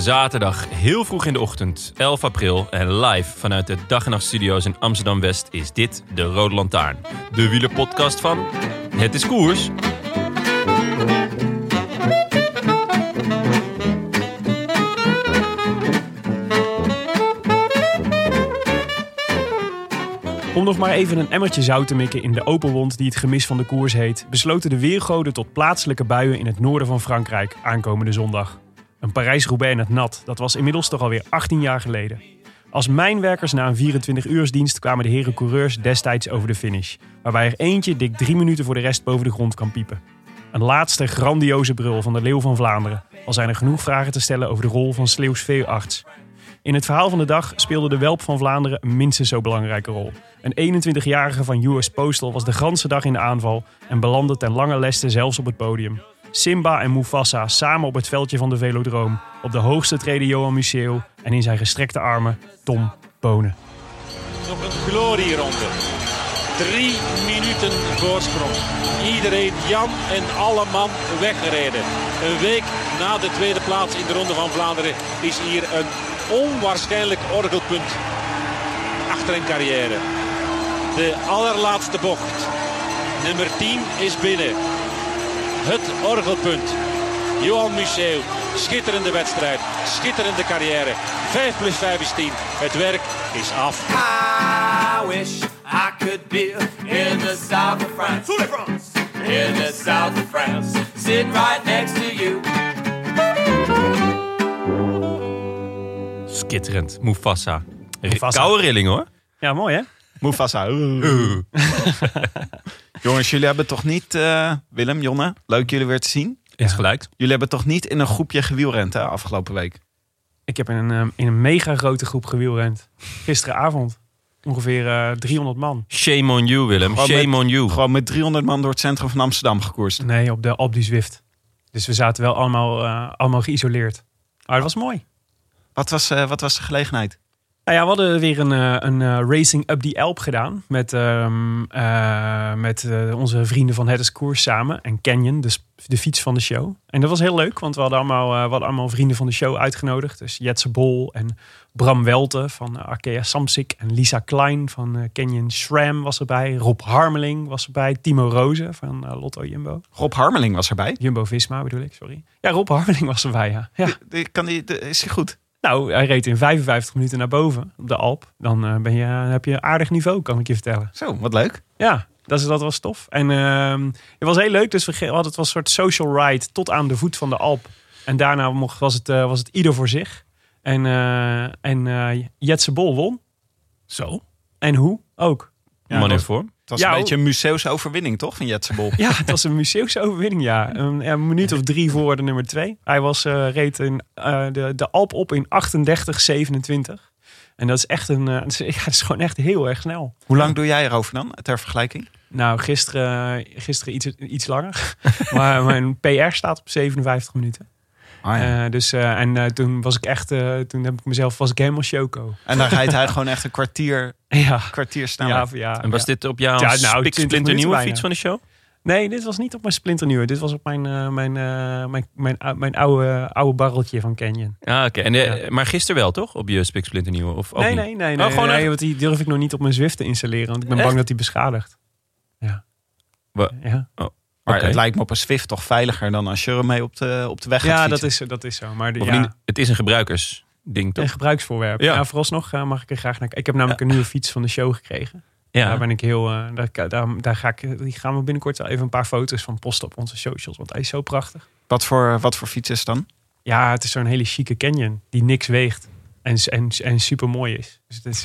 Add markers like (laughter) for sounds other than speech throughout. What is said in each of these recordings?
Zaterdag, heel vroeg in de ochtend, 11 april. En live vanuit de Dag en Nacht Studio's in Amsterdam-West is dit de Rode Lantaarn. De wielerpodcast van Het is Koers. Om nog maar even een emmertje zout te mikken in de open wond die het gemis van de koers heet, besloten de weergoden tot plaatselijke buien in het noorden van Frankrijk aankomende zondag. Een Parijs-Roubaix in het nat, dat was inmiddels toch alweer 18 jaar geleden. Als mijnwerkers na een 24-uursdienst kwamen de heren coureurs destijds over de finish, waarbij er eentje dik drie minuten voor de rest boven de grond kan piepen. Een laatste grandioze brul van de Leeuw van Vlaanderen, al zijn er genoeg vragen te stellen over de rol van Sleeuws veearts. In het verhaal van de dag speelde de Welp van Vlaanderen een minstens zo belangrijke rol. Een 21-jarige van US Postal was de ganse dag in de aanval en belandde ten lange leste zelfs op het podium. Simba en Mufasa samen op het veldje van de Velodroom. Op de hoogste treden Johan Museeuw en in zijn gestrekte armen Tom Bonen. Nog een glorieronde. Drie minuten voorsprong. Iedereen, Jan en alle man weggereden. Een week na de tweede plaats in de Ronde van Vlaanderen is hier een onwaarschijnlijk orgelpunt achter een carrière. De allerlaatste bocht. Nummer 10 is binnen. Het orgelpunt. Johan Museeuw. Schitterende wedstrijd. Schitterende carrière. 5 plus 5 is 10. Het werk is af. I wish I could be in the south of France. In the south of France. Sitting right next to you. Skitterend, Mufasa. Mufasa. Koude rilling hoor. Ja, mooi hè? Mufasa. (laughs) Jongens, jullie hebben toch niet, eh, Willem, Jonne, leuk jullie weer te zien. Is gelijk. Jullie hebben toch niet in een groepje gewielrend hè, afgelopen week? Ik heb in een, eh, in een mega grote groep gewielrend. Gisteravond. Ongeveer eh, 300 man. Shame on you Willem, Gewoon shame met- on you. Gewoon met 300 man door het centrum van Amsterdam gekoerst. Nee, op de Alpe du Zwift. Dus we zaten wel allemaal, eh, allemaal geïsoleerd. Maar het was mooi. Wat was, eh, wat was de gelegenheid? Nou ja, we hadden weer een, eh, een eh, Racing Up the Alp gedaan. Met, ehm, eh, met onze vrienden van Het is Koers samen. En Canyon, de, sp- de fiets van de show. En dat was heel leuk, want we hadden allemaal, we hadden allemaal vrienden van de show uitgenodigd. Dus Jetse Bol en Bram Welte van Arkea Samsic. En Lisa Klein van Canyon SRAM was erbij. Rob Harmeling was erbij. Timo Rozen van Lotto Jumbo. Rob Harmeling was erbij. Jumbo-Visma bedoel ik, sorry. Ja, Rob Harmeling was erbij, ja. Kan die, de- is hij goed? Nou, hij reed in 55 minuten naar boven op de Alp. Dan eh, ben je, heb je een aardig niveau, kan ik je vertellen. Zo, wat leuk. Ja, dat, is, dat was tof. En ehm, het was heel leuk. Dus we hadden het was een soort social ride tot aan de voet van de Alp. En daarna mocht, was, het, eh, was het ieder voor zich. En, eh en eh, Jetse Bol won. Zo. En hoe? Ook. Man dat- in vorm. Het was Ja, een beetje een museeuwse overwinning, toch? Van Jetsebol. (laughs) Ja, het was een museumse overwinning, ja. Een, een minuut of drie voor de nummer twee. Hij was, eh, reed in, eh, de, de Alp op in 38,27. En dat is echt een, eh, (laughs) ja, is gewoon echt heel erg snel. Hoe lang doe jij erover dan, ter vergelijking? Nou, gisteren, gisteren iets, iets langer. (laughs) maar mijn PR staat op 57 minuten. Ah, ja. Eh, dus, eh, en eh, toen was ik echt, eh, toen heb ik mezelf, was ik helemaal choco. en dan rijdt hij gewoon echt een kwartier, (laughs) Ja, kwartier sneller. ja, ja. En was ja. dit op jouw Ja, nou, spik 20 splinternieuwe fiets bijna. van de show? Nee, dit was niet op mijn splinternieuwe. Dit was op mijn, eh, mijn, eh, mijn, mijn, mijn oude, oude barreltje van Canyon. Ah, oké. En, eh, Maar gisteren wel, toch? Op je spik splinternieuwe? Of ook Nee, niet? nee, nee. Oh, nee, gewoon nee, echt? want die durf ik nog niet op mijn Zwift te installeren. Want ik ben Echt? bang dat die beschadigt. Ja. Wa- Ja, Maar het lijkt me op een Swift toch veiliger dan als je ermee op de, op de weg gaat ja dat, is, dat is zo. Maar de, ja, het is een gebruikersding. ding toch? Een gebruiksvoorwerp. Ja. Ja. vooralsnog eh, mag ik er graag naar Ik heb namelijk een nieuwe fiets van de show gekregen. Daar ben ik heel... eh, daar, daar, daar ga ik, die gaan we binnenkort wel even een paar foto's van posten op onze socials. Want hij is zo prachtig. Wat voor, wat voor fiets is het dan? Ja, het is zo'n hele chique Canyon die niks weegt. En, en, en super mooi is. Dus het is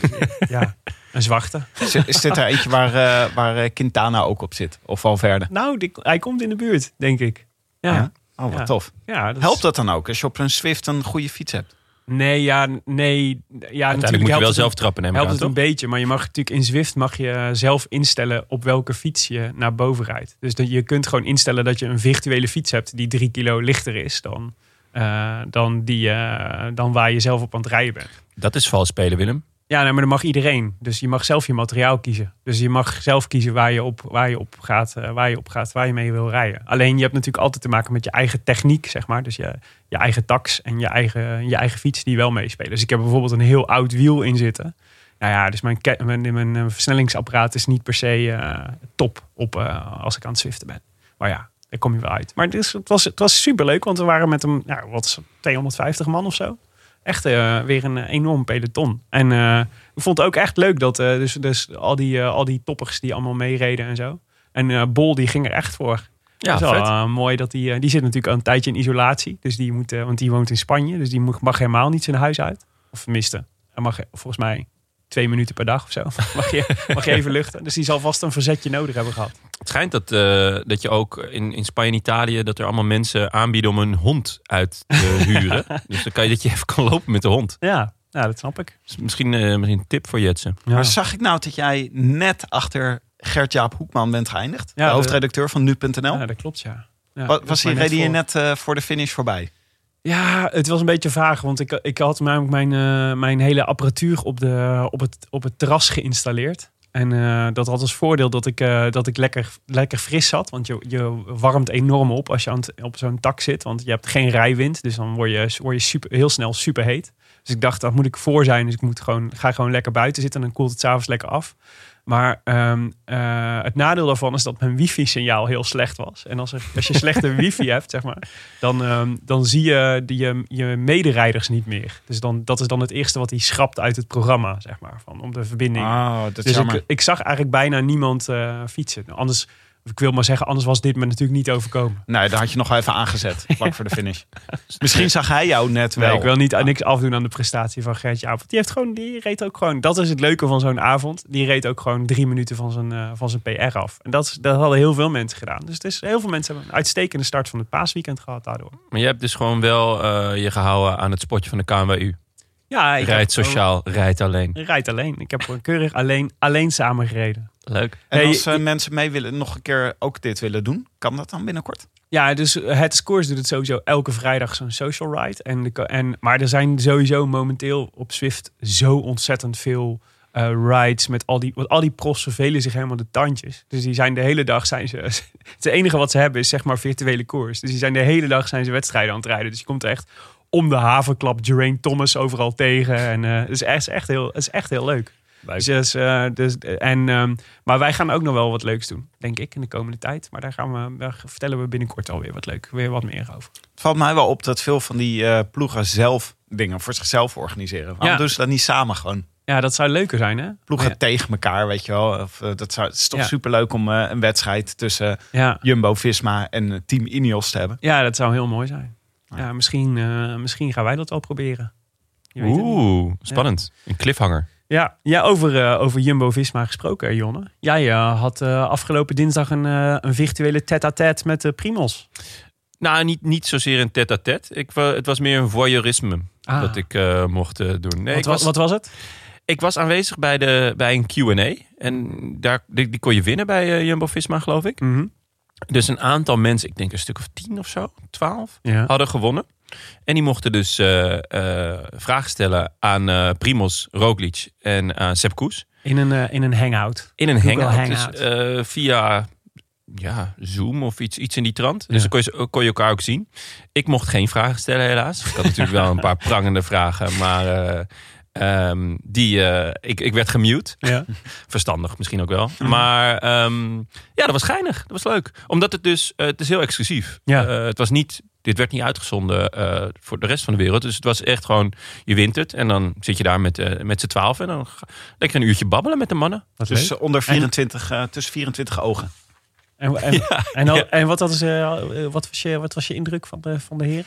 ja, een zwarte. Is, is dit er eentje waar, eh, waar eh, Quintana ook op zit? Of Valverde? Nou, die, hij komt in de buurt, denk ik. Ja, Ja? ja. Oh, wat Ja. tof. dat is- Helpt dat dan ook als je op een Swift een goede fiets hebt? Nee, ja, nee. Ja, Uiteindelijk natuurlijk moet je helpt wel het zelf een- trappen, neem helpt aan, het een beetje. Maar je mag natuurlijk in Zwift mag je zelf instellen op welke fiets je naar boven rijdt. Dus dat je kunt gewoon instellen dat je een virtuele fiets hebt die drie kilo lichter is dan, eh, dan, die, eh, dan waar je zelf op aan het rijden bent. Dat is vals spelen, Willem. Ja, maar dat mag iedereen. Dus je mag zelf je materiaal kiezen. Dus je mag zelf kiezen waar je op, waar je op, gaat, eh, waar je op gaat, waar je mee wil rijden. Alleen je hebt natuurlijk altijd te maken met je eigen techniek, zeg maar. Dus je, je eigen tax en je eigen, je eigen fiets die wel meespelen. Dus ik heb bijvoorbeeld een heel oud wiel in zitten. Nou ja, dus mijn, mijn, mijn, versnellingsapparaat is niet per se top op als ik aan het zwiften ben. Maar ja, daar kom je wel uit. Maar dus, het, was, het was superleuk, want we waren met een, nou, wat is het, 250 man of zo echt eh, weer een eh, enorm peloton. En eh, ik vond het ook echt leuk dat dus, dus al, die, al die toppers die allemaal meereden en zo. En Bol die ging er echt voor. Ja, Het is wel, mooi dat die, die zit natuurlijk al een tijdje in isolatie. Dus die moet, want die woont in Spanje. Dus die mag, mag helemaal niet zijn huis uit. Of tenminste, hij mag volgens mij twee minuten per dag of zo. (laughs) mag, je, mag je even luchten. Dus die zal vast een verzetje nodig hebben gehad. Het schijnt dat, eh, dat je ook in, in Spanje en Italië... dat er allemaal mensen aanbieden om een hond uit te (laughs) huren. dus dan kan je dat je even kan lopen met de hond. Ja, nou, dat snap ik. Dus misschien, eh, misschien een tip voor Jetsen. Ja. Maar zag ik nou dat jij net achter Gert-Jaap Hoekman bent geëindigd? Ja, de hoofdredacteur van nu.nl. Ja, dat klopt, ja. ja was mij hij net voor. net eh, voor de finish voorbij? Ja, het was een beetje vaag, want ik, ik had namelijk mijn, mijn hele apparatuur op, de, op, het, op het terras geïnstalleerd. En eh, dat had als voordeel dat ik, eh, dat ik lekker, lekker fris zat. Want je, je warmt enorm op als je aan op zo'n tak zit. Want je hebt geen rijwind. Dus dan word je, word je super, heel snel super heet. Dus ik dacht, dat moet ik voor zijn. Dus ik moet gewoon, ga gewoon lekker buiten zitten. En dan koelt het s'avonds lekker af. Maar ehm, eh, het nadeel daarvan is dat mijn wifi-signaal heel slecht was. En als, er, als je slechte (laughs) wifi hebt, zeg maar, dan, ehm, dan zie je die, je, je mederijders niet meer. Dus dan, dat is dan het eerste wat hij schrapt uit het programma, zeg maar, van, om de verbinding. Oh, dat is dus ik zag eigenlijk bijna niemand eh, fietsen. Anders, ik wil maar zeggen, anders was dit me natuurlijk niet overkomen. Nee, daar had je nog wel even aangezet, (laughs) vlak voor de finish. Misschien zag hij jou net wel. Nee, ik wil niet niks afdoen aan de prestatie van Gertje Avond. Die heeft gewoon, die reed ook gewoon. Dat is het leuke van zo'n avond. Die reed ook gewoon drie minuten van zijn, eh, van zijn PR af. En dat, is- dat hadden heel veel mensen gedaan. Dus het is, heel veel mensen hebben een uitstekende start van het paasweekend gehad daardoor. Maar je hebt dus gewoon wel eh, je gehouden aan het spotje van de KNWU. Ja, ik Rijdt heb- sociaal, rijdt alleen. Rijdt alleen. Ik heb gewoon keurig alleen, alleen samen gereden. Leuk. En Hey, als eh, mensen mee willen, nog een keer ook dit willen doen, kan dat dan binnenkort? Ja, dus het Scores doet het sowieso elke vrijdag zo'n social ride. En de, en, maar er zijn sowieso momenteel op Swift zo ontzettend veel eh, rides met al die, want al die profs vervelen zich helemaal de tandjes. Dus die zijn de hele dag zijn ze. (laughs) Het enige wat ze hebben is zeg maar virtuele koers. Dus die zijn de hele dag zijn ze wedstrijden aan het rijden. Dus je komt echt om de havenklap Geraint Thomas overal tegen. En eh, het, is echt, echt heel, het is echt heel leuk. Dus, dus, eh, dus, en, ehm, maar wij gaan ook nog wel wat leuks doen, denk ik, in de komende tijd. Maar daar, gaan we, daar vertellen we binnenkort alweer wat leuk, weer wat meer over. Het valt mij wel op dat veel van die eh, ploegen zelf dingen voor zichzelf organiseren. Waarom Ja. doen ze dat niet samen gewoon? Ja, dat zou leuker zijn, hè? Ploegen Ja. tegen elkaar, weet je wel. Of, eh, dat zou, het is toch Ja. superleuk om een wedstrijd tussen Ja. Jumbo-Visma en Team Ineos te hebben. ja, dat zou heel mooi zijn. Ja, misschien, eh, misschien gaan wij dat wel proberen. Je weet. Oeh, spannend. Een cliffhanger. Ja, ja over, eh, over Jumbo-Visma gesproken, Jonne. Jij eh, had eh, afgelopen dinsdag een, een virtuele tête-à-tête met Primos. Nou, niet, niet zozeer een tête-à-tête. Ik, het was meer een voyeurisme Ah. dat ik mocht doen. Nee, wat, was, wat was het? ik was aanwezig bij, de, bij een Q&A. En daar, die, die kon je winnen bij Jumbo-Visma, geloof ik. Mhm. Dus een aantal mensen, ik denk een stuk of tien of zo, twaalf, Ja. hadden gewonnen. En die mochten dus eh, eh, vragen stellen aan eh Primos Roglic en aan Sepp Koes. In een, in een hangout. In een Google hangout. Hangout. Dus via ja, Zoom of iets, iets in die trant. Dus Ja. dan kon je, kon je elkaar ook zien. Ik mocht geen vragen stellen helaas. Ik had natuurlijk wel een paar (laughs) prangende vragen. Maar eh, ehm, die, ik, ik werd gemute. Ja. (laughs) Verstandig misschien ook wel. Maar ehm, ja, dat was geinig. Dat was leuk. Omdat het dus, het is heel exclusief. Ja. Het was niet dit werd niet uitgezonden eh, voor de rest van de wereld. Dus het was echt gewoon, je wint het. En dan zit je daar met, eh, met z'n twaalf. En dan ga- lekker een uurtje babbelen met de mannen. Wat Dus leuk. onder 24, eh, tussen 24 ogen. En, en, (laughs) en, al- ja. en wat, eh, wat, was je, wat was je indruk van de, van de heer?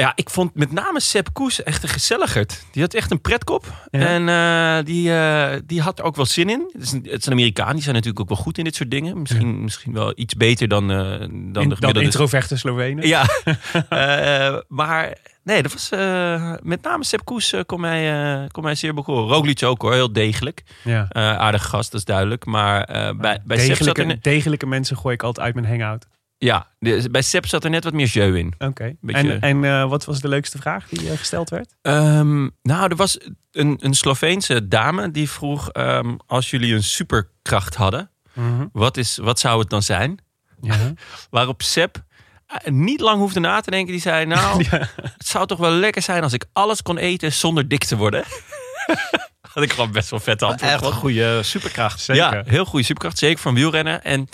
Ja, ik vond met name Sepp Koes echt een gezelligerd. Die had echt een pretkop. Ja. En eh, die, eh, die had er ook wel zin in. Het is een, het zijn Amerikanen, die zijn natuurlijk ook wel goed in dit soort dingen. Misschien, misschien wel iets beter dan, eh, dan de In, dan gemiddelde introverte Slovenen. Ja, (laughs) maar nee, dat was met name Sepp Koes kon, mij, kon mij zeer bekoren. Roglic ook hoor, heel degelijk. Ja. Aardige gast, dat is duidelijk. Maar bij, bij zat degelijke, er net, degelijke mensen gooi ik altijd uit mijn hangout. Ja, de- bij Sepp zat er net wat meer jeu in. Oké. Beetje- En, en eh, wat was de leukste vraag die eh, gesteld werd? Ehm, nou, er was een, een Sloveense dame die vroeg: ehm, als jullie een superkracht hadden, wat, is, wat zou het dan zijn? Ja. (laughs) Waarop Sepp eh, niet lang hoefde na te denken. Die zei: Nou, (laughs) het zou toch wel lekker zijn als ik alles kon eten zonder dik te worden. (laughs) Had ik gewoon best wel vet antwoord. Echt een goede superkracht. Zeker. Ja, heel goede superkracht. Zeker van wielrennen. En,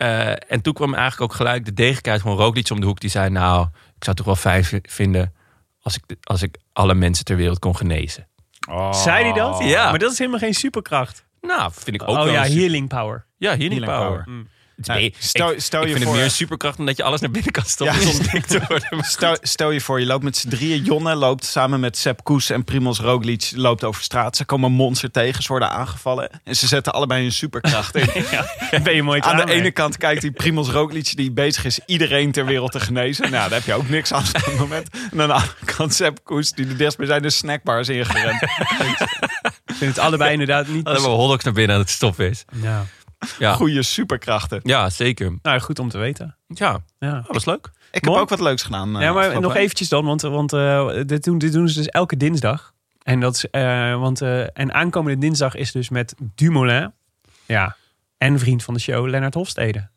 eh, en toen kwam eigenlijk ook gelijk de degelijkheid van Roglic om de hoek. Die zei, nou, ik zou het toch wel fijn v- vinden als ik, als ik alle mensen ter wereld kon genezen. Zei hij dat? Ja. Maar dat is helemaal geen superkracht. Nou, vind ik ook oh wel ja, een super- healing power. Ja, healing, Healing power. power. Nou, nee, stel- ik, stel ik je vind voor- het meer een superkracht omdat je alles naar binnen kan stoppen Ja. zonder dik te worden. (laughs) Stel, stel je voor, je loopt met z'n drieën. Jonne loopt samen met Sepp Koes en Primoz Roglic loopt over straat. Ze komen monster tegen, ze worden aangevallen. En ze zetten allebei hun superkracht in. (laughs) (laughs) Ben je mooi te Aan de ene kant kijkt die Primoz Roglic die bezig is iedereen ter wereld te genezen. Nou, daar heb je ook niks aan op dat moment. En aan de andere kant Sepp Koes die de dichtstbijzijnde snackbar is ingerend. Ik vind het allebei inderdaad niet... we hotdogs naar binnen aan het stoppen is. Ja. Ja, (laughs) Goede superkrachten. ja zeker. Nou, goed om te weten. Ja, Ja. dat was leuk. Ik Mooi. heb ook wat leuks gedaan. eh, Ja, maar nog week. eventjes dan, want, want eh, dit, doen, dit doen ze dus elke dinsdag. En, dat is, eh, want, eh, en aankomende dinsdag is dus met Dumoulin. Ja. En vriend van de show, Lennart Hofstede.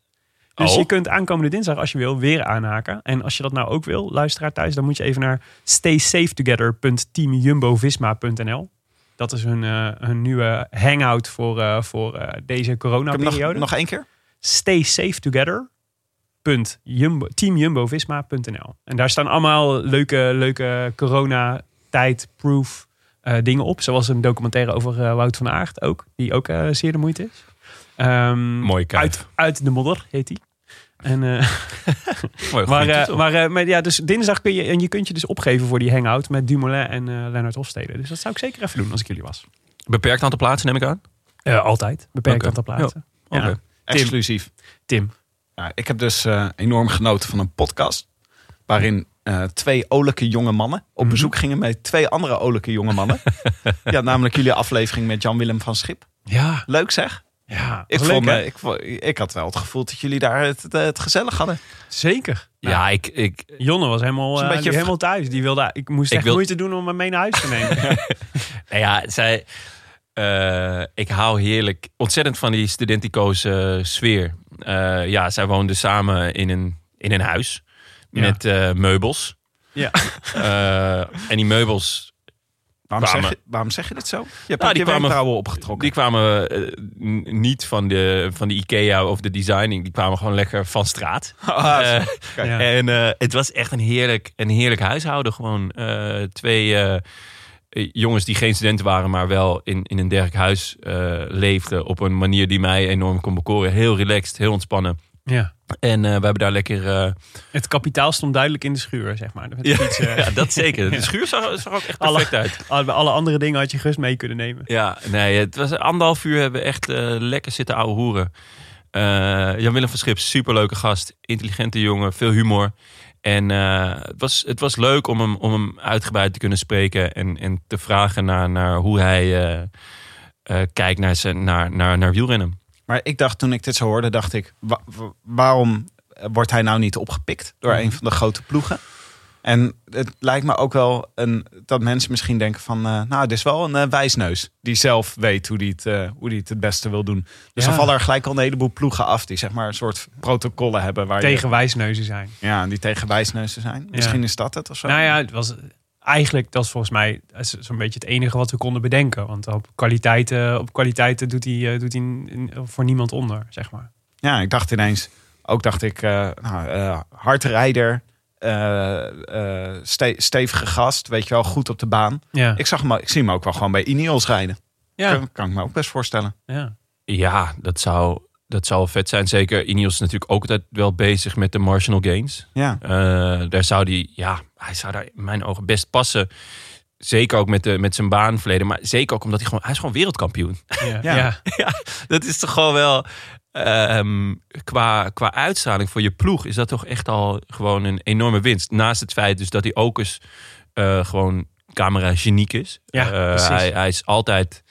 Dus Oh. je kunt aankomende dinsdag, als je wil, weer aanhaken. En als je dat nou ook wil, luisteraar thuis, dan moet je even naar staysafetogether.teamjumbovisma.nl. Dat is hun, eh, hun nieuwe hangout voor, eh, voor eh, deze corona-periode. nog, nog één keer. staysafetogether.teamjumbovisma.nl. En daar staan allemaal leuke, leuke corona-tijd-proof eh, dingen op. Zoals een documentaire over Wout van Aert ook. Die ook eh, zeer de moeite is. Ehm, Mooie kuif. uit, uit de modder heet die. En, eh, (laughs) Mooi, maar, eh, maar, eh, maar ja, dus dinsdag kun je, en je kunt je dus opgeven voor die hangout met Dumoulin en eh Lennart Hofstede. Dus dat zou ik zeker even doen als ik jullie was. Beperkt aantal plaatsen neem ik aan. Eh, altijd. Beperkt aantal plaatsen. Ja. Exclusief. Tim. Ja, ik heb dus eh, enorm genoten van een podcast. Waarin eh, twee olijke jonge mannen op bezoek gingen met twee andere olijke jonge mannen. (laughs) ja, namelijk jullie aflevering met Jan-Willem van Schip. Ja. Leuk zeg. Ja, Ik, vond, leuk, ik, vond- ik had wel het gevoel dat jullie daar het, het, het gezellig hadden. Zeker. Ja, ik, ik, Jonne was helemaal, een eh, beetje helemaal thuis. Die wilde, ik moest Ik echt wil- moeite doen om hem mee naar huis te nemen. (laughs) Nou ja, zij, eh, ik hou heerlijk, ontzettend van die studentico's eh, sfeer. Eh, ja, zij woonden samen in een, in een huis Ja. met eh, meubels. ja. Eh, en die meubels, Waarom, Kwamen- zeg je, waarom zeg je dit zo? Je hebt Nou, die kwamen- opgetrokken. die kwamen eh, niet van de, van de Ikea of de designing. Die kwamen gewoon lekker van straat. (laughs) Ah, Eh. Ja. En eh, het was echt een heerlijk, een heerlijk huishouden. Gewoon eh, twee jongens die geen studenten waren, maar wel in, in een dergelijk huis eh, leefden. Op een manier die mij enorm kon bekoren. Heel relaxed, heel ontspannen. Ja. En eh, we hebben daar lekker. eh, Het kapitaal stond duidelijk in de schuur, zeg maar. Ja, iets, eh, (laughs) ja, dat zeker. De (laughs) schuur zag, zag ook echt Alle- perfect uit. alle, alle andere dingen had je gerust mee kunnen nemen. Ja, nee, het was anderhalf uur hebben we echt lekker zitten ouwe hoeren. Jan-Willem van Schip, superleuke gast. Intelligente jongen, veel humor. En het, was, het was leuk om hem, om hem uitgebreid te kunnen spreken. En, en te vragen naar, naar hoe hij kijkt naar, zijn, naar, naar, naar wielrennen. Maar ik dacht toen ik dit zo hoorde, dacht ik, wa- wa- waarom wordt hij nou niet opgepikt door een van de grote ploegen? En het lijkt me ook wel een, dat mensen misschien denken van, eh, nou, dit is wel een eh, wijsneus die zelf weet hoe die het, eh, hoe die het het beste wil doen. Dus Ja. dan vallen er gelijk al een heleboel ploegen af die zeg maar een soort protocollen hebben waar Tegen wijsneuzen zijn. ja, die tegen wijsneuzen zijn. Misschien is dat het of zo. Nou ja, het was eigenlijk, dat is volgens mij zo'n beetje het enige wat we konden bedenken. Want op kwaliteiten, op kwaliteiten doet hij, eh, doet hij voor niemand onder, zeg maar. Ja, ik dacht ineens, ook dacht ik, eh nou, eh, hardrijder, eh, eh, ste- stevige gast, weet je wel, goed op de baan. Ja. Ik, zag hem, ik zie hem ook wel gewoon bij Ineos rijden. Ja. Kan, kan ik me ook best voorstellen. ja. Ja, dat zou, dat zou vet zijn. Zeker, Ineos is natuurlijk ook altijd wel bezig met de marginal gains. Ja. Eh, daar zou die, ja, hij zou daar in mijn ogen best passen. Zeker ook met, de, met zijn baanverleden. Maar zeker ook omdat hij gewoon, hij is gewoon wereldkampioen. Ja. Ja. Ja. (laughs) ja, dat is toch gewoon wel, ehm, qua, qua uitstraling voor je ploeg is dat toch echt al gewoon een enorme winst. Naast het feit dus dat hij ook eens eh, gewoon camera geniek is. Ja, Eh, precies. hij, hij is altijd,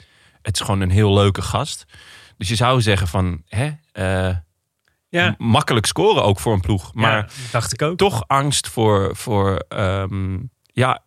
het is gewoon een heel leuke gast. Dus je zou zeggen van, hè, eh, Ja. makkelijk scoren ook voor een ploeg. Maar Ja, dacht ik ook. toch angst voor, voor ehm, ja,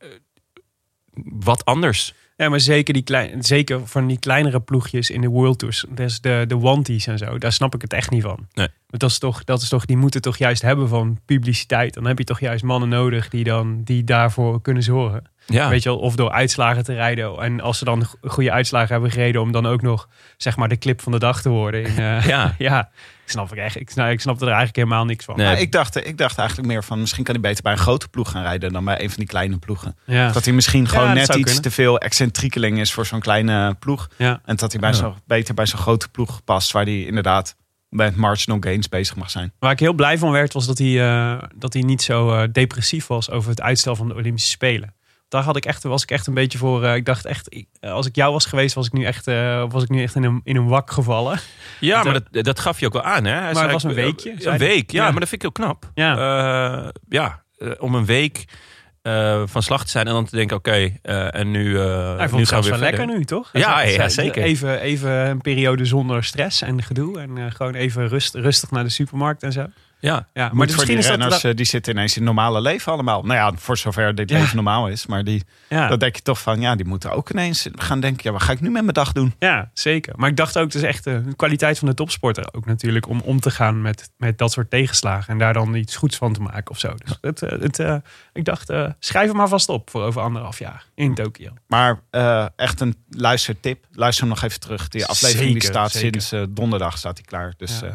wat anders. Ja, maar zeker, die klein, zeker van die kleinere ploegjes in de World Tours. Dus de, de Wanties en zo. Daar snap ik het echt niet van. Nee. Want dat is toch, dat is toch, die moeten toch juist hebben van publiciteit. Dan heb je toch juist mannen nodig die, dan, die daarvoor kunnen zorgen. Ja, Weet je wel, of door uitslagen te rijden. En als ze dan go- goede uitslagen hebben gereden, om dan ook nog zeg maar de clip van de dag te worden. In, eh, ja. (laughs) ja, snap ik echt. Ik, snap- ik snap er eigenlijk helemaal niks van. Nee. Maar ik, dacht, ik dacht eigenlijk meer van, misschien kan hij beter bij een grote ploeg gaan rijden dan bij een van die kleine ploegen. Ja. Dat hij misschien gewoon net iets kunnen. te veel excentriekeling is voor zo'n kleine ploeg. Ja. En dat hij bij Ja. zo, beter bij zo'n grote ploeg past, waar hij inderdaad met marginal gains bezig mag zijn. Waar ik heel blij van werd, was dat hij, eh, dat hij niet zo eh, depressief was over het uitstel van de Olympische Spelen. Daar had ik echt, was ik echt een beetje voor. eh, ik dacht echt, ik- eh, als ik jou was geweest, was ik nu echt, eh, was ik nu echt in een, in een wak gevallen. Ja, maar dat, dat gaf je ook wel aan, hè? Hij Maar zei- het was een weekje, Een zei week, ja, Ja. maar dat vind ik heel knap. Ja. Ja, om een week van slag te zijn en dan te denken, oké, en nu, Hij nu vond het gaan we weer wel lekker nu, toch? Ja, zei- ja, zeker. Even, even een periode zonder stress en gedoe. En gewoon even rust, rustig naar de supermarkt en zo. Ja, Ja, Maar misschien die is dat... renners, eh, die zitten ineens in normale leven allemaal. Nou ja, voor zover dit Ja. leven normaal is. Maar die, ja. dan denk je toch van, ja, die moeten ook ineens gaan denken, ja, wat ga ik nu met mijn dag doen? Ja, zeker. Maar ik dacht ook, het is echt eh, de kwaliteit van de topsporter ook natuurlijk om om te gaan met, met dat soort tegenslagen en daar dan iets goeds van te maken of zo. Dus het, eh, het, ik dacht, schrijf hem maar vast op voor over anderhalf jaar in Tokio. Maar echt een luistertip. Luister hem nog even terug. Die aflevering die staat zeker. sinds donderdag staat die klaar. Dus Ja. eh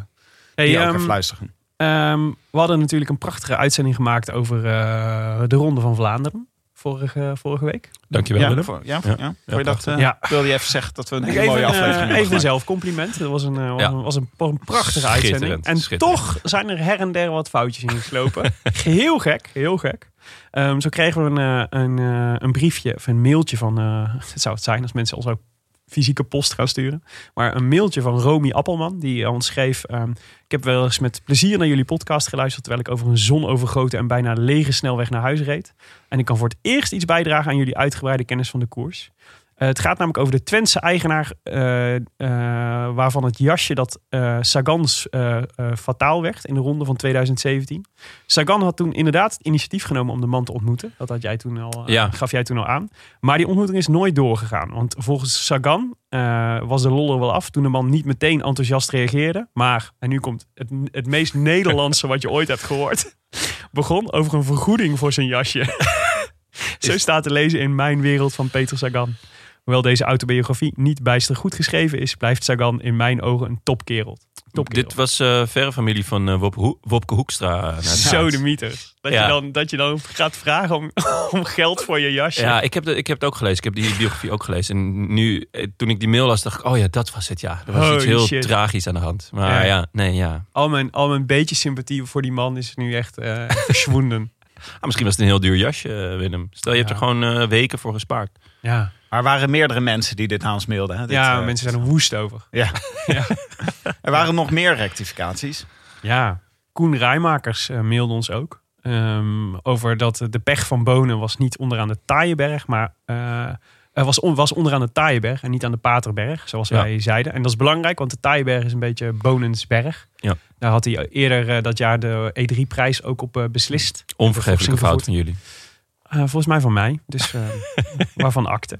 Hey, die ook ehm, even luisteren. Ehm, we hadden natuurlijk een prachtige uitzending gemaakt over eh, de Ronde van Vlaanderen vorige, vorige week. dankjewel Ja, Willem. voor, ja, Ja. ja. Vond je dat, prachtig. eh, Ja. Wilde je even zeggen dat we een hele even, mooie eh, aflevering hebben even gemaakt? zelf compliment. Dat was een, eh, was een, was een, een prachtige uitzending. En toch zijn er her en der wat foutjes in geslopen. heel gek, heel gek. Ehm, zo kregen we een, eh, een, eh, een briefje of een mailtje van... eh het zou het zijn als mensen ons ook fysieke post gaan sturen. Maar een mailtje van Romy Appelman. Die ons schreef... ehm, ik heb wel eens met plezier naar jullie podcast geluisterd... terwijl ik over een zonovergoten en bijna lege snelweg naar huis reed. En ik kan voor het eerst iets bijdragen aan jullie uitgebreide kennis van de koers. Eh, het gaat namelijk over de Twentse eigenaar eh, eh, waarvan het jasje dat Sagans fataal werd in de ronde van 2017. Sagan had toen inderdaad het initiatief genomen om de man te ontmoeten. Dat had jij toen al, Ja. gaf jij toen al aan. Maar die ontmoeting is nooit doorgegaan. Want volgens Sagan was de lol er wel af toen de man niet meteen enthousiast reageerde. Maar, en nu komt het, het meest Nederlandse wat je ooit hebt gehoord. (laughs) Begon over een vergoeding voor zijn jasje. (laughs) Zo staat te lezen in Mijn Wereld van Peter Sagan. Hoewel deze autobiografie niet bijster goed geschreven is, blijft Sagan in mijn ogen een topkerel. topkerel. Dit was eh verre familie van eh, Wop Ho- Wopke Hoekstra. het Zo de mythe. Dat, Ja. je dan, dat je dan gaat vragen om, (laughs) om geld voor je jasje. Ja, ik heb, de, ik heb het ook gelezen. Ik heb die biografie ook gelezen. En nu, toen ik die mail las, dacht ik, oh ja, dat was het, ja. Er was Holy iets heel shit. tragisch aan de hand. Maar Ja. ja, nee, ja. Al, mijn, al mijn beetje sympathie voor die man is nu echt (laughs) verschwonden. Ah, misschien was het een heel duur jasje, eh, Willem. Stel, je hebt er gewoon eh, weken voor gespaard. Ja, Maar er waren meerdere mensen die dit aan ons mailden. Hè? Dit, ja eh, mensen zijn er woest over. Ja. (laughs) Ja. (laughs) Er waren nog meer rectificaties. Ja, Koen Rijmakers mailde ons ook. ehm, over dat de pech van Bonen was niet onderaan de Taaienberg, maar was, on, was onderaan de Taaienberg en niet aan de Paterberg, zoals wij zeiden. En dat is belangrijk, want de Taaienberg is een beetje Bonensberg. Ja. Daar had hij eerder eh, dat jaar de E3-prijs ook op eh, beslist. Onvergeeflijke fout van jullie. Eh, volgens mij van mij, dus eh, (laughs) waarvan akte.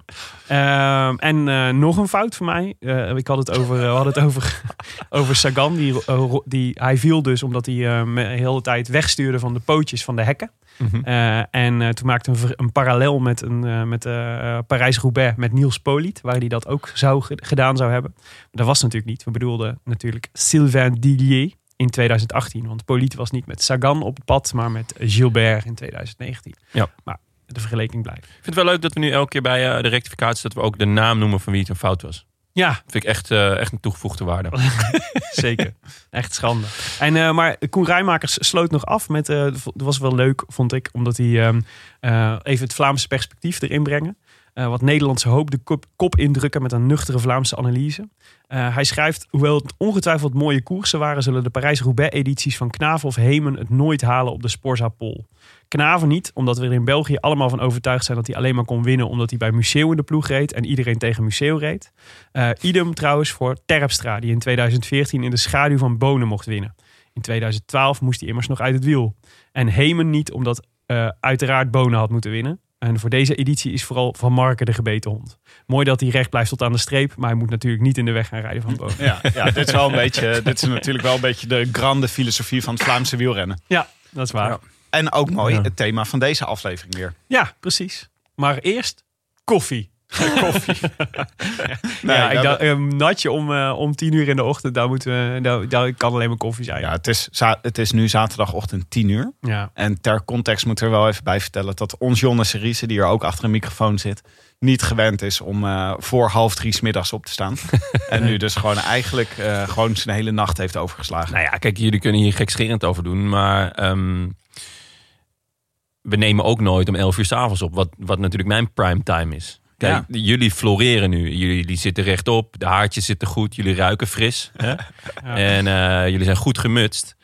Ehm, en eh, nog een fout van mij. Eh, ik had het over, we hadden het over, (laughs) over Sagan. Die, eh, die, hij viel dus omdat hij eh, me- de hele tijd wegstuurde van de pootjes van de hekken. Mhm. Eh, en eh, toen maakte een, een parallel met, een, eh, met eh, Parijs-Roubaix met Niels Poliet. Waar hij dat ook zou, ge- gedaan zou hebben. Maar dat was natuurlijk niet. We bedoelden natuurlijk Sylvain Dillier in 2018. Want Poliet was niet met Sagan op het pad, maar met Gilbert in 2019. Ja. Maar de vergelijking blijft. Ik vind het wel leuk dat we nu elke keer bij eh, de rectificaties... dat we ook de naam noemen van wie het een fout was. Ja, vind ik echt, eh, echt een toegevoegde waarde. (laughs) zeker. Echt schande. En, eh, maar Koen Rijmakers sloot nog af met... eh, dat was wel leuk, vond ik. Omdat hij ehm, eh, even het Vlaamse perspectief erin brengen. Eh, wat Nederlandse hoop de kop, kop indrukken met een nuchtere Vlaamse analyse. Eh, hij schrijft, hoewel het ongetwijfeld mooie koersen waren... zullen de Parijs-Roubaix-edities van Knaven of Hemen het nooit halen op de Sporza Pol. Knaven niet, omdat we er in België allemaal van overtuigd zijn... dat hij alleen maar kon winnen omdat hij bij Museo in de ploeg reed... en iedereen tegen Museo reed. Eh, idem trouwens voor Terpstra, die in 2014 in de schaduw van Bonen mocht winnen. In 2012 moest hij immers nog uit het wiel. En Hemen niet, omdat eh, uiteraard Bonen had moeten winnen. En voor deze editie is vooral Van Marken de gebeten hond. Mooi dat hij recht blijft tot aan de streep, maar hij moet natuurlijk niet in de weg gaan rijden van Bonen. (laughs) Ja, ja dit, is wel een beetje, dit is natuurlijk wel een beetje de grande filosofie van het Vlaamse wielrennen. Ja, dat is waar. Ja. Ja, En ook mooi, Ja. het thema van deze aflevering weer. precies. Maar eerst koffie. (laughs) koffie. (laughs) Nee, ja, ik dacht, een natje om, eh, om tien uur in de ochtend, daar, moeten we, daar, daar kan alleen maar koffie zijn. Ja, het is, za- het is nu zaterdagochtend 10 uur. ja. En ter context moet er wel even bij vertellen dat ons Jonne Seriese, die er ook achter een microfoon zit, niet gewend is om eh, voor half drie 's middags op te staan. (laughs) en nu dus gewoon eigenlijk eh, gewoon zijn hele nacht heeft overgeslagen. Nou ja, kijk, jullie kunnen hier gekscherend over doen, maar ehm, we nemen ook nooit om 11 uur s'avonds op, wat, wat natuurlijk mijn prime time is. Kijk, jullie floreren nu. Jullie die zitten rechtop, de haartjes zitten goed, jullie ruiken fris. Hè? (laughs) En eh, jullie zijn goed gemutst.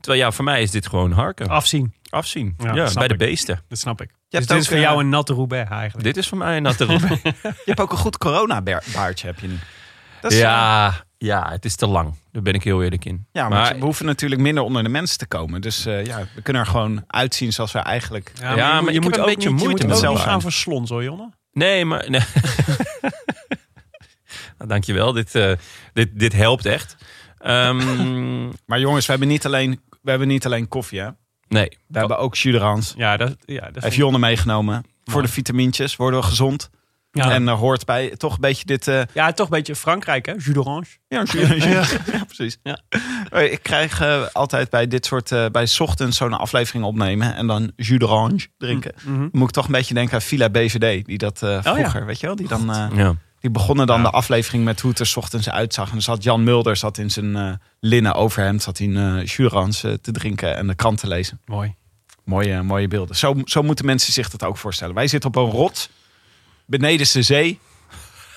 Terwijl ja, voor mij is dit gewoon harken. Afzien, Afzien. Ja, bij de beesten. dat snap ik. Je Dus hebt dit is voor jou eh, een natte Roubaix eigenlijk. Dit is voor mij een natte roep. (laughs) Je hebt ook een goed corona-baardje, heb je nu. Dat is, eh, ja, ja, het is te lang. Daar ben ik heel eerlijk in. ja, maar, maar- we hoeven natuurlijk minder onder de mensen te komen. Dus eh, ja, we kunnen er gewoon uitzien zoals we eigenlijk... Ja, maar je moet een ook beetje niet, moeite met zelfzijn. gaan verslons hoor, Jonne. Nee, maar... Nee. (laughs) nou, dankjewel. Dit, eh, dit, dit helpt echt. Ehm, (laughs) Maar jongens, we hebben niet alleen, we hebben niet alleen koffie, hè? nee. We hebben ook jus. Ja, dat, ja, dat Heeft Jonne meegenomen. Voor de vitamintjes worden we gezond. Ja. En er hoort bij toch een beetje dit... eh, ja, toch een beetje Frankrijk, hè? Jus d'orange. Ja, ja. (laughs) ja, precies. Ja. Eh, Ik krijg eh, altijd bij dit soort, eh, bij 's ochtends zo'n aflevering opnemen en dan jus d'orange drinken. Mhm. Dan moet ik toch een beetje denken aan Villa BVD, die dat eh, ja. vroeger, weet je wel, die dan, eh, Ja. die begonnen dan Ja. de aflevering met hoe het er 's ochtends uitzag. En dan zat Jan Mulder zat in zijn eh, linnen overhemd, zat hij een eh, jus d'orange eh, te drinken en de krant te lezen. Mooi. Mooie, mooie beelden. Zo, zo moeten mensen zich dat ook voorstellen. Wij zitten op een rots, beneden de zee.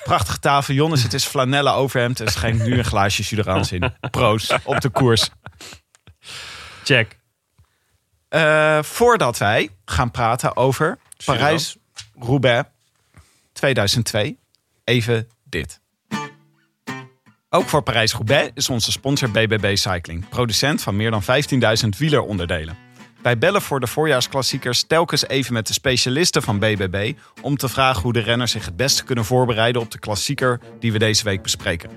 Prachtige tafel. Jonnes, het is flanellen overhemd. En schenkt nu een glaasje jus d'orange in. Proost op de koers. Check. Eh, voordat wij gaan praten over Parijs-Roubaix 2002, even dit. Ook voor Parijs-Roubaix is onze sponsor BBB Cycling, producent van meer dan 15.000 wieleronderdelen. Wij bellen voor de voorjaarsklassiekers telkens even met de specialisten van BBB om te vragen hoe de renners zich het beste kunnen voorbereiden op de klassieker die we deze week bespreken.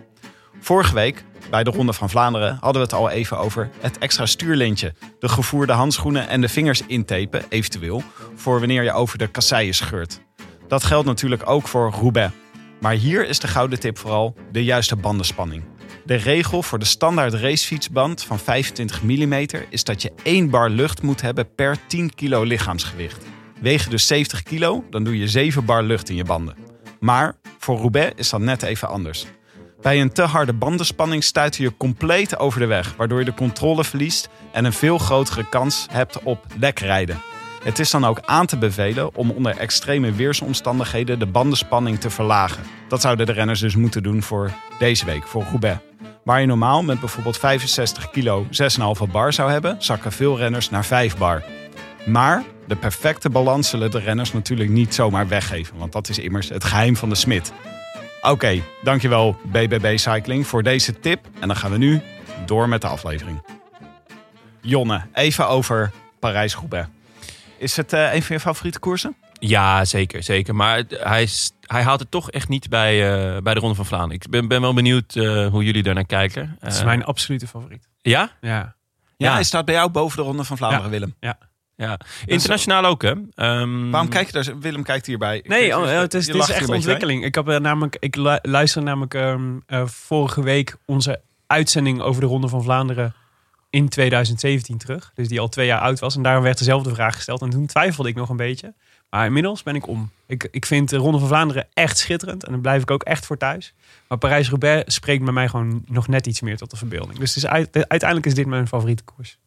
Vorige week, bij de Ronde van Vlaanderen, hadden we het al even over het extra stuurlintje. De gevoerde handschoenen en de vingers intapen, eventueel, voor wanneer je over de kasseien scheurt. Dat geldt natuurlijk ook voor Roubaix. Maar hier is de gouden tip vooral de juiste bandenspanning. De regel voor de standaard racefietsband van 25 mm is dat je 1 bar lucht moet hebben per 10 kilo lichaamsgewicht. Weeg je dus 70 kilo, dan doe je 7 bar lucht in je banden. Maar voor Roubaix is dat net even anders. Bij een te harde bandenspanning stuit je compleet over de weg, waardoor je de controle verliest en een veel grotere kans hebt op lekrijden. Het is dan ook aan te bevelen om onder extreme weersomstandigheden de bandenspanning te verlagen. Dat zouden de renners dus moeten doen voor deze week, voor Roubaix. Waar je normaal met bijvoorbeeld 65 kilo 6,5 bar zou hebben, zakken veel renners naar 5 bar. Maar de perfecte balans zullen de renners natuurlijk niet zomaar weggeven, want dat is immers het geheim van de smid. Oké, dankjewel BBB Cycling voor deze tip. En dan gaan we nu door met de aflevering. Jonne, even over Parijs-Roubaix. Is het eh, een van je favoriete koersen? Ja, zeker, zeker. Maar hij, hij haalt het toch echt niet bij, eh, bij de Ronde van Vlaanderen. Ik ben, ben wel benieuwd eh, hoe jullie daarnaar kijken. Het is Eh, mijn absolute favoriet. Ja? Ja. Ja, Ja. hij staat bij jou boven de Ronde van Vlaanderen, Willem. Ja. Internationaal ook, hè? Ehm, Waarom kijk je daar? Willem kijkt hierbij. Ik Nee, oh, je het is, het is echt bij. ontwikkeling. Ik, heb er namelijk, ik lu- luister namelijk ehm, eh, vorige week onze uitzending over de Ronde van Vlaanderen in 2017 terug. Dus die al twee jaar oud was. En daarom werd dezelfde vraag gesteld. En toen twijfelde ik nog een beetje. Maar inmiddels ben ik om. Ik, ik vind de Ronde van Vlaanderen echt schitterend. En daar blijf ik ook echt voor thuis. Maar Parijs-Roubaix spreekt bij mij gewoon nog net iets meer tot de verbeelding. Dus het is uit- uiteindelijk is dit mijn favoriete koers.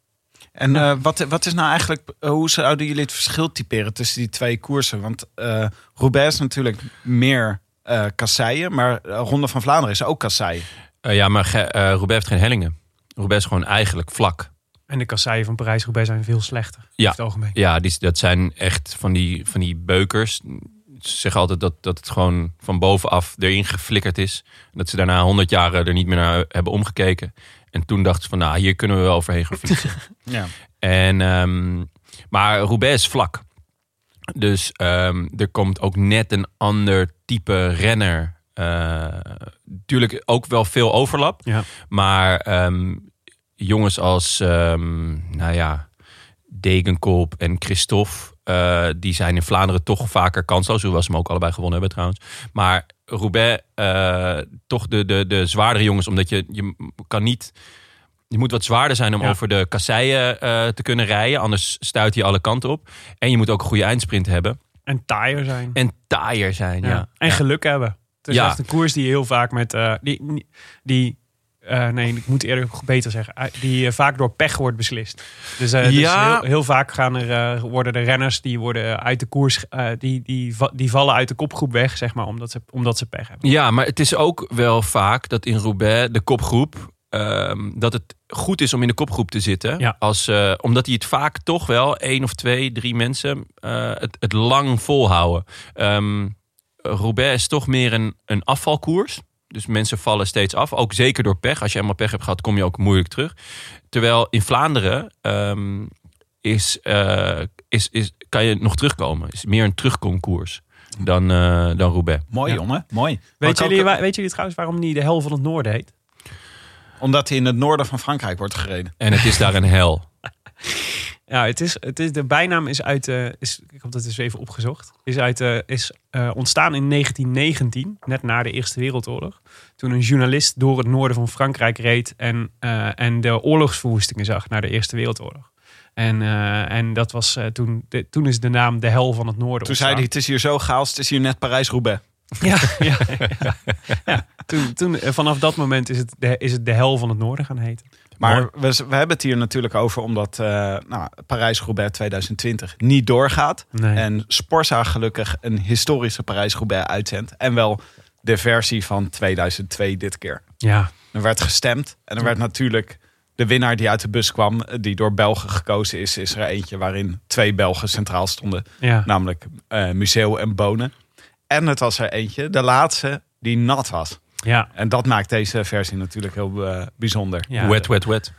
En eh, wat, wat is nou eigenlijk, eh, hoe zouden jullie het verschil typeren tussen die twee koersen? Want eh Roubaix is natuurlijk meer eh kasseien, maar Ronde van Vlaanderen is ook kasseien. Eh, ja, maar eh, Roubaix heeft geen hellingen. Roubaix is gewoon eigenlijk vlak. En de kasseien van Parijs-Roubaix zijn veel slechter. Ja. Het algemeen. Ja, die, dat zijn echt van die, van die beukers. Ze zeggen altijd dat, dat het gewoon van bovenaf erin geflikkerd is. Dat ze daarna honderd jaar er niet meer naar hebben omgekeken. En toen dachten ze van, nou, hier kunnen we wel overheen gaan fietsen. (laughs) Ja. En, ehm, maar Roubaix is vlak. Dus ehm, er komt ook net een ander type renner. Natuurlijk ook wel veel overlap. Ja. Maar ehm, jongens als, ehm, nou ja, Degenkop en Christophe... eh, die zijn in Vlaanderen toch vaker kansloos. Hoewel ze hem ook allebei gewonnen hebben trouwens. Maar Roubaix, eh, toch de, de, de zwaardere jongens. Omdat je, je kan niet... Je moet wat zwaarder zijn om Ja. over de kasseien eh, te kunnen rijden. Anders stuit hij alle kanten op. En je moet ook een goede eindsprint hebben. En taaier zijn. En taaier zijn, ja. Ja. En Ja. geluk hebben. Het is echt een koers die heel vaak met... die, die eh, nee, ik moet eerder beter zeggen. eh, Die eh, vaak door pech wordt beslist. Dus, dus heel, heel vaak gaan er, worden de renners die worden uit de koers... die, die, die vallen uit de kopgroep weg, zeg maar, omdat ze, omdat ze pech hebben. Ja, maar het is ook wel vaak dat in Roubaix de kopgroep... ehm, dat het goed is om in de kopgroep te zitten. Ja. Als, omdat die het vaak toch wel één of twee, drie mensen het, het lang volhouden. Ehm Roubaix is toch meer een, een afvalkoers. Dus mensen vallen steeds af. Ook zeker door pech. Als je eenmaal pech hebt gehad, kom je ook moeilijk terug. Terwijl in Vlaanderen ehm, is, eh, is, is, kan je nog terugkomen. is meer een terugkomkoers dan, eh, dan Roubaix. Mooi Ja. jongen, mooi. Weet ook- jullie, weet jullie trouwens waarom die de hel van het noorden heet? Omdat hij in het noorden van Frankrijk wordt gereden. En het is daar een hel. (laughs) Ja, het is, het is, de bijnaam is uit. eh is, ik heb dat eens even opgezocht. Is, uit, is eh, ontstaan in 1919, net na de Eerste Wereldoorlog. Toen een journalist door het noorden van Frankrijk reed en, eh, en de oorlogsverwoestingen zag na de Eerste Wereldoorlog. En, eh, en dat was toen, de, toen is de naam de hel van het noorden. Toen zei hij, het is hier zo chaos, het is hier net Parijs-Roubaix. Ja, ja, (laughs) ja, ja. Toen, toen, eh, vanaf dat moment is het, de, is het de hel van het noorden gaan heten. Maar we, we hebben het hier natuurlijk over omdat eh, nou, Parijs-Roubaix 2020 niet doorgaat. Nee. En Sporza gelukkig een historische Parijs-Roubaix uitzendt. En wel de versie van 2002 dit keer. Ja, Er werd gestemd en er werd natuurlijk de winnaar die uit de bus kwam, eh, die door Belgen gekozen is, is er eentje waarin twee Belgen centraal stonden. ja. Namelijk eh Museo en Bonen. En het was er eentje, de laatste, die nat was. Ja. En dat maakt deze versie natuurlijk heel eh, bijzonder. ja. Wet, wet, wet.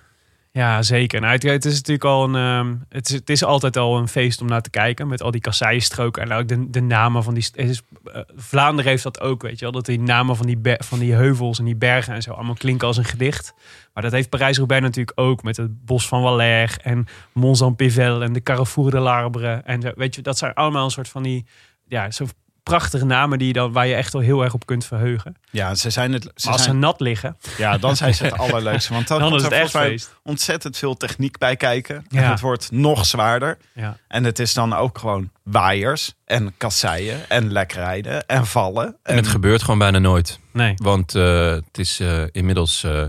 Ja, zeker. Nou, het, het is natuurlijk al een. ehm, het, is, het is altijd al een feest om naar te kijken. Met al die kasseienstroken en ook de, de namen van die. is, eh, Vlaanderen heeft dat ook, weet je wel. Dat die namen van die, van die heuvels en die bergen en zo allemaal klinken als een gedicht. Maar dat heeft Parijs-Roubaix natuurlijk ook. Met het bos van Valère en Mont-Saint-Pével en de Carrefour de l'Arbre. En zo, weet je, dat zijn allemaal een soort van die. Ja, zo prachtige namen die je dan, waar je echt wel heel erg op kunt verheugen. Ja, ze zijn het. Ze Maar als ze nat liggen, ja, dan zijn ze het (laughs) allerleukste. Want dan, dan komt is het er echt feest. ontzettend veel techniek bij kijken. En Ja. het wordt nog zwaarder. Ja. En het is dan ook gewoon waaiers en kasseien en lekrijden en vallen. En het gebeurt gewoon bijna nooit. Nee. Want eh, het is eh, inmiddels eh,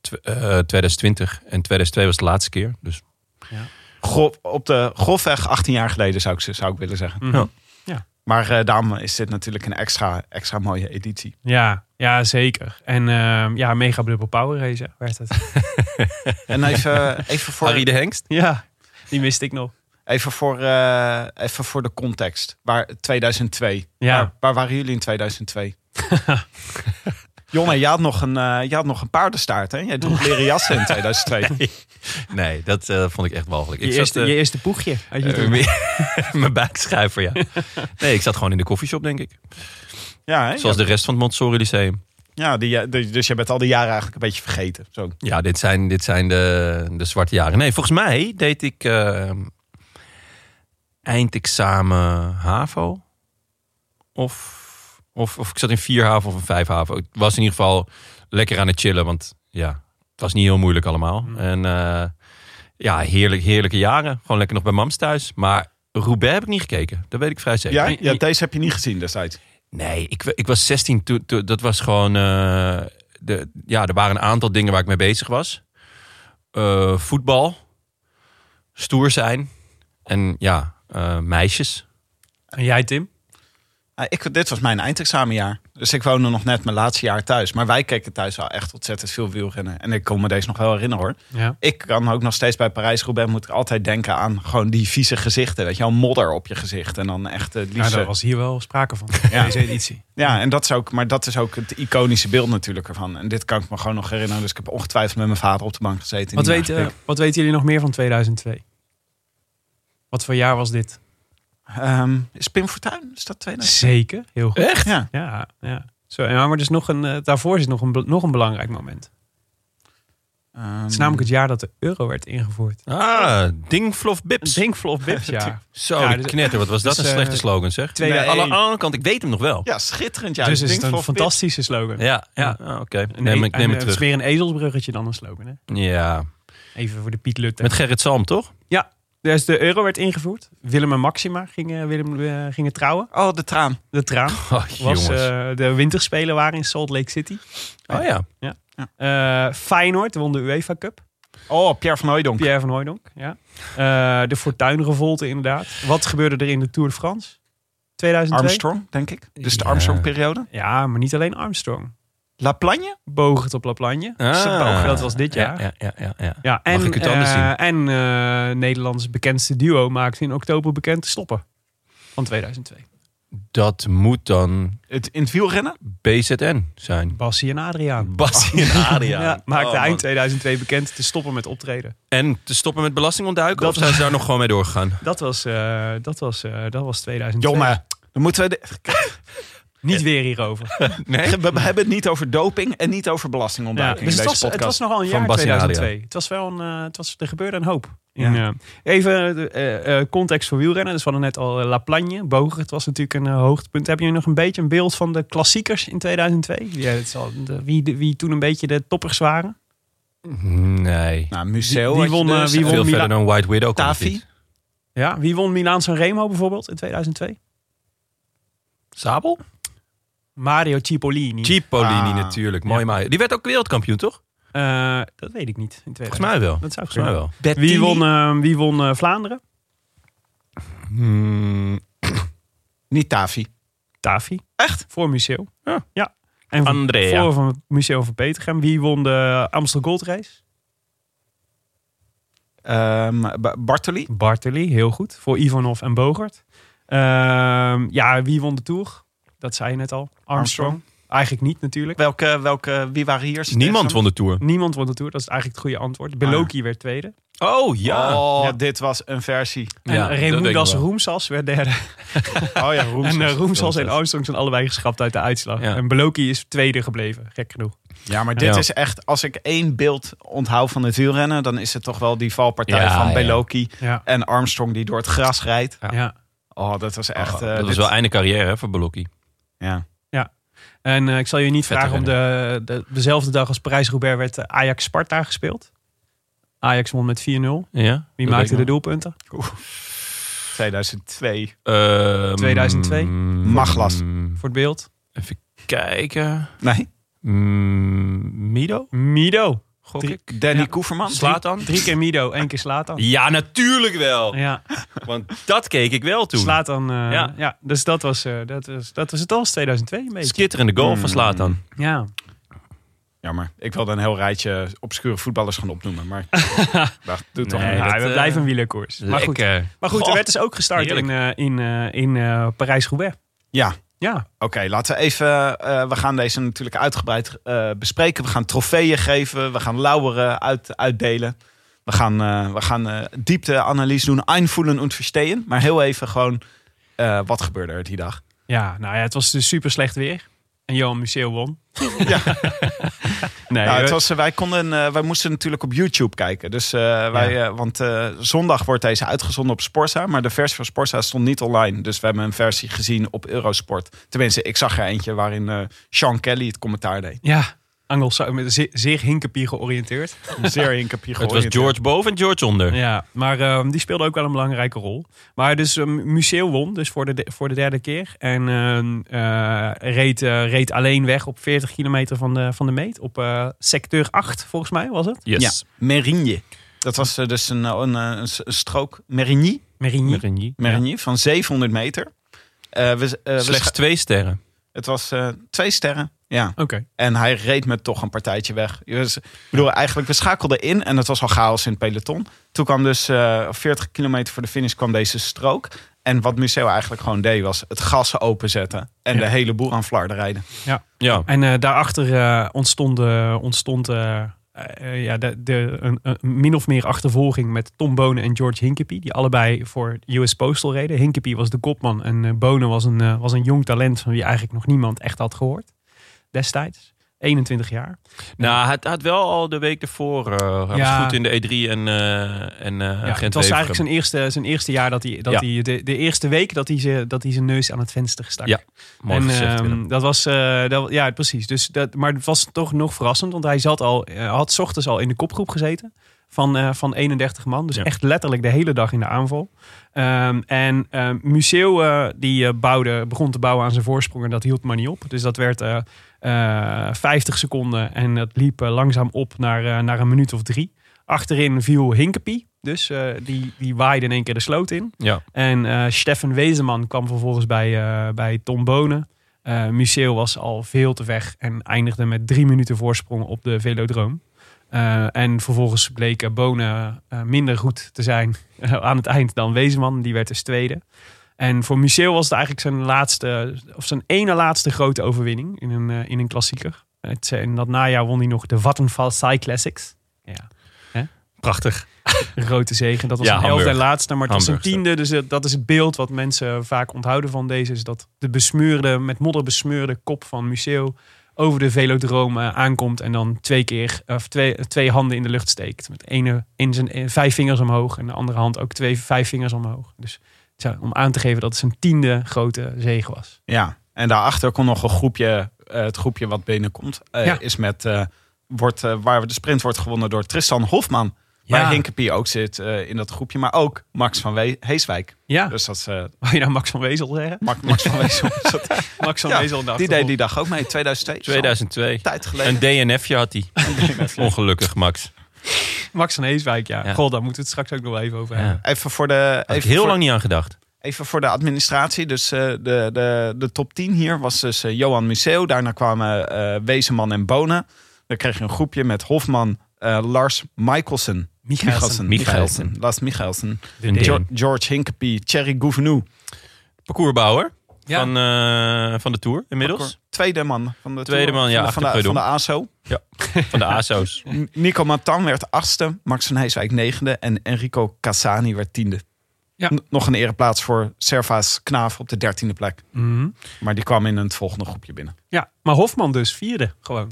tw- eh, 2020 en 2002 was de laatste keer. Dus Gro- op de grofweg 18 jaar geleden zou ik, ze- zou ik willen zeggen. Mhm. Maar eh, daarom is dit natuurlijk een extra, extra mooie editie. Ja, ja zeker. En ehm, ja, mega blubber power race werd het. (laughs) En even, even, voor, Harry de Hengst. ja, die miste ik nog. even, voor, eh, even voor de context. Waar 2002. Ja. Waar, waar waren jullie in 2002? (laughs) Jongen, je had nog een, eh, je had nog een paardenstaart, hè? Jij droeg (laughs) leren jassen in 2002. Nee, dat eh, vond ik echt walgelijk. Je, Ik eerste, zat, eh, je eerste poegje. Had je toen. meer- (laughs) mijn buikschuiver, ja. Nee, ik zat gewoon in de koffieshop, denk ik. Ja, hè? Zoals de rest van het Montessori Lyceum. ja die, die- dus je bent al die jaren eigenlijk een beetje vergeten. Zo. Ja, dit zijn, dit zijn de, de zwarte jaren. Nee, volgens mij deed ik eh, eindexamen HAVO. Of, of, of ik zat in 4 HAVO of een 5 HAVO. Ik was in ieder geval lekker aan het chillen. Want ja, Het was niet heel moeilijk allemaal. En eh, ja, heerlijk, heerlijke jaren. Gewoon lekker nog bij mams thuis. Maar Roubaix heb ik niet gekeken. Dat weet ik vrij zeker. Ja, ja, deze heb je niet gezien destijds. Nee, ik, ik was 16 toen. dat was gewoon. eh, de, ja, er waren een aantal dingen waar ik mee bezig was: Eh, voetbal, stoer zijn en ja, eh, meisjes. En jij, Tim? Ah, ik, dit was mijn eindexamenjaar. Dus ik woonde nog net mijn laatste jaar thuis. Maar wij keken thuis wel echt ontzettend veel wielrennen. En ik kon me deze nog wel herinneren hoor. Ja. Ik kan ook nog steeds bij Parijs-Roubaix... moet ik altijd denken aan gewoon die vieze gezichten. Weet je wel, modder op je gezicht. En dan echt eh, het Ja, liefste... daar was hier wel sprake van. Ja. Deze editie. Ja, en dat is ook, maar dat is ook het iconische beeld natuurlijk ervan. En dit kan ik me gewoon nog herinneren. Dus ik heb ongetwijfeld met mijn vader op de bank gezeten. Wat, eh, wat weten jullie nog meer van 2002? Wat voor jaar was dit? Ehm, is Pim Fortuyn? Is dat 2000? Zeker, heel goed. Echt? Ja. Ja, ja. Zo, maar dus nog een, eh, daarvoor is nog een, be- nog een belangrijk moment. Ehm, Het is namelijk het jaar dat de euro werd ingevoerd. Ah, Dingflof Bips. Drinkvlof Bips, (laughs) ja. Zo, Ja, dus- knetter. Wat was dat (laughs) dus, een slechte eh, slogan zeg. tweede- Nee, aan de andere kant, ik weet hem nog wel. Ja, schitterend. Ja, dus is het een fantastische slogan. Ja, ja. ah, oké. Neem, e- ik neem en, het eh, Het is terug. meer een ezelsbruggetje dan een slogan. Hè? Ja, Even voor de Piet Lutte. met Gerrit Salm, toch? Ja, dus de euro werd ingevoerd. Willem en Maxima gingen, Willem, eh, gingen trouwen. Oh, de traan. De traan (laughs) Oh, was eh, de winterspelen waren in Salt Lake City. oh ja. Eh, Feyenoord won de UEFA Cup. Oh, Pierre van Hooijdonk. Pierre van Hooijdonk. Ja. Eh, de Fortuynrevolte inderdaad. Wat gebeurde er in de Tour de France? 2002? Armstrong, denk ik. Dus de Ja. Armstrong-periode. Ja, maar niet alleen Armstrong. La Plagne? Bogert op La Plagne. Ah. Dat was dit jaar. Ja, ja, ja, ja. Ja, en, Mag ik het anders eh, zien? En eh, Nederlands bekendste duo maakte in oktober bekend te stoppen. Van 2002. Dat moet dan Het, in het wielrennen? BZN zijn. Bassie en Adriaan. Bassie en (laughs) Adriaan. Ja, maakte Oh, eind 2002 bekend te stoppen met optreden. En te stoppen met belastingontduiken? Dat of zijn ze daar nog gewoon mee doorgegaan? Dat was, eh, dat was, eh, dat was 2002. Jongen, dan moeten we... De, (laughs) Niet weer hierover. (laughs) Nee? we, we hebben het niet over doping en niet over Ja, belastingontduiking dus in het deze was, het was nogal een jaar Bassie en 2002. Het was wel een, eh, het was, er gebeurde een hoop. In, Ja. even de eh, eh, context voor wielrennen. Dus we hadden net al La Plagne, Bogert was natuurlijk een hoogtepunt. Hebben jullie nog een beetje een beeld van de klassiekers in 2002? Ja, het is al, de, wie, de- wie toen een beetje de toppers waren? Nee. Nou, Museo Wie- won, dus. wie won- Veel Mila- verder dan White Widow het niet. Ja, wie won Milaan San Remo bijvoorbeeld in 2002? Sabel? Mario Cipollini. Cipollini Ah. natuurlijk. Mooi maar. Die werd ook wereldkampioen, toch? Eh, dat weet ik niet. In 2000. Volgens mij wel. Dat zou Volgens mij kunnen. wel. Wie won, eh, wie won eh, Vlaanderen? Hmm, (clears throat) Niet Tafi. Tafi. Echt? Voor Museo. Ja. ja. En voor, Andrea. voor van Museo van Petergem. Wie won de Amstel Gold Race? Ehm, Ba- Bartoli? Bartoli, heel goed. Voor Ivanov en Bogart. Ehm, ja, wie won de Tour? Dat zei je net al. Armstrong. Armstrong. Eigenlijk niet natuurlijk. Welke, welke, wie waren hier? Niemand won de Tour. Niemand won de Tour. Dat is eigenlijk het goede antwoord. Beloki werd tweede. Oh ja. Oh, Ja. dit was een versie. En Ja. Roemsas werd derde. (laughs) Oh ja, en uh, Roemsas en Roemsas. Armstrong zijn allebei geschrapt uit de uitslag. Ja. En Beloki is tweede gebleven. Gek genoeg. Ja, maar dit Ja. is echt... Als ik één beeld onthoud van het wielrennen... dan is het toch wel die valpartij Ja, van ja. Beloki Ja. en Armstrong... die door het gras rijdt. Ja. ja. Oh, dat was echt... Oh, eh, dat was wel einde carrière hè, voor Belocchi. Ja. En eh, ik zal je niet Vette vragen om de, de, dezelfde dag als Parijs-Roubaix werd eh, Ajax-Sparta gespeeld. Ajax won met 4-0. Wie Ja? Dat maakte de doelpunten? 2002. Ehm, 2002? Maglas. mm, Voor het beeld. Even kijken. Nee, Mm, Mido? Mido. Gok Drie- ik. Danny Ja. Koeverman. Slatan? Drie keer Mido, één keer Slatan. (laughs) Ja, natuurlijk wel. Ja, Want dat keek ik wel toen. Slatan. eh, Ja. ja. dus dat was, eh, dat was, dat was het al, 2002 een beetje. Skitterende goal van Mm. Slatan. Ja. Jammer. Ik wilde een heel rijtje obscure voetballers gaan opnoemen. Maar (laughs) dat doet toch Nee. Ja, dat, we eh, blijven een wielerkoers. Maar goed, maar goed er werd dus ook gestart heerlijk. in, eh, in, eh, in Parijs-Roubaix. Ja, Ja, oké. laten we even... eh, we gaan deze natuurlijk uitgebreid eh, bespreken. We gaan trofeeën geven. We gaan lauweren uit, uitdelen. We gaan, eh, we gaan diepte-analyse doen. Einvoelen en verstehen. Maar heel even gewoon... wat gebeurde er die dag? ja, nou ja, het was dus super slecht weer. En Johan Museo won. (laughs) Ja. nee, Nou, het was, eh, wij, konden, eh, wij moesten natuurlijk op YouTube kijken. Dus, eh, wij, eh, want eh, zondag wordt deze uitgezonden op Sporza. Maar de versie van Sporza stond niet online. Dus we hebben een versie gezien op Eurosport. Tenminste, ik zag er eentje waarin eh, Sean Kelly het commentaar deed. ja, Angels, met zeer, (laughs) zeer Hinkepie georiënteerd. Zeer Hinkepie Het was George boven en George onder. Ja, maar ehm, die speelde ook wel een belangrijke rol. Maar dus um, Museo won dus voor de, de- voor de derde keer. En ehm, eh, reed, eh, reed alleen weg op 40 kilometer van de, van de meet. Op eh, secteur 8 volgens mij was het. Yes. Ja, Merigne. Dat was dus een, een, een, een strook. Merigny. Merigny. Merigny. Merigny van 700 meter. Eh, we, we Slechts twee sterren. het was eh, twee sterren. Ja. Oké. En hij reed met toch een partijtje weg. Dus, ik bedoel, eigenlijk, we schakelden in en het was al chaos in het peloton. Toen kwam dus eh 40 kilometer voor de finish kwam deze strook. En wat Museo eigenlijk gewoon deed, was het gas openzetten. En Ja. de hele boel aan flarden rijden. Ja. En eh, daarachter eh, ontstond, ontstond ja, de, de, een, een min of meer achtervolging met Tom Bonen en George Hinkepie. Die allebei voor US Postal reden. Hinkepie was de kopman en Bonen was een, was een jong talent van wie eigenlijk nog niemand echt had gehoord. Destijds. 21 jaar. Nou, hij had wel al de week ervoor. eh hij Ja. was goed in de E3 en, eh en eh Ja, het was eigenlijk zijn eerste, zijn eerste jaar dat hij, dat Ja. hij de, de eerste week dat hij, ze, dat hij zijn neus aan het venster stak. Ja, Mooi en gezegd, ehm, dat was, dat, ja, precies. Dus dat, maar het was toch nog verrassend, want hij zat al, had 's ochtends al in de kopgroep gezeten van, eh, van 31 man. Dus Ja. echt letterlijk de hele dag in de aanval. Ehm, en ehm Museo eh, die eh, bouwde, begon te bouwen aan zijn voorsprong en dat hield maar niet op. Dus dat werd eh, eh, 50 seconden en dat liep langzaam op naar, naar een minuut of drie. Achterin viel Hinkepie, dus die, die waaide in één keer de sloot in. Ja. En eh Steffen Wezeman kwam vervolgens bij, bij Tom Bonen. Museo was al veel te weg en eindigde met drie minuten voorsprong op de velodroom. Eh, en vervolgens bleek Bonen eh, minder goed te zijn eh, aan het eind dan Wezeman. Die werd dus tweede. En voor Museo was het eigenlijk zijn laatste, of zijn ene laatste grote overwinning in een, in een klassieker. Het, in dat najaar won hij nog de Vattenfall Sai Classics. Ja, Prachtig. grote zegen. Dat was Ja, een elfde Hamburg. en laatste, maar het was een Hamburg, tiende. Dus dat is het beeld wat mensen vaak onthouden van deze. Is dat de besmeurde, met modder besmeurde kop van Museo over de velodroom aankomt. En dan twee keer, of twee, twee handen in de lucht steekt. Met ene in zijn eh, vijf vingers omhoog. En de andere hand ook twee vijf vingers omhoog. Dus om aan te geven dat het zijn tiende grote zege was. Ja, en daarachter komt nog een groepje, eh, het groepje wat binnenkomt. eh, Ja. Is met, wordt, waar de sprint wordt gewonnen door Tristan Hofman. Ja. Waar Hinkepie ook zit eh, in dat groepje. Maar ook Max van We Heeswijk. Ja, Dus dat is eh, (laughs) wou je nou Max van Wezel zeggen? Max, Max van Wezel. (laughs) dat- Max van Ja, Wezel dacht die deed die dag ook mee, 2002. 2002. Tijd geleden. Een DNFje had hij. (laughs) Ongelukkig, Max. Max van Heeswijk, ja. Ja. God, daar moeten we het straks ook nog wel even over Ja. hebben. Even voor de, Had ik even heel voor, lang niet aan gedacht. even voor de administratie. Dus eh, de, de, de top 10 hier was dus Johan Museo. Daarna kwamen eh Wezenman en Bonen. Dan kreeg je een groepje met Hofman, eh, Lars Michelsen. Michelsen. Michelsen. Lars Michelsen. Deen. George, George Hinkepie, Thierry Gouvenou. Parcoursbouwer Ja. van, eh, van de Tour inmiddels. Tweede man van de Tweede Tour, man, ja, van, de, van, de, Preud'homme. van de ASO. Van de ASO's. (laughs) Nico Matan werd achtste, Max van Heeswijk negende en Enrico Cassani werd tiende. Ja. Nog een ereplaats voor Servaas Knaaf op de dertiende plek. Mhm. Maar die kwam in het volgende groepje binnen. Ja, maar Hofman dus vierde gewoon.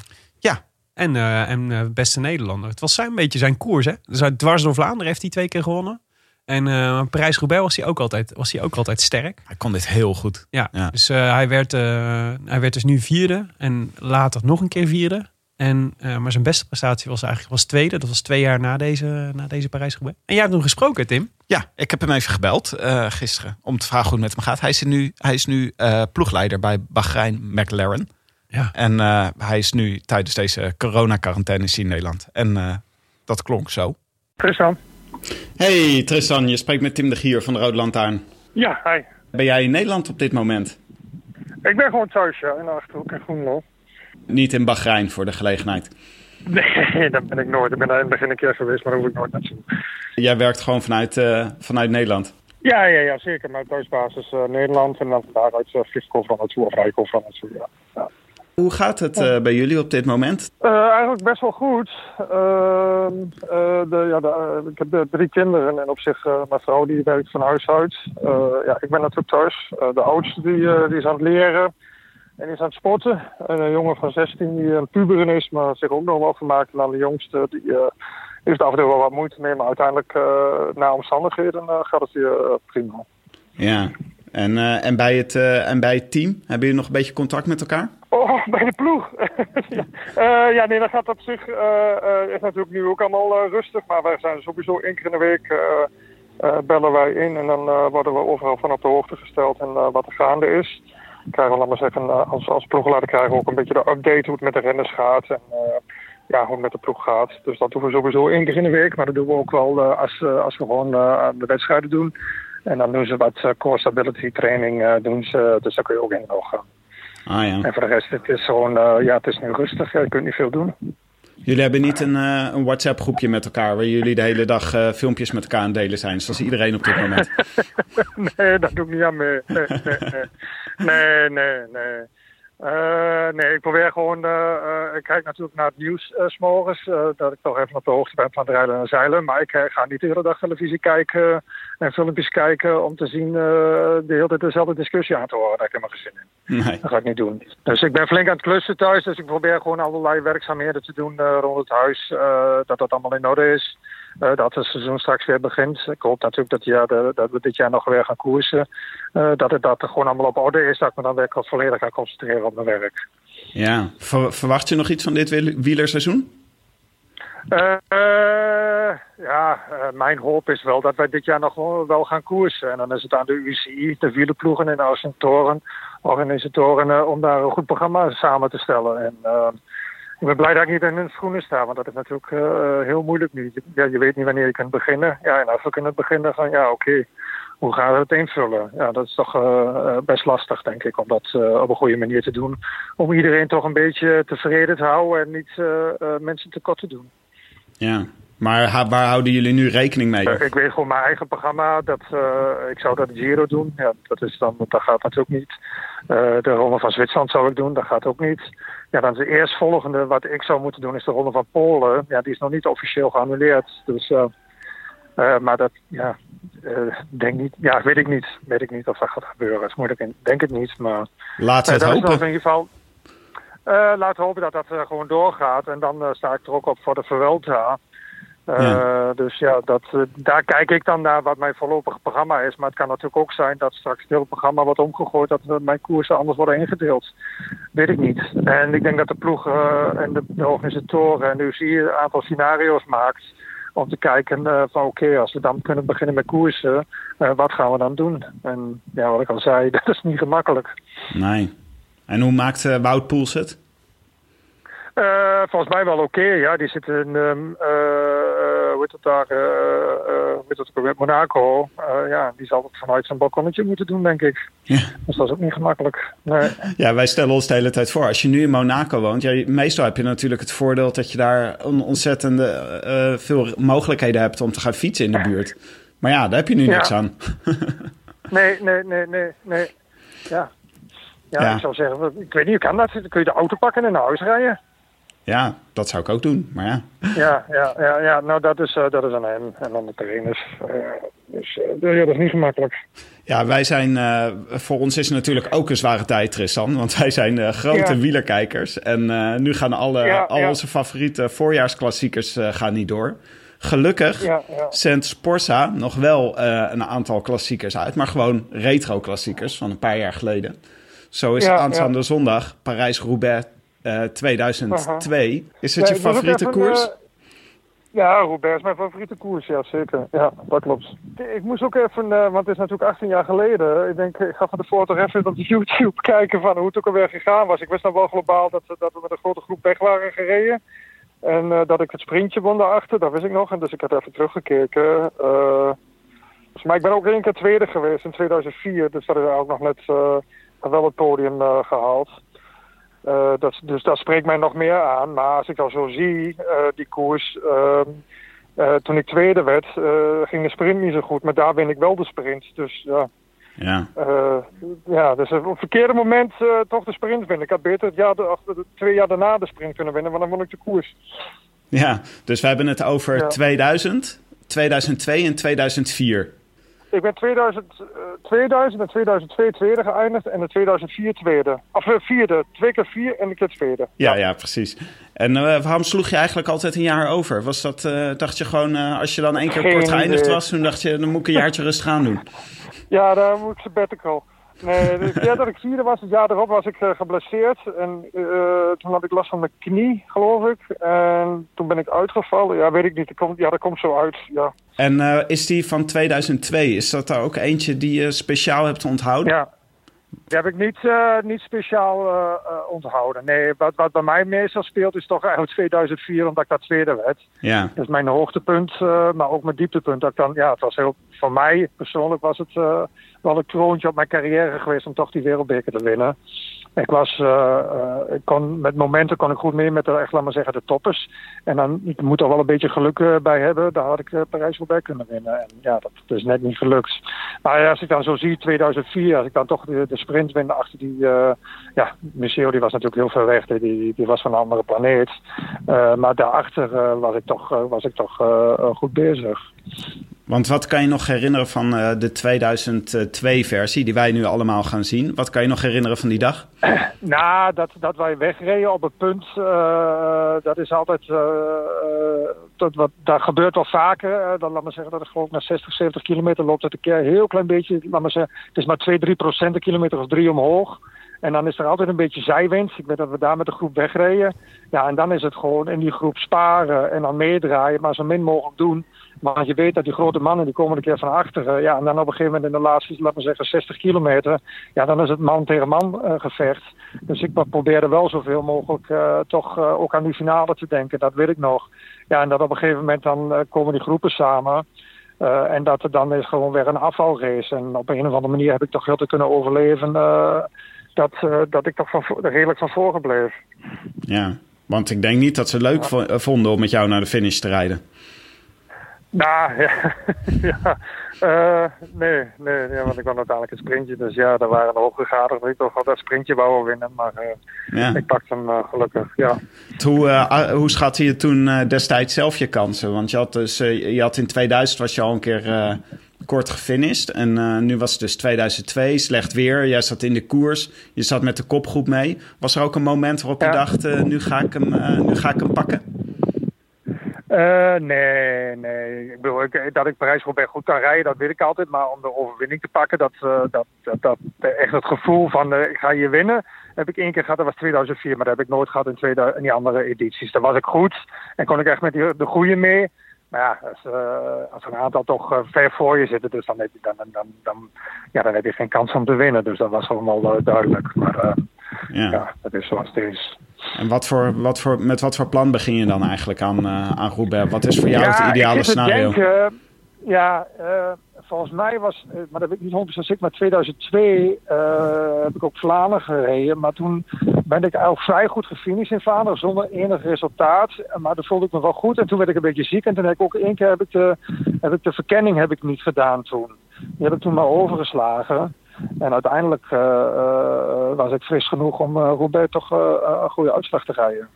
En, eh, en eh, beste Nederlander. Het was zijn beetje zijn koers, hè? Dus uit dwars door Vlaanderen heeft hij twee keer gewonnen. En eh Parijs-Roubaix was hij ook altijd, was hij ook altijd sterk. Hij kon dit heel goed. Ja, Ja. dus hij, werd, hij werd dus nu vierde. En later nog een keer vierde. En, maar zijn beste prestatie was eigenlijk was tweede. Dat was twee jaar na deze, na deze Parijs-Roubaix. En jij hebt hem gesproken, Tim. Ja, ik heb hem even gebeld gisteren om te vragen hoe het met hem gaat. Hij is nu, hij is nu ploegleider bij Bahrein McLaren. Ja. En eh, hij is nu tijdens deze hij in Nederland. En eh, dat klonk zo. Tristan. Hey Tristan, je spreekt met Tim de Gier van de Rode Lantaarn. Ja, hi. Ben jij in Nederland op dit moment? Ik ben gewoon thuis, ja, in de Achterhoek in Groenlo. Niet in Bahrein voor de gelegenheid. (laughs) Nee, dat ben ik nooit. Ik ben daar in het begin een keer geweest, maar dat hoef ik nooit naartoe. Jij werkt gewoon vanuit, eh, vanuit Nederland. Ja, ja, ja, zeker. Mijn thuisbasis eh, Nederland en dan vandaag uit uh, Vliegkoffer naartoe of Rijkoffer naartoe, ja. ja. Hoe gaat het eh, bij jullie op dit moment? Eh, eigenlijk best wel goed. Eh, de, ja, de, ik heb de drie kinderen en op zich uh, mijn vrouw die werkt van huis uit. Uh, ja, ik ben natuurlijk thuis. Uh, de oudste die, die is aan het leren en die is aan het sporten. En een jongen van 16 die een puberen is, maar zich ook nog wel vermaakt. En dan de jongste die heeft af en toe wel wat moeite mee, maar uiteindelijk na omstandigheden gaat het weer prima. Ja, en, en, bij het, en bij het team, hebben jullie nog een beetje contact met elkaar? Oh, (laughs) bij de ploeg. (laughs) ja. Eh, ja, nee, dat gaat op zich. eh, is natuurlijk nu ook allemaal rustig. Maar wij zijn sowieso één keer in de week. bellen wij in en dan worden we overal van op de hoogte gesteld en wat er gaande is. Krijgen we, laat maar zeggen, als, als ploegleider krijgen we ook een beetje de update hoe het met de renners gaat. En ja, hoe het met de ploeg gaat. Dus dat doen we sowieso één keer in de week. Maar dat doen we ook wel als, als we gewoon eh, de wedstrijden doen. En dan doen ze wat core stability training. doen ze, dus daar kun je ook in nog gaan. Ah ja. En voor de rest, het is gewoon, eh, ja, het is nu rustig. Je kunt niet veel doen. Jullie hebben niet een, eh, een WhatsApp groepje met elkaar waar jullie de hele dag eh, filmpjes met elkaar aan het delen zijn. Zoals iedereen op dit moment. (laughs) nee, dat doe ik niet aan mee. (laughs) Nee, nee, nee. Nee, nee, nee. Eh, nee, ik probeer gewoon. eh, eh, ik kijk natuurlijk naar het nieuws 's morgens. dat ik toch even op de hoogte ben van het rijden en zeilen. Maar ik ga niet de hele dag televisie kijken en filmpjes kijken om te zien de hele tijd dezelfde discussie aan te horen. Daar heb ik helemaal geen zin in. Nee. Dat ga ik niet doen. Dus ik ben flink aan het klussen thuis. Dus ik probeer gewoon allerlei werkzaamheden te doen rond het huis. dat dat allemaal in orde is. Eh, dat het seizoen straks weer begint. Ik hoop natuurlijk dat, ja, de- dat we dit jaar nog weer gaan koersen. Eh, dat het dat er gewoon allemaal op orde is. Dat ik me dan weer volledig ga concentreren op mijn werk. Ja. Ver- verwacht je nog iets van dit wiel- wielerseizoen? Eh, ja, mijn hoop is wel dat wij dit jaar nog wel- gaan koersen. En dan is het aan de UCI, de wielerploegen en de organisatoren, om daar een goed programma samen te stellen. En ik ben blij dat ik niet in hun schoenen sta, want dat is natuurlijk eh, heel moeilijk nu. Je, ja, je weet niet wanneer je kunt beginnen. Ja, en als we kunnen beginnen van ja, oké, hoe gaan we het invullen? Ja, dat is toch eh, eh, best lastig, denk ik, om dat op een goede manier te doen. Om iedereen toch een beetje tevreden te houden en niet mensen tekort te doen. Ja. Maar waar houden jullie nu rekening mee? Ik weet gewoon mijn eigen programma. Dat, ik zou dat Giro doen. Ja, dat, is dan, dat gaat natuurlijk niet. De Ronde van Zwitserland zou ik doen. Dat gaat ook niet. Ja, dan de eerstvolgende wat ik zou moeten doen is de Ronde van Polen. Ja, die is nog niet officieel geannuleerd. Dus, eh, eh, maar dat, ja, eh, denk niet. Ja, weet ik niet. Weet ik niet of dat gaat gebeuren. Dat is moeilijk. in- Denk het niet. Maar eh, het dat is hopen. in ieder geval. We hopen dat dat gewoon doorgaat. En dan sta ik er ook op voor de Vuelta. Eh, Ja. Dus ja, dat, eh, daar kijk ik dan naar wat mijn voorlopige programma is. Maar het kan natuurlijk ook zijn dat straks het hele programma wordt omgegooid. Dat mijn koersen anders worden ingedeeld. Weet ik niet. En ik denk dat de ploeg eh, en de, de organisatoren en de UCI een aantal scenario's maakt. Om te kijken van oké, als we dan kunnen beginnen met koersen, wat gaan we dan doen? En ja, wat ik al zei, (laughs) dat is niet gemakkelijk. Nee. En hoe maakt eh, Wout Poels het? Eh, volgens mij wel oké, ja. Die zit in, eh, eh, hoe heet het daar, het Monaco. Ja, die zal het vanuit zijn balkonnetje moeten doen, denk ik. Ja. Dus dat is ook niet gemakkelijk. Nee. (laughs) Ja, wij stellen ons de hele tijd voor. Als je nu in Monaco woont, ja, meestal heb je natuurlijk het voordeel dat je daar een ontzettende veel mogelijkheden hebt om te gaan fietsen in de buurt. Maar ja, daar heb je nu Ja. niks aan. (laughs) nee, nee, nee, nee, nee. Ja. Ja, Ja. ik zou zeggen, ik weet niet, kan dat? Dan kun je de auto pakken en naar huis rijden. Ja, dat zou ik ook doen. Maar ja, Ja, ja, ja, ja. nou dat is, eh, dat is aan hem en aan de trainers. Eh, dus eh, ja, dat is niet gemakkelijk. ja wij zijn, voor ons is het natuurlijk ook een zware tijd, Tristan. Want wij zijn grote Ja. wielerkijkers. En nu gaan alle, Ja, al ja. onze favoriete voorjaarsklassiekers gaan niet door. Gelukkig Ja, zendt Sporza nog wel een aantal klassiekers uit. Maar gewoon retro-klassiekers van een paar jaar geleden. Zo is Ja, aanstaande zondag Parijs-Roubaix eh, 2002. Is het je favoriete koers? eh, ja, Roubaix is mijn favoriete koers, ja zeker. Ja, dat klopt. Ik moest ook even, eh, want het is natuurlijk 18 jaar geleden. Ik denk, ik ga van de foto even op YouTube kijken van hoe het ook alweer gegaan was. Ik wist nog wel globaal dat, dat we met een grote groep weg waren gereden. En dat ik het sprintje won daarachter, dat wist ik nog. En dus ik heb even teruggekeken. Dus, maar ik ben ook één keer tweede geweest in 2004. Dus dat is ook nog net wel het podium eh, gehaald. Eh, dat, dus dat spreekt mij nog meer aan. Maar als ik dan zo zie, eh, die koers. ehm, eh, toen ik tweede werd, ging de sprint niet zo goed. Maar daar win ik wel de sprint. Dus ja, Ja. ja dus op het verkeerde moment toch de sprint winnen. Ik had beter het jaar, de, twee jaar daarna de sprint kunnen winnen, want dan won ik de koers. ja, dus we hebben het over Ja. 2000, 2002 en 2004. Ik ben 2000, eh, 2000 en 2002 tweede geëindigd en de 2004 tweede. Of eh, vierde, twee keer vier en een keer tweede. Ja, ja, precies. En eh, waarom sloeg je eigenlijk altijd een jaar over? Was dat, eh, dacht je gewoon, eh, als je dan één keer Geen kort geëindigd idee. was, toen dacht je, dan moet ik een jaartje rustig aan doen. Ja, daar moet ik sabbatical. Nee, de keer dat ik vierde was, het jaar erop was ik eh, geblesseerd. En eh, toen had ik last van mijn knie, geloof ik. En toen ben ik uitgevallen. Ja, weet ik niet. Dat komt, ja, dat komt zo uit. Ja, En eh, is die van 2002, is dat daar ook eentje die je speciaal hebt onthouden? ja. Die heb ik niet, niet speciaal onthouden. Nee, wat, wat bij mij meestal speelt is toch eigenlijk 2004, omdat ik dat tweede werd. Ja. Dat is mijn hoogtepunt, maar ook mijn dieptepunt. Dat ik dan, ja, het was heel, voor mij persoonlijk was het wel een kroontje op mijn carrière geweest om toch die wereldbeker te winnen. Ik was, eh, eh, ik kon, met momenten kon ik goed mee met de, echt, laat maar zeggen, de toppers. En dan ik moet er wel een beetje geluk eh, bij hebben. Daar had ik uh, Parijs-Roubaix kunnen winnen. En ja, dat is net niet gelukt. Maar als ik dan zo zie, 2004, als ik dan toch de, sprint win achter die, ja, Michel die was natuurlijk heel ver weg. Die, die, die was van een andere planeet. Maar daarachter was ik toch, was ik toch goed bezig. Want wat kan je nog herinneren van eh, de 2002-versie, die wij nu allemaal gaan zien? Wat kan je nog herinneren van die dag? (clears throat) Nou, dat, dat wij wegreden op het punt, eh, dat is altijd, eh, eh, dat, wat, dat gebeurt wel vaker. eh, dan laat maar zeggen dat ik geloof na 60, 70 kilometer loopt het een keer heel klein beetje, laat maar zeggen, het is maar 2, 3 procent een kilometer of drie omhoog. En dan is er altijd een beetje zijwind. Ik weet dat we daar met de groep wegreden. Ja, en dan is het gewoon in die groep sparen en dan meedraaien, maar zo min mogelijk doen. Want je weet dat die grote mannen, die komen een keer van achteren. Ja, en dan op een gegeven moment in de laatste, laat maar zeggen, 60 kilometer. Ja, dan is het man tegen man eh, gevecht. Dus ik probeerde wel zoveel mogelijk eh, toch eh, ook aan die finale te denken. Dat weet ik nog. Ja, en dat op een gegeven moment dan komen die groepen samen. En dat er dan is gewoon weer een afvalrace. En op een of andere manier heb ik toch heel te kunnen overleven. Dat, eh, dat ik toch van, redelijk van voren bleef. Ja, want ik denk niet dat ze leuk eh, vonden om met jou naar de finish te rijden. Nou, (laughs) ja. ja. Eh, nee, nee, ja, want ik won uiteindelijk een sprintje. Dus ja, daar waren de hooggegadigden. Ik toch wel dat sprintje wou winnen. Maar Ja. ik pakte hem gelukkig, ja. Hoe, hoe schatte je toen destijds zelf je kansen? Want je had, dus, je had in 2000 was je al een keer kort gefinished. En eh, nu was het dus 2002, slecht weer. Jij zat in de koers. Je zat met de kopgroep mee. Was er ook een moment waarop je dacht, eh, nu, ga ik hem, eh, nu ga ik hem pakken? Nee, nee. Ik bedoel, ik, dat ik Parijs-Roubaix goed kan rijden, dat weet ik altijd. Maar om de overwinning te pakken, dat, dat, dat, dat echt het gevoel van ik ga hier winnen, heb ik één keer gehad. Dat was 2004, maar dat heb ik nooit gehad in, 2000, in die andere edities. Daar was ik goed en kon ik echt met die, de goede mee. Maar ja, als, eh, als er een aantal toch eh, ver voor je zitten, dus dan heb, je, dan, dan, dan, ja, dan heb je geen kans om te winnen. Dus dat was wel eh, duidelijk. Maar Ja. ja, dat is zoals het is. En wat voor, wat voor, met wat voor plan begin je dan eigenlijk aan, aan Roubaix? Wat is voor jou het ideale scenario? Denken, ja, eh, volgens mij was, eh, maar dat weet ik niet 100% zeker, maar 2002 eh, heb ik ook Vlaanderen gereden. Maar toen ben ik eigenlijk vrij goed gefinished in Vlaanderen zonder enig resultaat. Maar toen voelde ik me wel goed en toen werd ik een beetje ziek. En toen heb ik ook één keer heb ik de, heb ik de verkenning heb ik niet gedaan toen. Die heb ik toen maar overgeslagen. En uiteindelijk eh, eh, was ik fris genoeg om eh Roubaix toch een goede uitslag te rijden.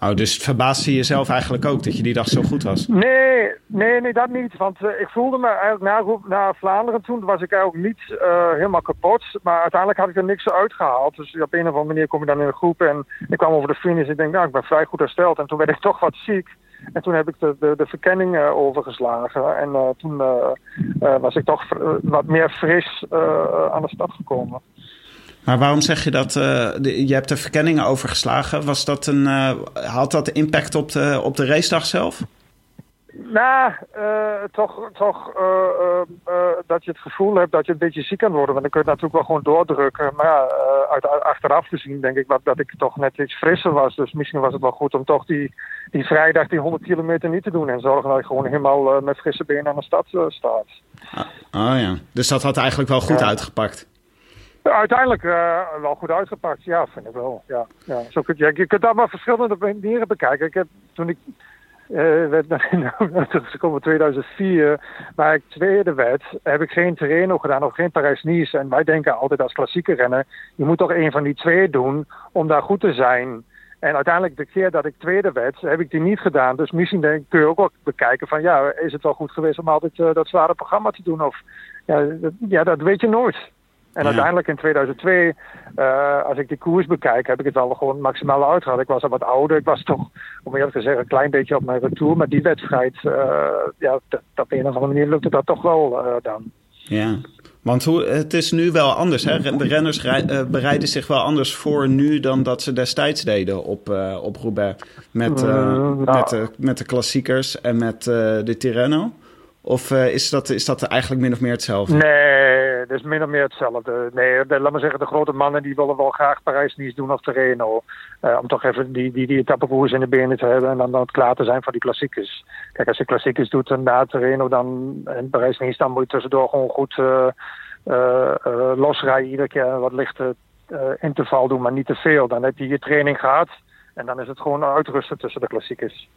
Oh, dus verbaasde jezelf eigenlijk ook dat je die dag zo goed was? Nee, nee, nee, dat niet. Want ik voelde me eigenlijk na, na Vlaanderen toen was ik eigenlijk niet helemaal kapot. Maar uiteindelijk had ik er niks uitgehaald. Dus op een of andere manier kom je dan in een groep en ik kwam over de finish. Ik denk, nou, ik ben vrij goed hersteld. En toen werd ik (laughs) toch wat ziek. En toen heb ik de, de, verkenning eh, overgeslagen. En eh, toen eh, was ik toch wat meer fris aan de stad gekomen. Maar waarom zeg je dat? je hebt de verkenningen overgeslagen. Was dat een, had dat impact op de, op de racedag zelf? Nou, eh, toch, toch eh, eh, dat je het gevoel hebt dat je een beetje ziek kan worden. Want dan kun je het natuurlijk wel gewoon doordrukken. Maar ja, uit, uit- achteraf gezien denk ik dat, dat ik toch net iets frisser was. Dus misschien was het wel goed om toch die, die vrijdag die 100 kilometer niet te doen. En zorgen dat ik gewoon helemaal met frisse benen aan de stad staat. Oh ja, dus dat had eigenlijk wel goed Ja. uitgepakt. Uiteindelijk wel goed uitgepakt, ja, vind ik wel. Ja, ja. Zo kun je, je kunt dat maar verschillende manieren bekijken. Ik heb toen ik eh werd (laughs) naar teruggekomen in 2004, waar ik tweede werd, heb ik geen Terreno gedaan of geen Parijs-Nice. En wij denken altijd als klassieke renner, je moet toch een van die twee doen om daar goed te zijn. En uiteindelijk de keer dat ik tweede werd, heb ik die niet gedaan. Dus misschien denk, kun je ook wel bekijken van ja, is het wel goed geweest om altijd eh, dat zware programma te doen? Of ja, ja, dat weet je nooit. En Ja. uiteindelijk in 2002, eh, als ik die koers bekijk, heb ik het wel gewoon maximaal uitgehaald. Ik was al wat ouder. Ik was toch, om eerlijk te zeggen, een klein beetje op mijn retour. Maar die wedstrijd, eh, ja, dat- op een of andere manier lukte dat toch wel eh, dan. Ja. Want hoe, het is nu wel anders. Hè? De renners rij- bereiden zich wel anders voor nu dan dat ze destijds deden op, op Roubaix. Met, Eh, nou. met, de, met de klassiekers en met de Tirreno. Of is, dat, is dat eigenlijk min of meer hetzelfde? Nee, het is min of meer hetzelfde. Nee, de, laat maar zeggen, de grote mannen die willen wel graag Parijs-Nice doen of Terreno. Eh, om toch even die, die, die etappekoers in de benen te hebben en dan, dan klaar te zijn voor die klassiekers. Kijk, als je klassiekers doet en na Terreno dan, en Parijs-Nice, dan moet je tussendoor gewoon goed eh eh, eh, losrijden. Iedere keer wat lichte eh, interval doen, maar niet te veel. Dan heb je je training gehad en dan is het gewoon uitrusten tussen de klassiekers.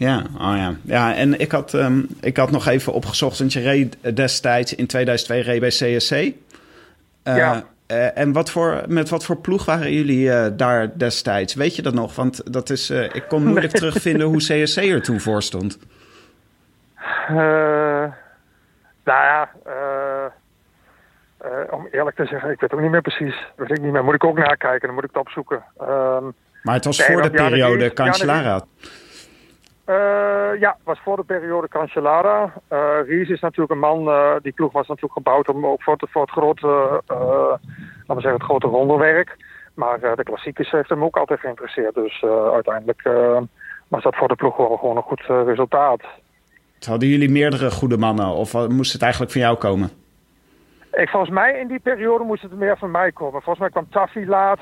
Ja, oh ja. ja en ik had, ehm, ik had nog even opgezocht, want je reed destijds in 2002 reed bij CSC. Eh, Ja. eh, en wat voor, met wat voor ploeg waren jullie eh, daar destijds? Weet je dat nog? Want dat is, ik kon moeilijk (laughs) terugvinden hoe CSC er toen voor stond. Nou ja, om eerlijk te zeggen, ik weet ook niet meer precies. Weet ik niet meer. Moet ik ook nakijken, dan moet ik het opzoeken. Ehm, Maar het was voor de periode eerste- ja, eh, ja, was voor de periode Cancellara. Eh Ries is natuurlijk een man, eh, die ploeg was natuurlijk gebouwd om ook voor, het- voor het grote, laten we zeggen, het grote rondelwerk. Maar de klassiekers heeft hem ook altijd geïnteresseerd. Dus uiteindelijk was dat voor de ploeg wel gewoon een goed resultaat. Hadden jullie meerdere goede mannen of moest het eigenlijk van jou komen? Ik, volgens mij in die periode moest het meer van mij komen. Volgens mij kwam Taffy laat.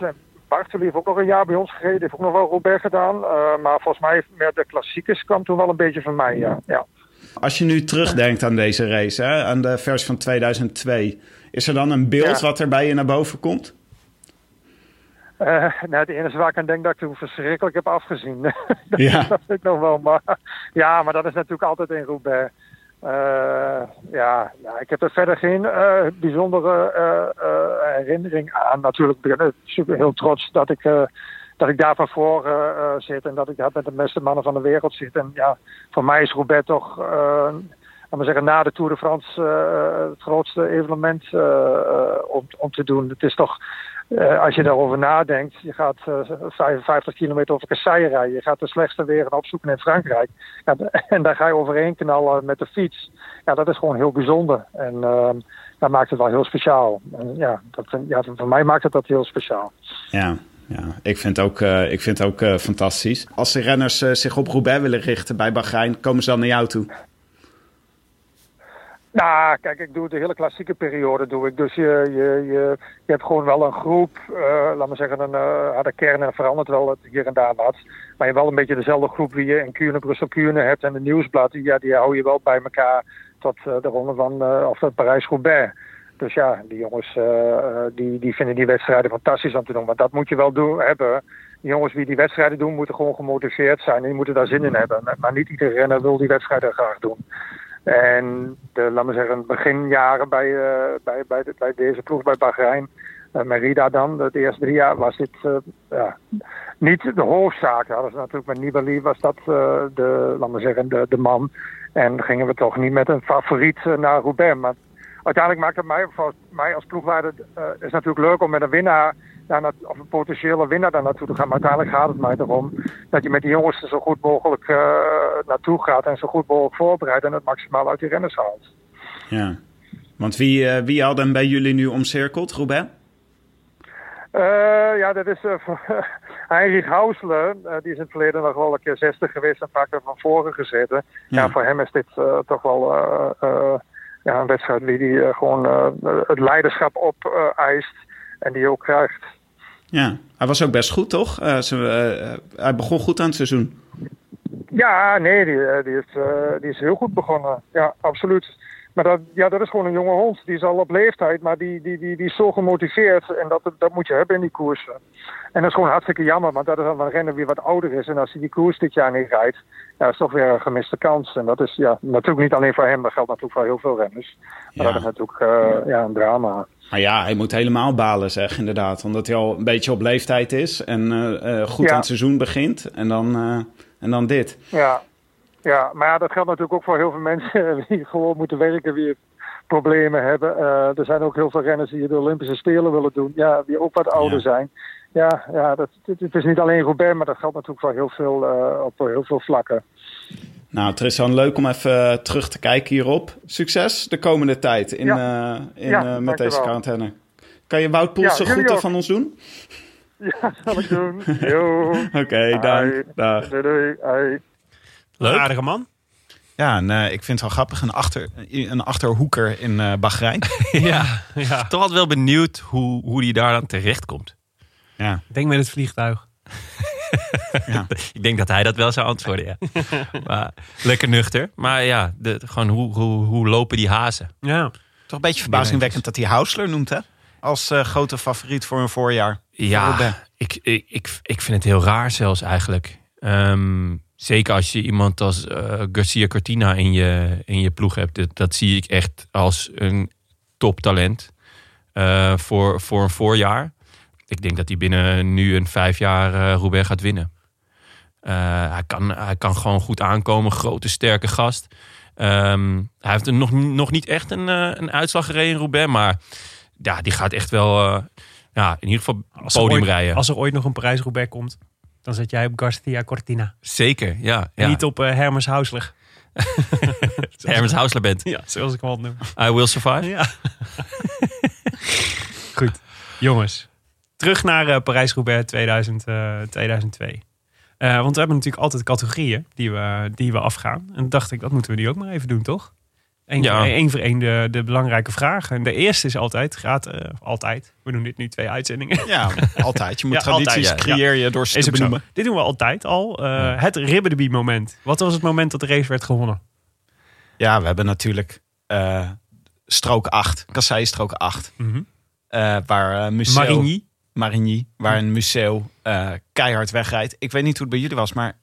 Bartoli heeft ook nog een jaar bij ons gereden. Heeft ook nog wel Robert gedaan. Eh, maar volgens mij meer de klassiekers kwam toen wel een beetje van mij, ja. ja. Als je nu terugdenkt aan deze race, hè, aan de versie van 2002, is er dan een beeld Ja. wat er bij je naar boven komt? Eh, nou, het enige waar ik aan denk dat ik toen verschrikkelijk heb afgezien. (laughs) dat, Ja. (laughs) dat ik nog wel. Maar, ja, maar dat is natuurlijk altijd in Roubaix. Eh, ja, ja, ik heb er verder geen eh, bijzondere eh, herinnering aan. Natuurlijk ben ik super heel trots dat ik, dat ik daar van voor eh, zit en dat ik daar met de beste mannen van de wereld zit. En ja, voor mij is Roubaix toch, laten we zeggen, na de Tour de France het grootste evenement om, om te doen. Het is toch eh, als je daarover nadenkt, je gaat eh, 55 kilometer over kasseien rijden. Je gaat de slechtste wegen opzoeken in Frankrijk. (laughs) En daar ga je overheen knallen met de fiets. Ja, dat is gewoon heel bijzonder. En ehm, dat maakt het wel heel speciaal. En ja, dat, ja, voor mij maakt het dat heel speciaal. Ja, ja. ik vind het ook, eh, ik vind ook eh, fantastisch. Als de renners eh, zich op Roubaix willen richten bij Bahrein, komen ze dan naar jou toe? Nou, kijk, ik doe de hele klassieke periode doe ik. Dus je, je, je, je hebt gewoon wel een groep, eh laat maar zeggen, een, eh, ja, de kern en verandert wel het hier en daar wat. Maar je hebt wel een beetje dezelfde groep wie je in Kuurne, Brussel, Kuurne hebt en de Nieuwsblad. Die, ja, die hou je wel bij elkaar tot eh, de ronde van, eh, of de Parijs-Roubaix. Dus ja, die jongens eh, eh, die, die vinden die wedstrijden fantastisch om te doen. Maar dat moet je wel doen, hebben. Die jongens die die wedstrijden doen, moeten gewoon gemotiveerd zijn. En die moeten daar zin in hebben. Maar niet iedere renner wil die wedstrijden graag doen. En de, laat me zeggen, beginjaren bij, eh, bij, bij, de- bij deze ploeg bij Bahrein, eh Merida dan, het eerste drie jaar was dit eh, ja, niet de hoofdzaak. Was natuurlijk met Nibali was dat de, laat me zeggen, de, de man. En gingen we toch niet met een favoriet naar Roubaix. Maar uiteindelijk maakt het mij, voor mij als ploegleider, is natuurlijk leuk om met een winnaar, of een potentiële winnaar daar naartoe te gaan. Maar uiteindelijk gaat het mij erom dat je met die jongens er zo goed mogelijk eh, naartoe gaat en zo goed mogelijk voorbereidt en het maximaal uit die renners haalt. Ja. Want wie, eh, wie hadden hem bij jullie nu omcirkeld, Roubaix? Eh, ja, dat is (laughs) Heinrich Hausler. die is in het verleden nog wel een keer 60 geweest en vaak er van voren gezeten. Ja. Ja. voor hem is dit toch wel ja, een wedstrijd die eh, gewoon het leiderschap op eh, eist en die ook krijgt. Ja, hij was ook best goed, toch? Eh, ze, eh, hij begon goed aan het seizoen. Ja, nee, die, eh, die, is, eh, die is heel goed begonnen. Ja, absoluut. Maar dat, ja, dat is gewoon een jonge hond. Die is al op leeftijd, maar die, die, die, die is zo gemotiveerd. En dat, dat moet je hebben in die koersen. En dat is gewoon hartstikke jammer, want dat is dan een renner die wat ouder is. En als hij die koers dit jaar niet rijdt, ja, is toch weer een gemiste kans. En dat is ja, natuurlijk niet alleen voor hem, dat geldt natuurlijk voor heel veel renners. Maar Ja. dat is natuurlijk eh, ja, een drama. Maar ja, hij moet helemaal balen, zeg, inderdaad. Omdat hij al een beetje op leeftijd is en eh, eh, goed Ja. aan het seizoen begint. En dan, eh, en dan dit. Ja. ja, maar ja, dat geldt natuurlijk ook voor heel veel mensen (laughs) die gewoon moeten werken, die problemen hebben. Er zijn ook heel veel renners die de Olympische Spelen willen doen, ja, die ook wat ouder Ja. zijn. Ja, ja dat, het, is niet alleen Roubaix, maar dat geldt natuurlijk voor heel veel, op heel veel vlakken. Nou, Tristan, leuk om even eh, terug te kijken hierop. Succes de komende tijd in, Ja. eh, in, Ja, eh, met deze quarantaine. Kan je Wout groeten ook. van ons doen? (laughs) Ja, zal ik doen. Yo. (laughs) Oké, dank. Dag. Doei. Leuk. Aardige man. Ja, en, ik vind het wel grappig. Een, achter, een achterhoeker in eh Bahrein. (laughs) ja. Ja. Toch altijd wel benieuwd hoe, hoe die daar dan terecht komt. ja. Denk met het vliegtuig. (laughs) Ik denk dat hij dat wel zou antwoorden, ja. (laughs) maar, lekker nuchter. Maar ja, de, gewoon hoe, hoe, hoe lopen die hazen? Ja. Toch een beetje verbazingwekkend dat hij Hausler noemt, hè? Als eh, grote favoriet voor een voorjaar. Ja, ik, ik, ik, ik vind het heel raar zelfs eigenlijk. Ehm, zeker als je iemand als eh, Garcia Cortina in je, in je ploeg hebt. Dat, dat zie ik echt als een toptalent eh, voor, voor een voorjaar. Ik denk dat hij binnen nu een vijf jaar Roubaix gaat winnen. Eh, hij, kan, hij kan gewoon goed aankomen. Grote, sterke gast. Ehm, hij heeft nog, nog niet echt een, eh, een uitslag gereden in Roubaix. Maar ja, die gaat echt wel... ja, in ieder geval Als podium ooit, rijden. als er ooit nog een Parijs-Roubaix komt, dan zet jij op Garcia Cortina. Zeker, ja. Ja. niet op Hermes Hausler. (laughs) Hermes Hausler bent. Ja, zoals ik hem al noem. I will survive. Ja. (laughs) Goed. Jongens, terug naar eh, Parijs-Roubaix 2000, eh, 2002. Eh, want we hebben natuurlijk altijd categorieën die we, die we afgaan. En dacht ik, dat moeten we nu ook maar even doen, toch? Eén Ja. voor één voor één de, de belangrijke vragen. En de eerste is altijd, gaat eh, altijd. We doen dit nu twee uitzendingen. Ja, (laughs) altijd. Je moet Ja, tradities altijd, ja. creëer je door ze Is te benoemen. Dit doen we altijd al. Eh, Het Ribbedebi moment. Wat was het moment dat de race werd gewonnen? Ja, we hebben natuurlijk eh, strook 8. Kassei strook 8. eh, waar. Marigny. Marigny. Waar een Museo eh, keihard wegrijdt. Ik weet niet hoe het bij jullie was, maar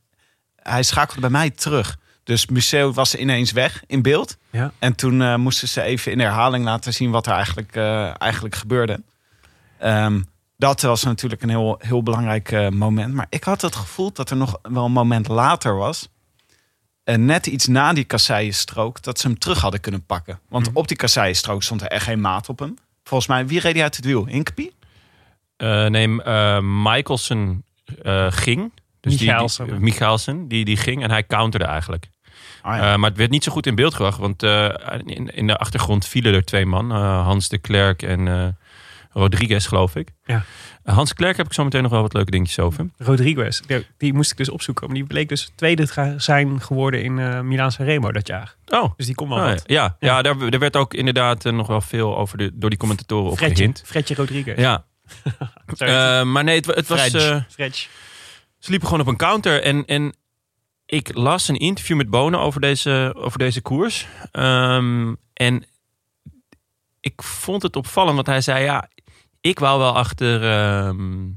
hij schakelde bij mij terug. Dus Museo was ineens weg in beeld. Ja. En toen eh, moesten ze even in herhaling laten zien wat er eigenlijk, eh, eigenlijk gebeurde. Ehm, dat was natuurlijk een heel, heel belangrijk moment. Maar ik had het gevoel dat er nog wel een moment later was. En net iets na die kasseienstrook, dat ze hem terug hadden kunnen pakken. Want op die kasseienstrook stond er echt geen maat op hem. Volgens mij, wie reed hij uit het wiel? Hinkepie? Nee, eh Michelson eh, ging. Dus die- Michaelsen. Die, Michaelsen, die, die ging en hij counterde eigenlijk. Ah, ja. Maar het werd niet zo goed in beeld gebracht. Want in, in de achtergrond vielen er twee man. Hans de Klerk en Rodriguez, geloof ik. Ja. Hans Klerk heb ik zo meteen nog wel wat leuke dingetjes over. Rodriguez. Die, die moest ik dus opzoeken. Maar die bleek dus tweede te zijn geworden in eh Milaan Sanremo dat jaar. Oh, Dus die kon wel Ah, wat. ja, ja. daar, daar werd ook inderdaad nog wel veel over de, door die commentatoren op Fredje. Fredje Rodriguez. Ja, (laughs) Eh, maar nee, het, het was... Fredje. Ze liepen gewoon op een counter. En, en ik las een interview met Bonen over deze, over deze koers. Ehm, en ik vond het opvallend, want hij zei... ja, ik wou wel achter, ehm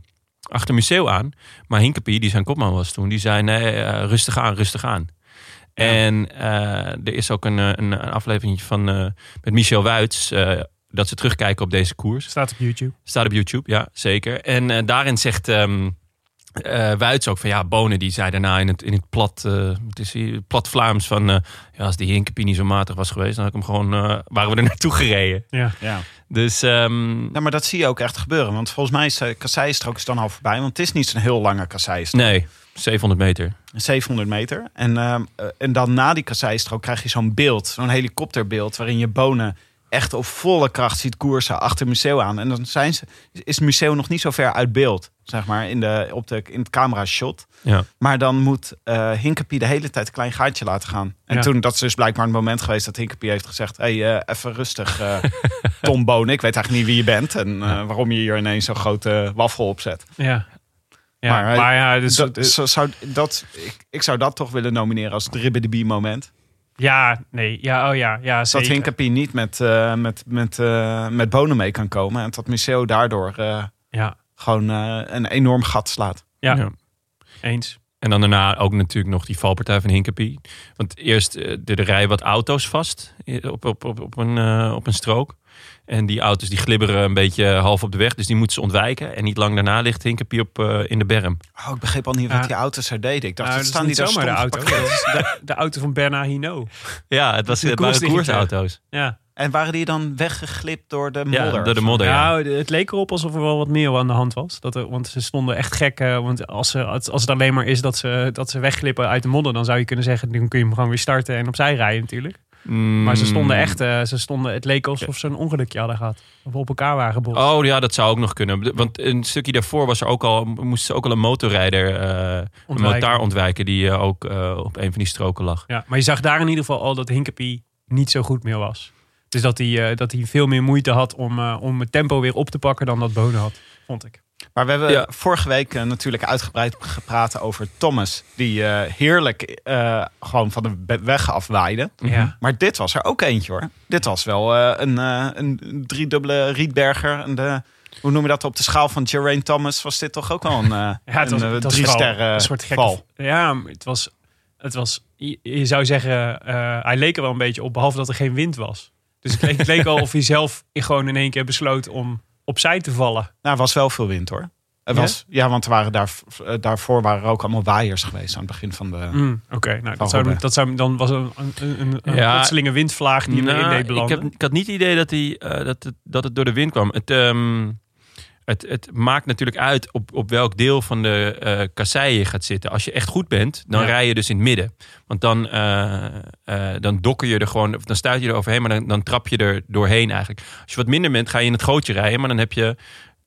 achter Museo aan. Maar Hinkepie, die zijn kopman was toen, die zei... nee, eh, rustig aan, rustig aan. En er is ook een, een, een aflevering van, met Michel Wuits... dat ze terugkijken op deze koers. Staat op YouTube. Staat op YouTube, ja, zeker. En eh, daarin zegt ehm eh, Wuits ook van ja, Bonen die zei daarna in het, in het plat, eh, wat is die, plat Vlaams van eh, ja, als die Hinkepie niet zo matig was geweest, dan had ik hem gewoon, eh, waren we er (laughs) naartoe gereden. Ja. ja. Dus ehm, Nou, maar dat zie je ook echt gebeuren. Want volgens mij is de kasseienstrook is dan al voorbij. Want het is niet zo'n heel lange kasseienstrook. nee, 700 meter. 700 meter. En, ehm, eh, en dan na die kasseienstrook krijg je zo'n beeld. Zo'n helikopterbeeld waarin je bonen echt op volle kracht ziet koersen achter Museo aan. En dan zijn ze, is Museo nog niet zo ver uit beeld, zeg maar, in, de, op de, in het camera shot. Ja. Maar dan moet eh Hinkepie de hele tijd een klein gaatje laten gaan. En Ja. toen, dat is dus blijkbaar een moment geweest dat Hinkepie heeft gezegd... hey, eh, even rustig, eh, (laughs) Tom Bonen. Ik weet eigenlijk niet wie je bent en waarom je hier ineens zo'n grote wafel opzet. Ja. Ja, Maar, maar, ja, dus, dat, zo- zou, dat, ik, ik zou dat toch willen nomineren als het Ribbe moment. Ja, nee, ja, oh ja, ja, Dat zeker. Hinkepie niet met, eh, met, met, eh, met Bonen mee kan komen. En dat Museo daardoor eh, Ja, gewoon eh, een enorm gat slaat. ja, Ja. eens. En dan daarna ook natuurlijk nog die valpartij van Hinkepie. Want eerst er rijden wat auto's vast op, op, op, op, een, eh, op een strook. En die auto's die glibberen een beetje half op de weg. Dus die moeten ze ontwijken. En niet lang daarna ligt Hinkepie op eh, in de berm. Oh, ik begreep al niet wat die auto's er deden. Ik dacht, Nou, dat staan niet die zomaar de auto. geparkeerd. Dat is de, de auto van Bernard Hinault. Ja, het was de het waren koersauto's. Ja. En waren die dan weggeglipt door de Ja, modder? door de modder. Ja. Nou, het leek erop alsof er wel wat meer aan de hand was. Dat er, want ze stonden echt gek. eh, want als, ze, als als het alleen maar is dat ze, dat ze wegglippen uit de modder... dan zou je kunnen zeggen, dan kun je hem gewoon weer starten en opzij rijden natuurlijk. Maar ze stonden Mm. echt, eh, ze stonden, het leek alsof ze een ongelukje hadden gehad. Of op elkaar waren gebotst. Oh ja, dat zou ook nog kunnen. Want een stukje daarvoor was er ook al, moest ze ook al een motorrijder, eh een Ontwijken. motaar ontwijken die eh, ook op een van die stroken lag. Ja, maar je zag daar in ieder geval al dat Hinkepie niet zo goed meer was. Dus dat hij, dat hij veel meer moeite had om, om het tempo weer op te pakken dan dat Bonen had, vond ik. Maar we hebben Ja. vorige week eh, natuurlijk uitgebreid gepraat over Thomas. Die eh, heerlijk eh, gewoon van de weg afwaaide. Ja. Maar dit was er ook eentje hoor. Dit was wel eh, een, eh, een driedubbele Rietberger. En de, hoe noem je dat op de schaal van Geraint Thomas? Was dit toch ook wel een, eh (laughs) Ja, het was, een het was drie sterren een soort gekke val? Ja, het was, het was, je, zou zeggen, eh, hij leek er wel een beetje op, behalve dat er geen wind was. Dus het leek, het leek al of hij zelf gewoon in één keer besloot om opzij te vallen. Nou, er was wel veel wind hoor. Er Ja? was, ja, want er waren daar, daarvoor waren er ook allemaal waaiers geweest aan het begin van de... Mm, Oké, nou, dat zou, dat zou, dan was een, een, een, een Ja. plotselinge windvlaag die Nou, erin deed ik, belanden. heb, ik had niet het idee dat, hij, eh, dat, het, dat het door de wind kwam. Het, ehm, het, het maakt natuurlijk uit op, op welk deel van de eh kassei je gaat zitten. Als je echt goed bent, dan Ja. rij je dus in het midden. Want dan, eh, dan dokker je er gewoon, of dan stuit je er overheen, maar dan, dan trap je er doorheen eigenlijk. Als je wat minder bent, ga je in het gootje rijden, maar dan heb je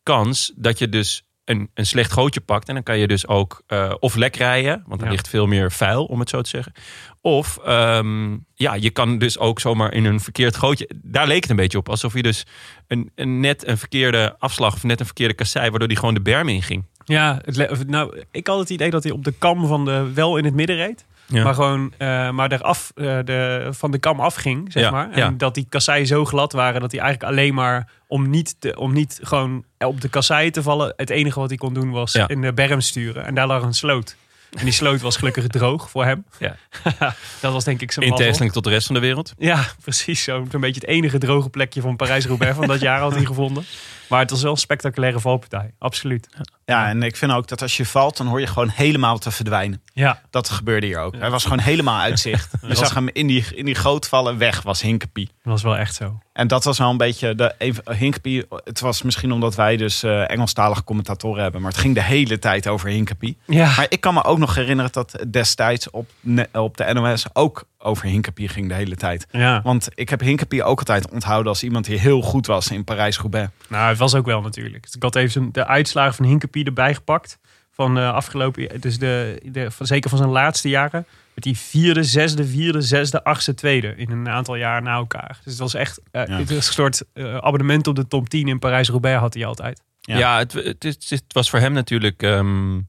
kans dat je dus een, een slecht gootje pakt. En dan kan je dus ook eh, of lek rijden, want er Ja. ligt veel meer vuil, om het zo te zeggen. Of ehm, ja, je kan dus ook zomaar in een verkeerd gootje. Daar leek het een beetje op. Alsof je dus een, een net een verkeerde afslag of net een verkeerde kassei, waardoor die gewoon de berm in ging. Ja, het, nou, ik had het idee dat hij op de kam van de wel in het midden reed. Ja. Maar gewoon eh, maar eraf, eh, de, van de kam afging, zeg Ja, maar. En ja. dat die kasseien zo glad waren dat hij eigenlijk alleen maar om niet, te, om niet gewoon op de kasseien te vallen. Het enige wat hij kon doen was in de berm sturen. En daar lag een sloot. En die sloot was gelukkig (laughs) droog voor hem. Ja. (laughs) dat was denk ik zijn In tegenstelling tot de rest van de wereld. Ja, (laughs) precies. Zo'n zo'n beetje het enige droge plekje van Parijs-Roubaix van dat jaar had hij gevonden. Maar het was wel een spectaculaire valpartij. Absoluut. Ja, en ik vind ook dat als je valt, dan hoor je gewoon helemaal te verdwijnen. Ja, Dat gebeurde hier ook. Hij was gewoon helemaal uitzicht. (laughs) Je zag hem in die, in die goot vallen. Weg was Hinkepie. dat was wel echt zo. En dat was wel een beetje de Hinkepie. Het was misschien omdat wij dus eh Engelstalige commentatoren hebben. Maar het ging de hele tijd over Hinkepie. Ja, Maar ik kan me ook nog herinneren dat destijds op, op de NOS ook over Hinkepie ging de hele tijd. ja. Want ik heb Hinkepie ook altijd onthouden als iemand die heel goed was in Parijs-Roubaix. Nou, was ook wel natuurlijk. Ik had even zijn- de uitslagen van Hinkepie erbij gepakt. Van de afgelopen, dus de, de, van, zeker van zijn laatste jaren. Met die vierde, zesde, vierde, zesde, achtste, tweede. In een aantal jaar na elkaar. Dus het was echt eh, Ja. het was een soort eh, abonnement op de top 10 in Parijs-Roubaix had hij altijd. Ja. Ja, het, het, was voor hem natuurlijk ehm,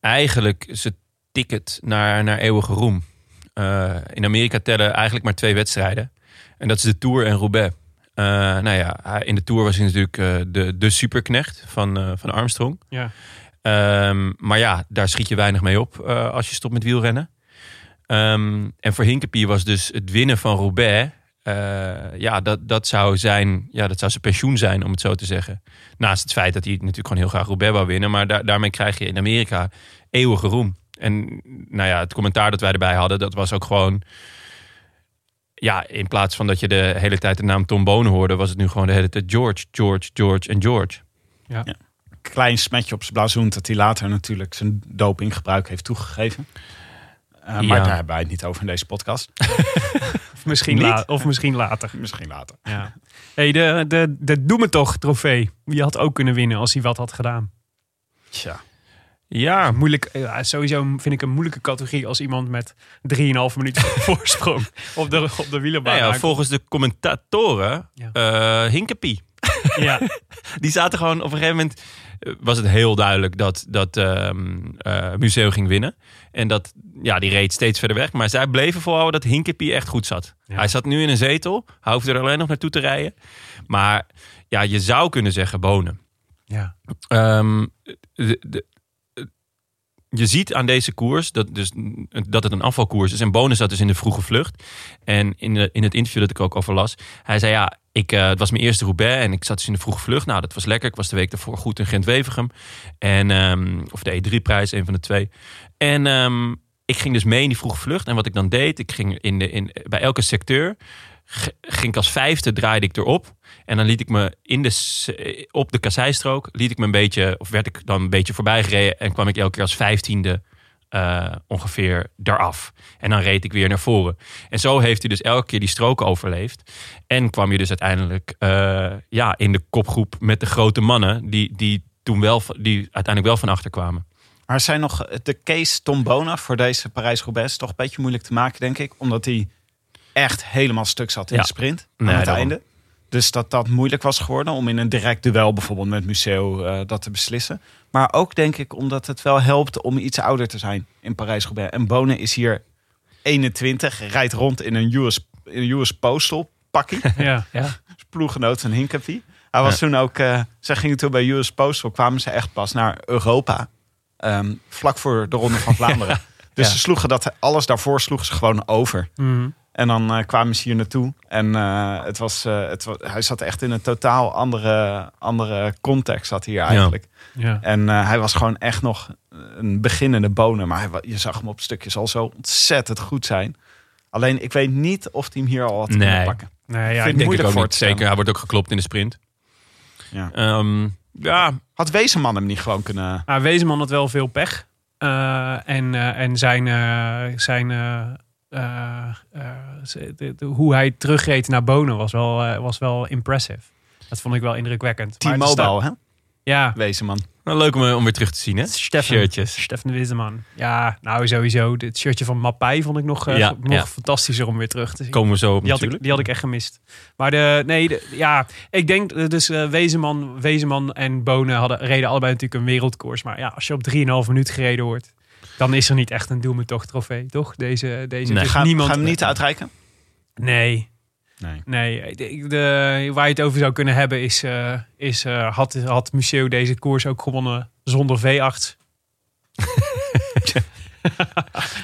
eigenlijk zijn ticket naar, naar eeuwige roem. Eh, in Amerika tellen eigenlijk maar twee wedstrijden. En dat is de Tour en Roubaix. Eh, nou ja, in de Tour was hij natuurlijk eh, de, de superknecht van, eh, van Armstrong. Ja. Ehm, maar ja, daar schiet je weinig mee op als je stopt met wielrennen. Ehm, en voor Hinkepie was dus het winnen van Roubaix... ja, dat, dat, zou zijn, ja, dat zou zijn pensioen zijn, om het zo te zeggen. Naast het feit dat hij natuurlijk gewoon heel graag Roubaix wou winnen. Maar daar daarmee krijg je in Amerika eeuwige roem. En nou ja, het commentaar dat wij erbij hadden, dat was ook gewoon... Ja, in plaats van dat je de hele tijd de naam Tom Bonen hoorde... was het nu gewoon de hele tijd George, George, George en George. Klein smetje op zijn blazoen dat hij later natuurlijk zijn dopinggebruik heeft toegegeven. Eh, maar Ja. daar hebben wij het niet over in deze podcast. (laughs) Of misschien, Niet? la- of misschien later. Misschien later. Ja. Hey, de, de, de Doe Me Toch trofee. Wie had ook kunnen winnen als hij wat had gedaan? Tja. Ja, Moeilijk, ja, sowieso vind ik een moeilijke categorie als iemand met 3,5 minuten (laughs) voorsprong op de, op de wielerbaan. Nou ja, volgens de commentatoren, Ja. eh, Hinkepie. (laughs) ja. (laughs) Die zaten gewoon op een gegeven moment. eh, Was het heel duidelijk dat, dat eh, Museo ging winnen. En dat, ja, die reed steeds verder weg. Maar zij bleven volhouden dat Hinkepie echt goed zat. Hij zat nu in een zetel. Hij hoefde er alleen nog naartoe te rijden. Maar ja, je zou kunnen zeggen Bonen. ja. Ehm, de, de- je ziet aan deze koers dat, dus, dat het een afvalkoers is. En bonus zat dus in de vroege vlucht. En in, in het interview dat ik ook over las, hij zei ja, ik, eh, het was mijn eerste Roubaix en ik zat dus in de vroege vlucht. Nou, dat was lekker. Ik was de week daarvoor goed in Gent-Wevergem. En, ehm, of de E3-prijs, een van de twee. En ehm, ik ging dus mee in die vroege vlucht. En wat ik dan deed, ik ging in de, in, bij elke secteur, ging ik als vijfde, draaide ik erop. En dan liet ik me in de, s- op de kasseistrook, liet ik me een beetje, of werd ik dan een beetje voorbij gereden. En kwam ik elke keer als vijftiende eh, ongeveer eraf. En dan reed ik weer naar voren. En zo heeft hij dus elke keer die strook overleefd. En kwam je dus uiteindelijk eh, ja, in de kopgroep met de grote mannen, die, die toen wel, die uiteindelijk wel van achter kwamen. Maar zijn nog de case Tom Bona voor deze Parijs-Roubaix toch een beetje moeilijk te maken, denk ik. Omdat hij echt helemaal stuk zat in Ja. de sprint aan Nee, het daarom. einde. Dus dat dat moeilijk was geworden om in een direct duel bijvoorbeeld met Museo eh, dat te beslissen. Maar ook denk ik omdat het wel helpt om iets ouder te zijn in Parijs-Roubaix. En Bonen is hier 21, rijdt rond in een US, in een US Postal pakkie. (laughs) Ja. Ja. (laughs) ploeggenoot van Hinkepie. Hij was Ja. toen ook, eh ze gingen toen bij US Postal, kwamen ze echt pas naar Europa. Ehm, vlak voor de Ronde van (laughs) Vlaanderen. Dus Ja. ze sloegen dat, alles daarvoor sloegen ze gewoon over. Mhm. En dan eh, kwamen ze hier naartoe. En eh, het was, eh, het was, hij zat echt in een totaal andere, andere context zat hij hier eigenlijk. ja. En eh, hij was gewoon echt nog een beginnende bonen. Maar hij, je zag hem op stukjes al zo ontzettend goed zijn. Alleen ik weet niet of hij hem hier al had Nee. kunnen pakken. Nee, ja, Vind ik moeilijk ik ook voor. Zeker, hij wordt ook geklopt in de sprint. Ja. Ehm, ja, Had Wezenman hem niet gewoon kunnen... Nou, Wezenman had wel veel pech. Eh, en, eh, en zijn, eh, zijn eh, eh, de- de- hoe hij terugreed naar Bonen was wel, eh, was wel impressive. Dat vond ik wel indrukwekkend. Maar het T-Mobile, hè? Ja, Wezenman. nou, leuk om, om weer terug te zien, hè? Stefan, Shirtjes. Stefan Wezenman. Ja, nou sowieso. Het shirtje van Mapai vond ik nog, Ja, nog ja. fantastischer om weer terug te zien. Komen we zo op Die had, ik, natuurlijk. die had ik echt gemist. Maar de, nee, de- ja, ik denk dus Wezenman, Wezenman en Bonen hadden, reden allebei natuurlijk een wereldkoers. Maar ja, als je op 3,5 minuut gereden wordt, dan is er niet echt een doel met toch trofee, toch? Deze, deze Nee. dus Ga, niemand. ga hem niet uitreiken? Nee, Nee. nee. De, de- waar je het over zou kunnen hebben is, eh, is eh, had, had Museo deze koers ook gewonnen zonder V8? (laughs)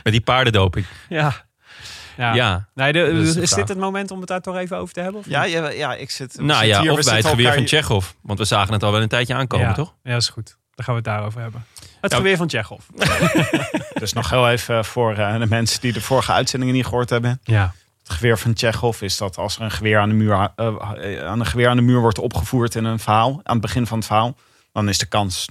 Met die paardendoping. Ja. Ja. Ja. Nee, de, Dat is dit het moment om het daar toch even over te hebben? Of Ja, ja, ja, ik zit... we Nou ja, hier, we of bij het geweer van Tsjechov. Want we zagen het al wel een tijdje aankomen, ja. toch? Ja, dat is goed. Dan gaan we het daarover hebben. Het Ja. geweer van Tsjechov. (laughs) Dus nog heel even voor eh, de mensen die de vorige uitzendingen niet gehoord hebben. Ja. Het geweer van Tsjechov is dat als er een geweer aan de muur, eh, aan een geweer aan de muur wordt opgevoerd in een verhaal, aan het begin van het verhaal, dan is de kans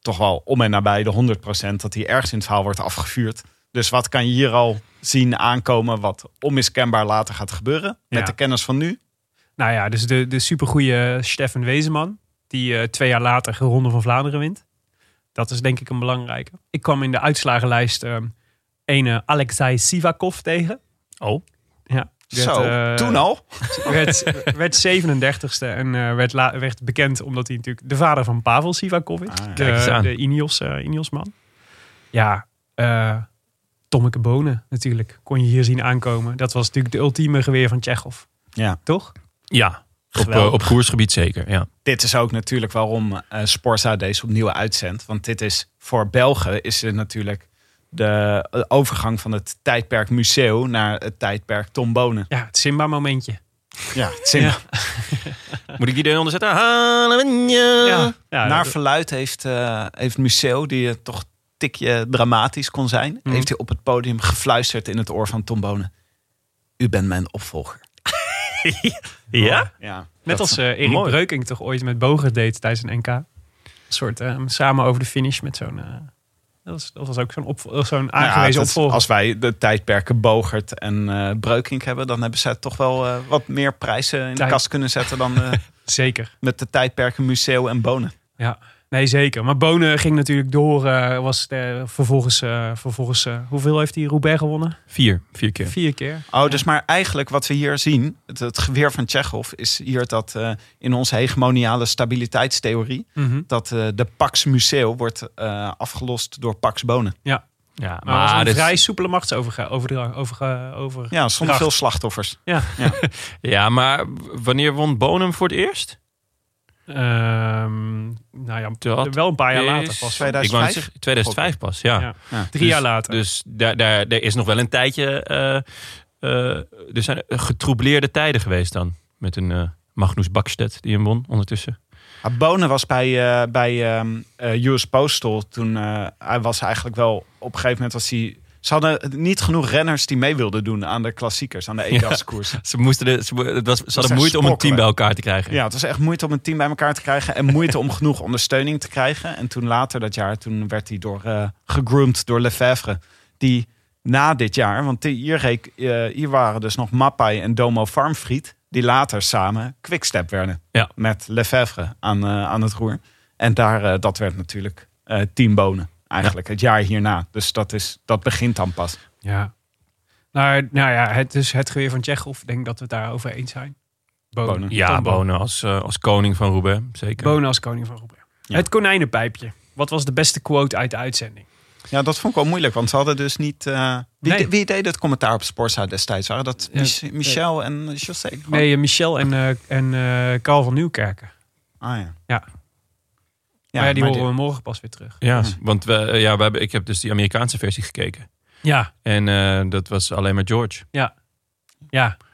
toch wel om en nabij de 100% dat die ergens in het verhaal wordt afgevuurd. Dus wat kan je hier al zien aankomen wat onmiskenbaar later gaat gebeuren met Ja. de kennis van nu? Nou ja, dus de, de supergoeie Stefan Wezenman. Die eh, twee jaar later de Ronde van Vlaanderen wint. Dat is denk ik een belangrijke. Ik kwam in de uitslagenlijst eh ene Alexei Sivakov tegen. Oh. Ja. Werd, Zo, eh, toen al? Werd, werd 37ste en eh, werd, la- werd bekend omdat hij natuurlijk de vader van Pavel Sivakov is. Ah, ja. Kijk eens de, aan. de Ineos, eh, Ineos-man. Ja, eh Tommeke Bonen natuurlijk. Kon je hier zien aankomen. Dat was natuurlijk de ultieme geweer van Tsjechov. Ja. Toch? Ja, op, koersgebied zeker. Ja. Dit is ook natuurlijk waarom Sporza deze opnieuw uitzendt. Want dit is voor Belgen is het natuurlijk de eh, overgang van het tijdperk Museo naar het tijdperk Tom Bonen. Ja, het Simba-momentje. Ja, het zin- (laughs) Moet ik iedereen onderzetten? Ja, ja, Naar verluid heeft, eh, heeft Museo, die eh, toch een tikje dramatisch kon zijn, Mhm. heeft hij op het podium gefluisterd in het oor van Tom Bonen. U bent mijn opvolger. (laughs) Ja? Ja, net als eh, Erik mooi. Breukink toch ooit met Boger deed tijdens een NK. Een soort eh, samen over de finish met zo'n... eh, dat, was, dat was ook zo'n opvo- zo'n Nou ja, aangewezen dat- opvolger. Als wij de tijdperken Bogert en eh Breukink hebben, dan hebben zij toch wel eh, wat meer prijzen in de kast kunnen zetten dan eh, (laughs) Zeker. met de tijdperken Museo en Bonen. Ja, nee zeker. Maar Bonen ging natuurlijk door. eh, was de, vervolgens, eh, vervolgens eh, hoeveel heeft hij Roubaix gewonnen? Vier. Vier keer. Vier keer. Oh, dus maar eigenlijk wat we hier zien, het, het geweer van Tsjechov, is hier dat eh, in onze hegemoniale stabiliteitstheorie, Mhm. dat eh, de Pax Museo wordt eh, afgelost door Pax Bonen. Ja, Maar het was maar een vrij soepele machtsoverdracht. Over, over, over, Ja, zonder veel slachtoffers. (laughs) ja, maar wanneer won Bonum voor het eerst? Ehm, nou ja, Dat wel een paar jaar later pas. 2005? Ik wou net zeggen, 2005 pas, ja. Ja. Ja. Drie Dus- jaar later. Dus daar, daar, er is nog wel een tijdje... eh, eh, er zijn getroubleerde tijden geweest dan. Met een eh, Magnus Bakstedt die hem won ondertussen. Ja, Bonen was bij, eh, bij ehm, eh, US Postal toen eh, hij was eigenlijk wel op een gegeven moment was hij. Ze hadden niet genoeg renners die mee wilden doen aan de klassiekers, aan de EGAS-koers. Ja. Ze, moesten de, ze, het was, ze hadden moeite om een team bij elkaar te krijgen. het was echt moeite om een team bij elkaar te krijgen en moeite om genoeg ondersteuning te krijgen. En toen later dat jaar, toen werd hij door eh gegroomd door Lefevre, die na dit jaar, want hier, reek- eh, hier waren dus nog Mappai en Domo Farmfried, die later samen Quickstep werden Ja. met Lefevre aan, eh, aan het roer. En daar, dat werd natuurlijk eh Eigenlijk het jaar hierna. Dus dat, is, dat begint dan pas. Ja. Nou, nou ja, het is het geweer van Tsjechov. Ik denk dat we het daarover eens zijn. Bonen. Bonen. Ja, Tom Bonen als, eh, als koning van Roubaix, zeker. Bonen als koning van Roubaix. Ja. Het konijnenpijpje. Wat was de beste quote uit de uitzending? Ja, dat vond ik wel moeilijk, want ze hadden dus niet... eh, wie, Nee. de- wie deed het commentaar op Sportza destijds? Waren dat Ja, Mich- Michel en José? Gewoon? Nee, eh, Michel en, eh en eh Carl van Nieuwkerken. Ah ja. Ja. Maar ja, die maar horen we morgen pas weer terug. Ja, Mhm. want we, eh, ja, we hebben, ik heb dus die Amerikaanse versie gekeken. Ja, En eh, dat was alleen maar George. ja.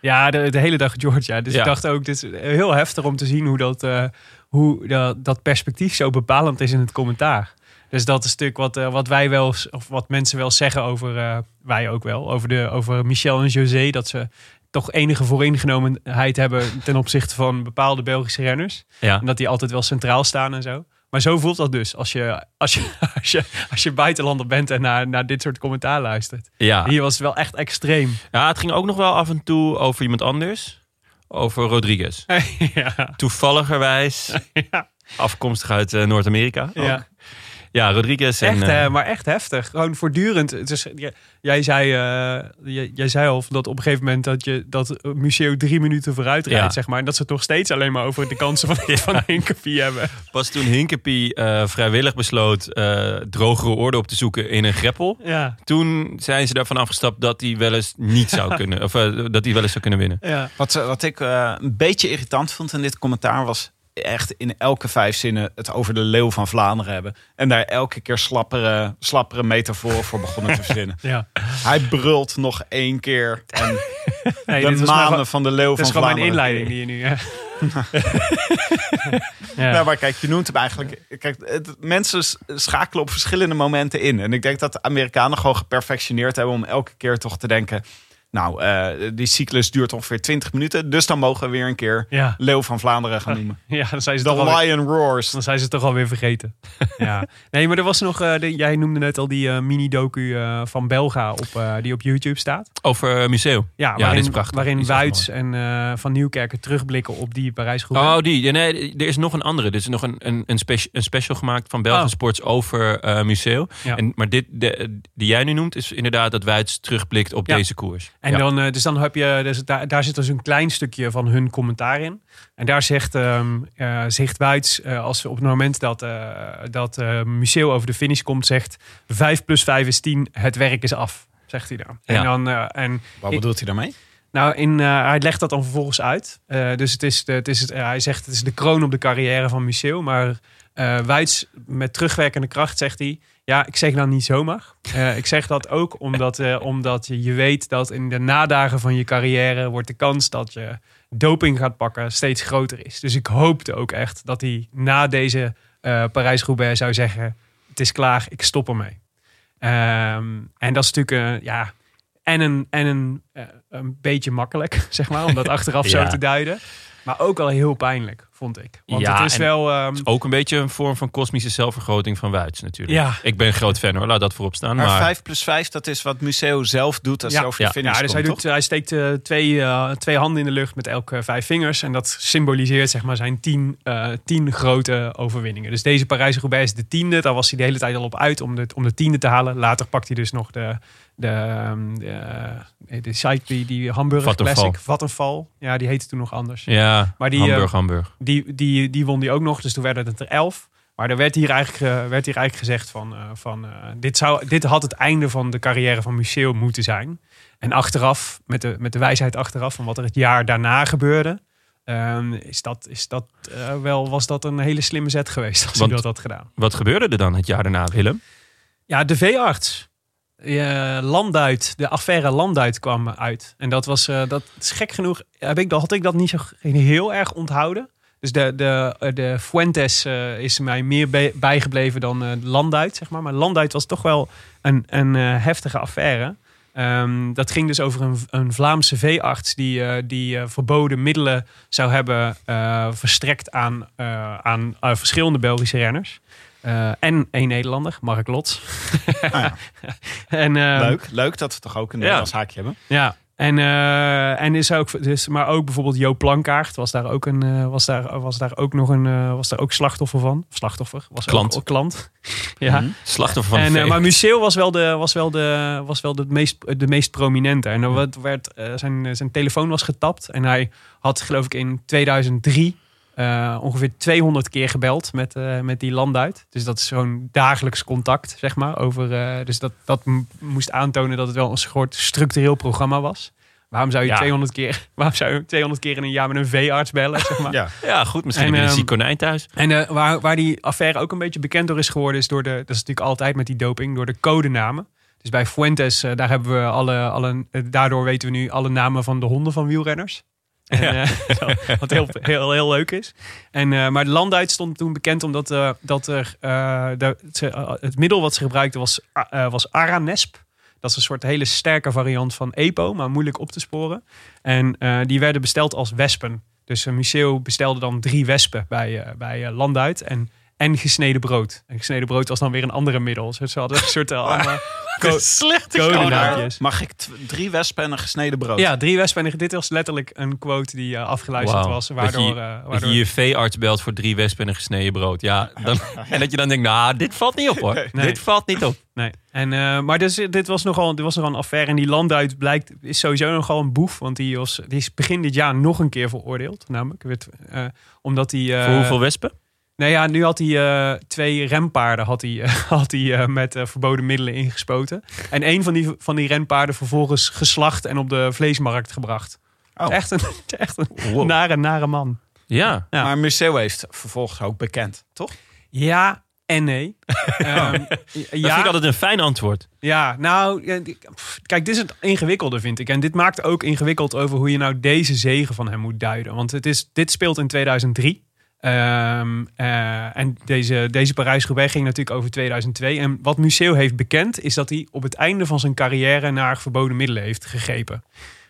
Ja, de, de hele dag Georgia. Dus Ja. ik dacht ook, dit is heel heftig om te zien hoe dat, eh, hoe dat, dat perspectief zo bepalend is in het commentaar. Dus dat is een stuk wat, wat wij wel, of wat mensen wel zeggen over, eh, wij ook wel, over, de, over Michel en José. Dat ze toch enige vooringenomenheid hebben ten opzichte van bepaalde Belgische renners. Ja. En dat die altijd wel centraal staan en zo. Maar zo voelt dat dus als je, als je, (laughs) als je, als je buitenlander bent en naar, naar dit soort commentaar luistert. Ja. Hier was het wel echt extreem. ja, het ging ook nog wel af en toe over iemand anders. Over Rodriguez. (laughs) ja. Toevalligerwijs (laughs) Ja. afkomstig uit eh, Noord-Amerika. Ja. Ja, Rodriguez. En, Echt, eh, hè, maar echt heftig. Gewoon voortdurend. Het is, jij, zei, eh, jij, jij zei al dat op een gegeven moment dat je dat Museo drie minuten vooruit rijdt, Ja. zeg maar. En dat ze nog steeds alleen maar over de kansen van, (laughs) van Hinkepie hebben. Pas toen Hinkepie eh, vrijwillig besloot eh, drogere orde op te zoeken in een greppel. Ja. Toen zijn ze daarvan afgestapt dat hij wel eens niet zou (laughs) kunnen. Of dat hij wel eens zou kunnen winnen. Ja. Wat, wat ik eh, een beetje irritant vond in dit commentaar was echt in elke vijf zinnen het over de leeuw van Vlaanderen hebben. En daar elke keer slappere, slappere metaforen voor begonnen te (laughs) verzinnen. ja. Hij brult nog één keer. En (laughs) Nee, de dit manen van de leeuw van is gewoon mijn Vlaanderen. inleiding die je nu... (laughs) Ja. ja. Ja, maar kijk, je noemt hem eigenlijk. Kijk, het, mensen schakelen op verschillende momenten in. En ik denk dat de Amerikanen gewoon geperfectioneerd hebben om elke keer toch te denken. Nou, eh, die cyclus duurt ongeveer 20 minuten. Dus dan mogen we weer een keer Ja. Leeuw van Vlaanderen gaan (laughs) noemen. ja, dan zijn ze The toch alweer, Lion Roars. dan zijn ze toch alweer vergeten. (laughs) ja. Nee, maar er was nog... eh, de- jij noemde net al die eh, mini-docu eh, van Belga op, eh, die op YouTube staat. Over uh, museum. Ja, waarin, is prachtig. waarin Die is echt Wuits en eh, Van Nieuwkerken terugblikken op die parijs Oh, die. Ja, nee, er is nog een andere. Er is nog een, een, een, speci- een special gemaakt van Belgian Oh. Sports over eh Museo. Ja. En, maar dit, de, die jij nu noemt, is inderdaad dat Wuits terugblikt op Ja. deze koers. En Ja. dan, eh, dus dan heb je, dus daar, daar zit dus een klein stukje van hun commentaar in. En daar zegt, ehm eh, zegt Wuits, eh, als we op het moment dat, eh dat Museo over de finish komt, zegt 5 plus 5 is 10, het werk is af. Zegt hij dan. En dan en Wat Ik- bedoelt hij daarmee? Nou, in, hij legt dat dan vervolgens uit. Dus het is, de, het is het, hij zegt het is de kroon op de carrière van Museo. Maar Wuits met terugwerkende kracht zegt hij... Ja, ik zeg dat niet zomaar. Eh, ik zeg dat ook omdat, eh, omdat je, je weet dat in de nadagen van je carrière... wordt de kans dat je doping gaat pakken steeds groter is. Dus ik hoopte ook echt dat hij na deze eh Parijs-Roubaix zou zeggen... Het is klaar, ik stop ermee. Ehm, en dat is natuurlijk... ja, en een, en een, een beetje makkelijk, (laughs) zeg maar, om dat (laughs) achteraf zo te duiden. Maar ook wel heel pijnlijk, vond ik. Want Ja, het is wel... ehm, Ook een beetje een vorm van kosmische zelfvergroting van Wuits natuurlijk. Ja. Ik ben een groot fan hoor, laat dat voorop staan. Maar Maar, 5 plus 5, dat is wat Museo zelf doet als Ja. hij over de Ja. finish ja, dus hij, doet, hij steekt eh, twee, eh, twee handen in de lucht met elke vijf vingers. En dat symboliseert zeg maar, zijn tien, eh, tien grote overwinningen. Dus deze Parijs-Roubaix is de tiende. Daar was hij de hele tijd al op uit om de, om de tiende te halen. Later pakt hij dus nog de, de, ehm, de, eh, de site, die, die Hamburg Vattenfall. Classic. Vattenfall. Ja, die heette toen nog anders. ja, Maar die, Hamburg, eh, Hamburg. Die, die, die won die ook nog, dus toen werden het er elf. Maar er werd hier eigenlijk, werd hier eigenlijk gezegd van, eh, van dit, zou, dit had het einde van de carrière van Museum moeten zijn. En achteraf, met de, met de wijsheid achteraf van wat er het jaar daarna gebeurde, ehm, is dat, is dat wel, was dat een hele slimme zet geweest als Want- hij dat had gedaan. Wat gebeurde er dan het jaar daarna, Willem? Ja, de veearts. Eh, Landuit, de affaire Landuit kwam uit. En dat was, eh, dat is gek genoeg, heb ik, had ik dat niet zo heel erg onthouden. Dus de, de, eh, de Fuentes eh, is mij meer bij- bijgebleven dan Landuit, zeg maar. Maar Landuit was toch wel een, een heftige affaire. Ehm, dat ging dus over een, een Vlaamse veearts die, die verboden middelen zou hebben verstrekt aan, aan verschillende Belgische renners. Eh, en één Nederlander, Mark Lots. ja. (laughs) en, ehm, Leuk, leuk dat we toch ook een Ja. Nederlands haakje hebben. Ja, en, eh, en is ook, dus, maar ook bijvoorbeeld Joop Plankaart was daar ook, een, eh, was daar, was daar ook nog een was daar ook slachtoffer van. Slachtoffer was Klant. Ook, ook klant. (laughs) ja. Mhm. Slachtoffer van En, vee. maar Museo was wel de, was wel de, was wel de, meest, de meest prominente. En er werd, werd, zijn, zijn telefoon was getapt. En hij had, geloof ik, in 2003 eh, ongeveer 200 keer gebeld met, eh, met die landuit. Dus dat is zo'n dagelijks contact, zeg maar. Over, eh, dus dat, dat moest aantonen dat het wel een soort structureel programma was. Waarom zou je, Ja. 200, keer, (laughs) waarom zou je 200 keer in een jaar met een veearts bellen, zeg maar? Ja. Ja, goed. Misschien En, heb je een ehm, ziek konijn thuis. En eh, waar, waar die affaire ook een beetje bekend door is geworden, is door de. Dat is natuurlijk altijd met die doping, door de codenamen. Dus bij Fuentes, daar hebben we alle, alle. daardoor weten we nu alle namen van de honden van wielrenners. En, eh, (laughs) wat heel, heel, heel leuk is. En, eh, maar de Landuit stond toen bekend omdat eh, dat er, de, het middel wat ze gebruikten was, was Aranesp. Dat is een soort hele sterke variant van EPO, maar moeilijk op te sporen. En die werden besteld als wespen. Dus een Museo bestelde dan drie wespen bij, bij Landuit en, en gesneden brood. En gesneden brood was dan weer een andere middel. Dus ze hadden een soort (laughs) allemaal co- (laughs) Slechte codenaamjes. Mag ik drie wespen en een gesneden brood? Ja, drie wespen. En dit was letterlijk een quote die eh, afgeluisterd was. Dat Waardoor, je- eh, Dat waardoor je je veearts belt voor drie wespen en een gesneden brood. Ja, dan, (laughs) en dat je dan denkt, nou, dit valt niet op hoor. Nee. Dit valt niet op. Nee. En, eh, maar dus, dit, was nogal, dit was nogal een affaire. En die landuit blijkt, is sowieso nogal een boef. Want die, was, die is begin dit jaar nog een keer veroordeeld. Namelijk, werd, eh, omdat hij... eh, voor hoeveel wespen? Nee, ja, nu had hij eh, twee renpaarden had hij, (laughs) had hij, eh, met eh, verboden middelen ingespoten. En een van die, van die renpaarden vervolgens geslacht en op de vleesmarkt gebracht. Oh. Echt een, (laughs) echt een Wow. nare, nare man. Ja. Ja. Maar Museo heeft vervolgens ook bekend, toch? Ja en nee. (laughs) Ehm, Dat vind ik altijd een fijn antwoord. ja, nou, kijk, dit is het ingewikkelde, vind ik. En dit maakt ook ingewikkeld over hoe je nou deze zegen van hem moet duiden. Want het is, dit speelt in 2003. Ehm, eh, en deze, deze Parijs-Roubaix ging natuurlijk over 2002. En wat Museo heeft bekend, is dat hij op het einde van zijn carrière naar verboden middelen heeft gegrepen.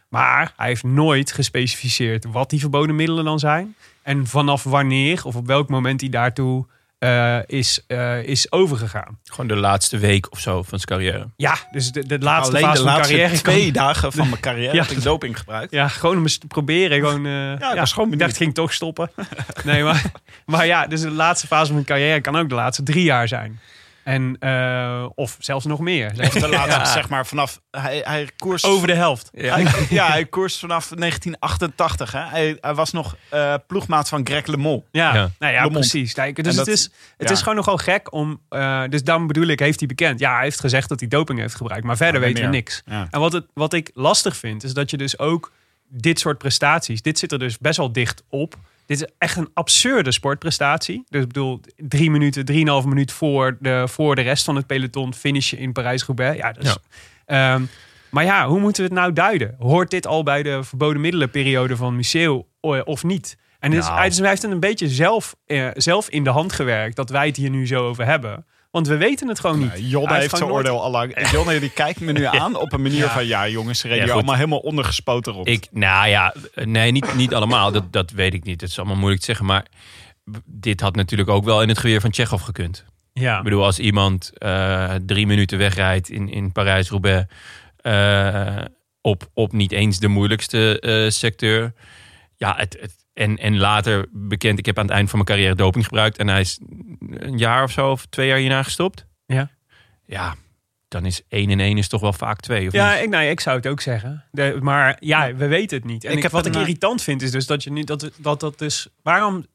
Maar hij heeft nooit gespecificeerd wat die verboden middelen dan zijn. En vanaf wanneer of op welk moment hij daartoe eh, is, eh, is overgegaan. Gewoon de laatste week of zo van zijn carrière. Ja, dus de, de laatste Alleen fase de van mijn laatste carrière. twee kan- dagen van mijn carrière (laughs) Ja. heb ik doping gebruikt. Ja, gewoon om eens te proberen. Gewoon, eh, ja, ik was gewoon ik dacht, ging toch stoppen. (laughs) nee, maar, maar ja, dus de laatste fase van mijn carrière kan ook de laatste drie jaar zijn. En, eh, of zelfs nog meer. De (laughs) laatste, Ja. zeg maar, vanaf... Hij, hij koerst... Over de helft. Hij, ja, hij koerst vanaf 1988. Hè. Hij, hij was nog eh, ploegmaat van Greg LeMond. Ja, Ja. Nou ja precies. Kijk, dus En het, dat- is, het ja. is gewoon nogal gek om... eh, dus daarom bedoel ik, heeft hij bekend. Ja, hij heeft gezegd dat hij doping heeft gebruikt. Maar verder Ja, weten we niks. Ja. En wat, het, wat ik lastig vind, is dat je dus ook dit soort prestaties... Dit zit er dus best wel dicht op. Dit is echt een absurde sportprestatie. Dus ik bedoel, drie minuten, drieënhalf minuut voor de, voor de rest van het peloton finishen in Parijs-Roubaix. Ja, dat is, Ehm, maar ja, hoe moeten we het nou duiden? Hoort dit al bij de verboden middelenperiode van Museo o- of niet? En Nou. hij heeft het een beetje zelf, eh, zelf in de hand gewerkt dat wij het hier nu zo over hebben. Want we weten het gewoon niet. Jonne Hij heeft zijn oordeel al lang. (laughs) Jonne die kijkt me nu (laughs) aan op een manier Ja. van... Ja, jongens, reden Ja, goed. allemaal helemaal ondergespoten rond. Ik, nou ja, nee, niet, niet allemaal. Dat, dat weet ik niet. Het is allemaal moeilijk te zeggen. Maar dit had natuurlijk ook wel in het geweer van Tsjechov gekund. Ja. Ik bedoel, als iemand eh, drie minuten wegrijdt in, in Parijs-Roubaix... eh, op, op niet eens de moeilijkste eh, secteur. Ja, het, het, en, en later bekend, ik heb aan het eind van mijn carrière doping gebruikt... en hij is een jaar of zo, of twee jaar hierna gestopt. Ja. Ja, dan is één en één is toch wel vaak twee, of Ja, niet? ik, nou, ik zou het ook zeggen. De, maar ja, we weten het niet. En Ik ik heb wat ik irritant vind is dus dat je nu dat dat dat dus waarom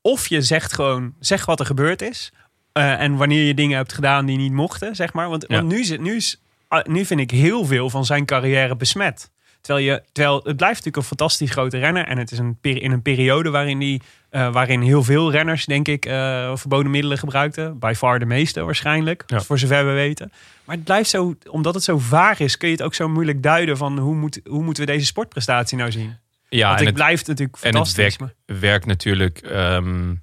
of je zegt gewoon zeg wat er gebeurd is eh, en wanneer je dingen hebt gedaan die niet mochten, zeg maar. Want, Ja. want nu nu is ah, nu vind ik heel veel van zijn carrière besmet. Terwijl, je, terwijl het blijft natuurlijk een fantastisch grote renner. En het is een, in een periode waarin, die, eh, waarin heel veel renners, denk ik, eh, verboden middelen gebruikten. By far de meeste waarschijnlijk, Ja. voor zover we weten. Maar het blijft zo, omdat het zo vaag is, kun je het ook zo moeilijk duiden van hoe, moet, hoe moeten we deze sportprestatie nou zien? Ja, Want en het, blijf natuurlijk en het fantastisch. werkt, werkt natuurlijk ehm,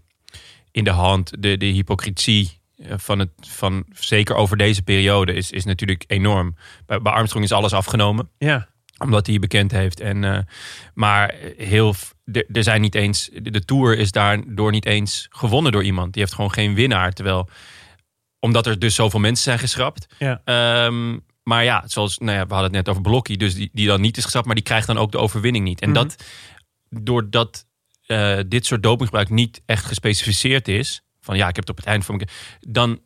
in de hand. De, de hypocrisie eh, van het, van, zeker over deze periode, is, is natuurlijk enorm. Bij, bij Armstrong is alles afgenomen. ja. Omdat hij bekend heeft. En, eh, maar heel, er zijn niet eens, de, de Tour is daardoor niet eens gewonnen door iemand. Die heeft gewoon geen winnaar. Terwijl, omdat er dus zoveel mensen zijn geschrapt. Ja. Ehm, maar ja, zoals nou ja, we hadden het net over Blokkie, dus die, die dan niet is geschrapt, maar die krijgt dan ook de overwinning niet. En Mhm. dat, doordat eh, dit soort dopinggebruik niet echt gespecificeerd is, van ja, ik heb het op het eind van mijn dan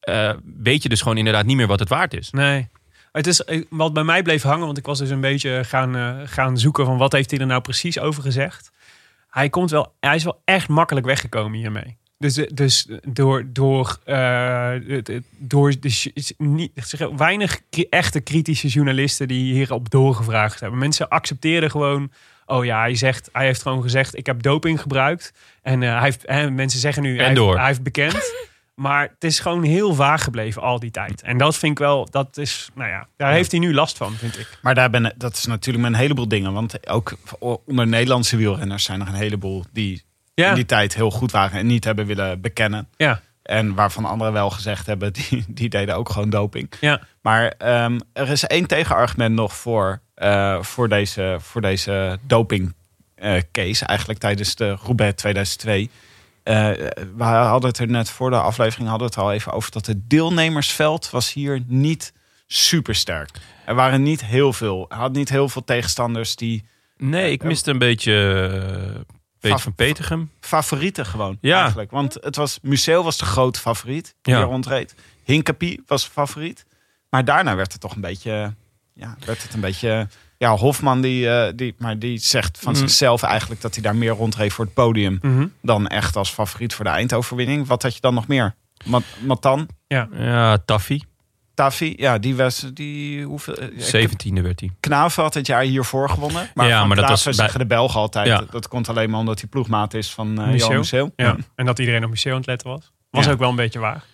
eh, weet je dus gewoon inderdaad niet meer wat het waard is. Nee. Het is eh, wat bij mij bleef hangen, want ik was dus een beetje gaan, eh, gaan zoeken van wat heeft hij er nou precies over gezegd. Hij, komt wel, hij is wel echt makkelijk weggekomen hiermee. Dus, eh, dus door, door, door de, niet, weinig echte kritische journalisten die hierop doorgevraagd hebben. Mensen accepteerden gewoon, oh ja, hij, zegt, hij heeft gewoon gezegd, ik heb doping gebruikt. En hij heeft, hè, mensen zeggen nu, hij, heeft- door. hij heeft bekend. (laughs) Maar het is gewoon heel vaag gebleven al die tijd. En dat vind ik wel, dat is, nou ja, daar heeft hij nu last van, vind ik. Maar daar ben, dat is natuurlijk met een heleboel dingen. Want ook onder Nederlandse wielrenners zijn er een heleboel die Ja, in die tijd heel goed waren en niet hebben willen bekennen. ja, En waarvan anderen wel gezegd hebben, (laughs) die, die deden ook gewoon doping. ja. Maar ehm, er is één tegenargument nog voor, eh, voor deze, voor deze doping eh, case. Eigenlijk tijdens de Roubaix 2002. Eh, we hadden het er net voor de aflevering hadden het al even over dat het deelnemersveld was hier niet super sterk. Er waren niet heel veel, had niet heel veel tegenstanders die Nee, ik miste een beetje uh, Peter van Petergem. favorieten gewoon Ja. eigenlijk. Want het was Museo was de grote favoriet die Ja. rondreed. Hinkapie was favoriet. Maar daarna werd het toch een beetje, ja, werd het een beetje. Ja, Hofman die, eh, die, maar die zegt van Mhm. zichzelf eigenlijk dat hij daar meer rondreed voor het podium Mhm. dan echt als favoriet voor de eindoverwinning. Wat had je dan nog meer? Mat- Matan, Ja, Taffy. Taffy, ja, die was die hoeveel? eh, ik- Zeventiende werd hij. Knaven had het jaar hiervoor gewonnen. Maar, Ja, van maar dat was bij- zeggen de Belgen altijd. Ja. Dat komt alleen maar omdat hij ploegmaat is van uh, Museo. Ja. En dat iedereen op museum aan het letten was. Was Ja. ook wel een beetje waar.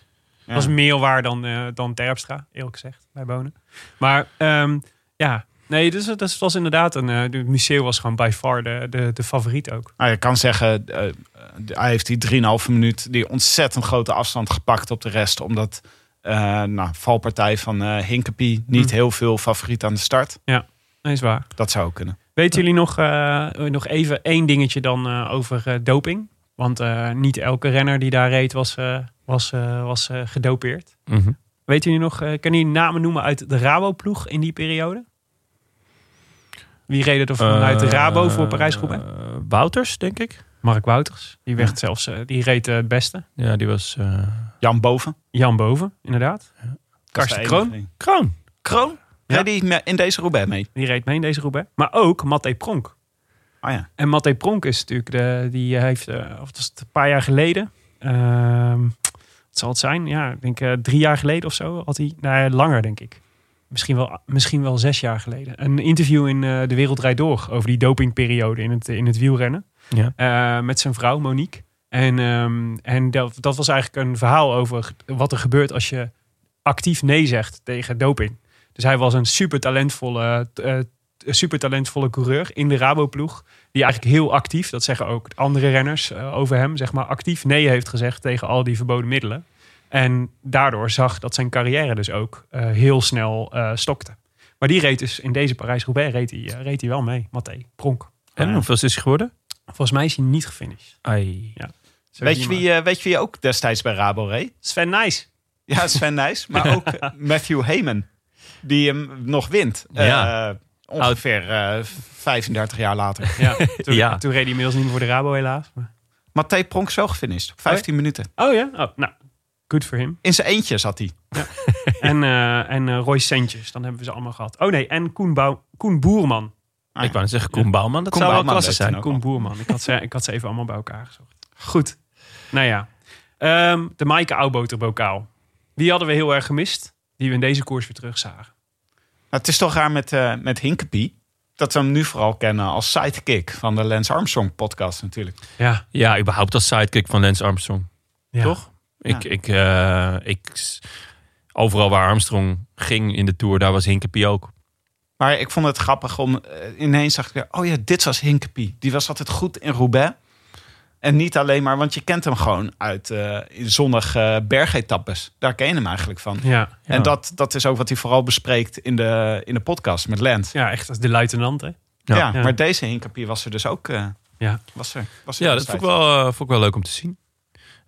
Ja. Was meer waar dan, eh, dan Terpstra, eerlijk gezegd, bij Bonen. Maar ehm, ja, nee, dus het was inderdaad een. eh de museum was gewoon by far de, de, de favoriet ook. Nou, je kan zeggen, eh, hij heeft die 3,5 minuut, die ontzettend grote afstand gepakt op de rest. Omdat, eh nou, valpartij van eh Hinkepie, niet Hm. heel veel favoriet aan de start. Nee, is waar. Dat zou ook kunnen. Weten jullie nog, eh, nog even één dingetje dan over eh, doping? Want eh, niet elke renner die daar reed was, eh, was, eh, was eh, gedopeerd. Mhm. Weten jullie nog, eh kunnen jullie namen noemen uit de Rabo-ploeg in die periode? Wie reed er vanuit de Rabo voor Parijs-Roubaix? Eh, Wouters, denk ik. Mark Wouters. Die, werd zelfs, eh, die reed eh, het beste. Ja, die was... eh, Jan Boven. Jan Boven, inderdaad. Is Karsten Kroon. Kroon. Kroon? Ja. Reed die in deze Roubaix mee? Die reed mee in deze Roubaix. Maar ook Matthé Pronk. Ah ja. En Matthé Pronk is natuurlijk de, die heeft, eh, of dat is het een paar jaar geleden. ehm, wat zal het zijn? Ja, ik denk eh, drie jaar geleden of zo had hij, nou, langer denk ik. Misschien wel, misschien wel zes jaar geleden. Een interview in eh, De Wereld Rijd Door over die dopingperiode in het, in het wielrennen. Ja. Eh, met zijn vrouw Monique. En, ehm, en dat, dat was eigenlijk een verhaal over wat er gebeurt als je actief nee zegt tegen doping. Dus hij was een super talentvolle, eh, super talentvolle coureur in de Rabo-ploeg. Die eigenlijk heel actief, dat zeggen ook andere renners over hem, zeg maar actief nee heeft gezegd tegen al die verboden middelen. En daardoor zag dat zijn carrière dus ook eh, heel snel eh, stokte. Maar die reed dus in deze Parijs-Roubaix reed hij, eh, reed hij wel mee, Matthé Pronk. En hoeveel is hij geworden? Volgens mij is hij niet gefinished. Ai. Zo Weet je, wie, eh, weet je wie ook destijds bij Rabo reed? Sven Nijs. Ja, Sven Nijs. Maar (laughs) ook Matthew Heyman. Die hem nog wint. Ja. Eh, ongeveer eh, 35 jaar later. (laughs) Ja, toen, Ja. toen reed hij inmiddels niet meer voor de Rabo helaas. Maar- Matthij Pronk is wel gefinished. op 15 minuten. Oh ja? Oh, nou, good for him. In zijn eentje zat hij. En, eh, en eh, Roy Sentjes, dan hebben we ze allemaal gehad. Oh nee, en Koen, Bouw, Koen Boerman. Ah, ik wou net zeggen, Koen Bouwman. Dat Koen zou wel Bouwman klasse weet zijn. Koen Boerman. Ik had, ze, ik had ze even allemaal bij elkaar gezocht. Goed. Nou ja. Ehm, de Maaike Oudboterbokaal. Die hadden we heel erg gemist. Die we in deze koers weer terug zagen. Nou, het is toch raar met, eh met Hinkepie. dat we hem nu vooral kennen als sidekick van de Lance Armstrong podcast natuurlijk. Ja. Ja, überhaupt als sidekick van Lance Armstrong. ja. Toch? Ik, ik, eh, ik, overal waar Armstrong ging in de Tour, daar was Hinkepie ook. Maar ik vond het grappig om eh, ineens dacht ik weer, oh ja, dit was Hinkepie. Die was altijd goed in Roubaix. En niet alleen maar, want je kent hem gewoon uit eh zonnige bergetappes. Daar ken je hem eigenlijk van. Ja. Ja. En dat, dat is ook wat hij vooral bespreekt in de, in de podcast met Lance. ja, echt als de luitenant, hè? Ja, Ja. maar deze Hinkepie was er dus ook. eh, Ja. was er, was er Ja, dat vond ik, wel, vond ik wel leuk om te zien.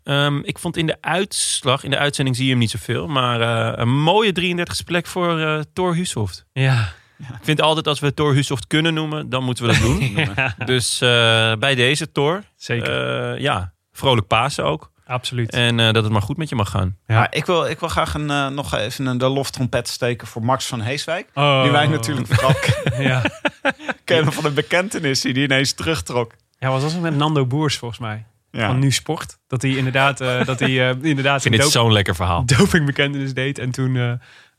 Ehm, ik vond in de uitslag, in de uitzending zie je hem niet zoveel, maar eh, een mooie 33e plek voor eh Thor Hushoft. Ja. Ik vind altijd als we Thor Hushoft kunnen noemen, dan moeten we dat doen. (laughs) Dus eh, bij deze Thor, Zeker. eh, ja, vrolijk Pasen ook. Absoluut. En eh, dat het maar goed met je mag gaan. Ja. Maar ik wil, ik wil graag een, nog even een, de loftrompet steken voor Max van Heeswijk. Oh. Die wij natuurlijk vooral (laughs) Ja. kennen van de bekentenis die hij ineens terugtrok. ja, wat was het met Nando Boers volgens mij? Ja. Van Nu Sport. Dat hij inderdaad, eh, (laughs) dat hij, eh, inderdaad Ik vind dit zo'n lekker verhaal. dop- dopingbekentenis deed. En toen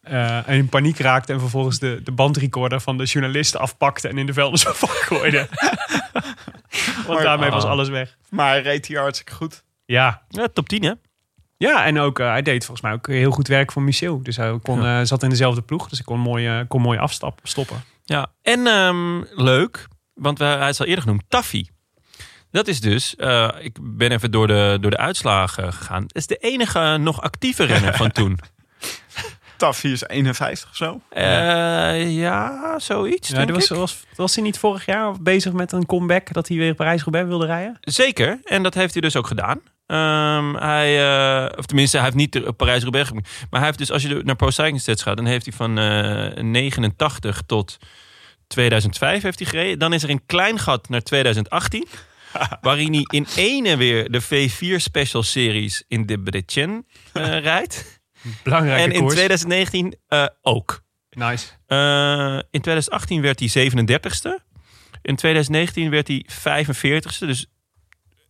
eh, eh, in paniek raakte. En vervolgens de, de bandrecorder van de journalisten afpakte. En in de vuilnisbak (laughs) gooide. (laughs) Want Maar- daarmee was Ah. alles weg. Maar hij reed hier hartstikke goed. Ja, Ja, top 10 hè? Ja, en ook, eh, hij deed volgens mij ook heel goed werk voor Michel. Dus hij kon, eh, zat in dezelfde ploeg. Dus ik kon mooi, kon mooi afstappen, stoppen. Ja, en ehm, leuk, want we, hij is al eerder genoemd, Taffy. Dat is dus, eh, ik ben even door de, door de uitslagen gegaan. Dat is de enige nog actieve renner van toen. (laughs) Taffy is 51 of zo. Eh, ja, zoiets. Ja, denk die was, ik. was, was hij niet vorig jaar bezig met een comeback? Dat hij weer Parijs-Roubaix wilde rijden? Zeker, en dat heeft hij dus ook gedaan. Ehm, hij, eh, of tenminste, hij heeft niet de Parijs-Roubaix gemaakt. Maar hij heeft dus, als je naar Pro Cycling Stats gaat, dan heeft hij van eh 89 tot 2005 heeft hij gereden. Dan is er een klein gat naar 2018. (laughs) waarin hij in ene weer de V4 Special Series in de Bretchen eh (laughs) rijdt. Belangrijke en in koers. 2019 eh, ook. Nice. Eh, in 2018 werd hij 37ste. In 2019 werd hij 45ste. Dus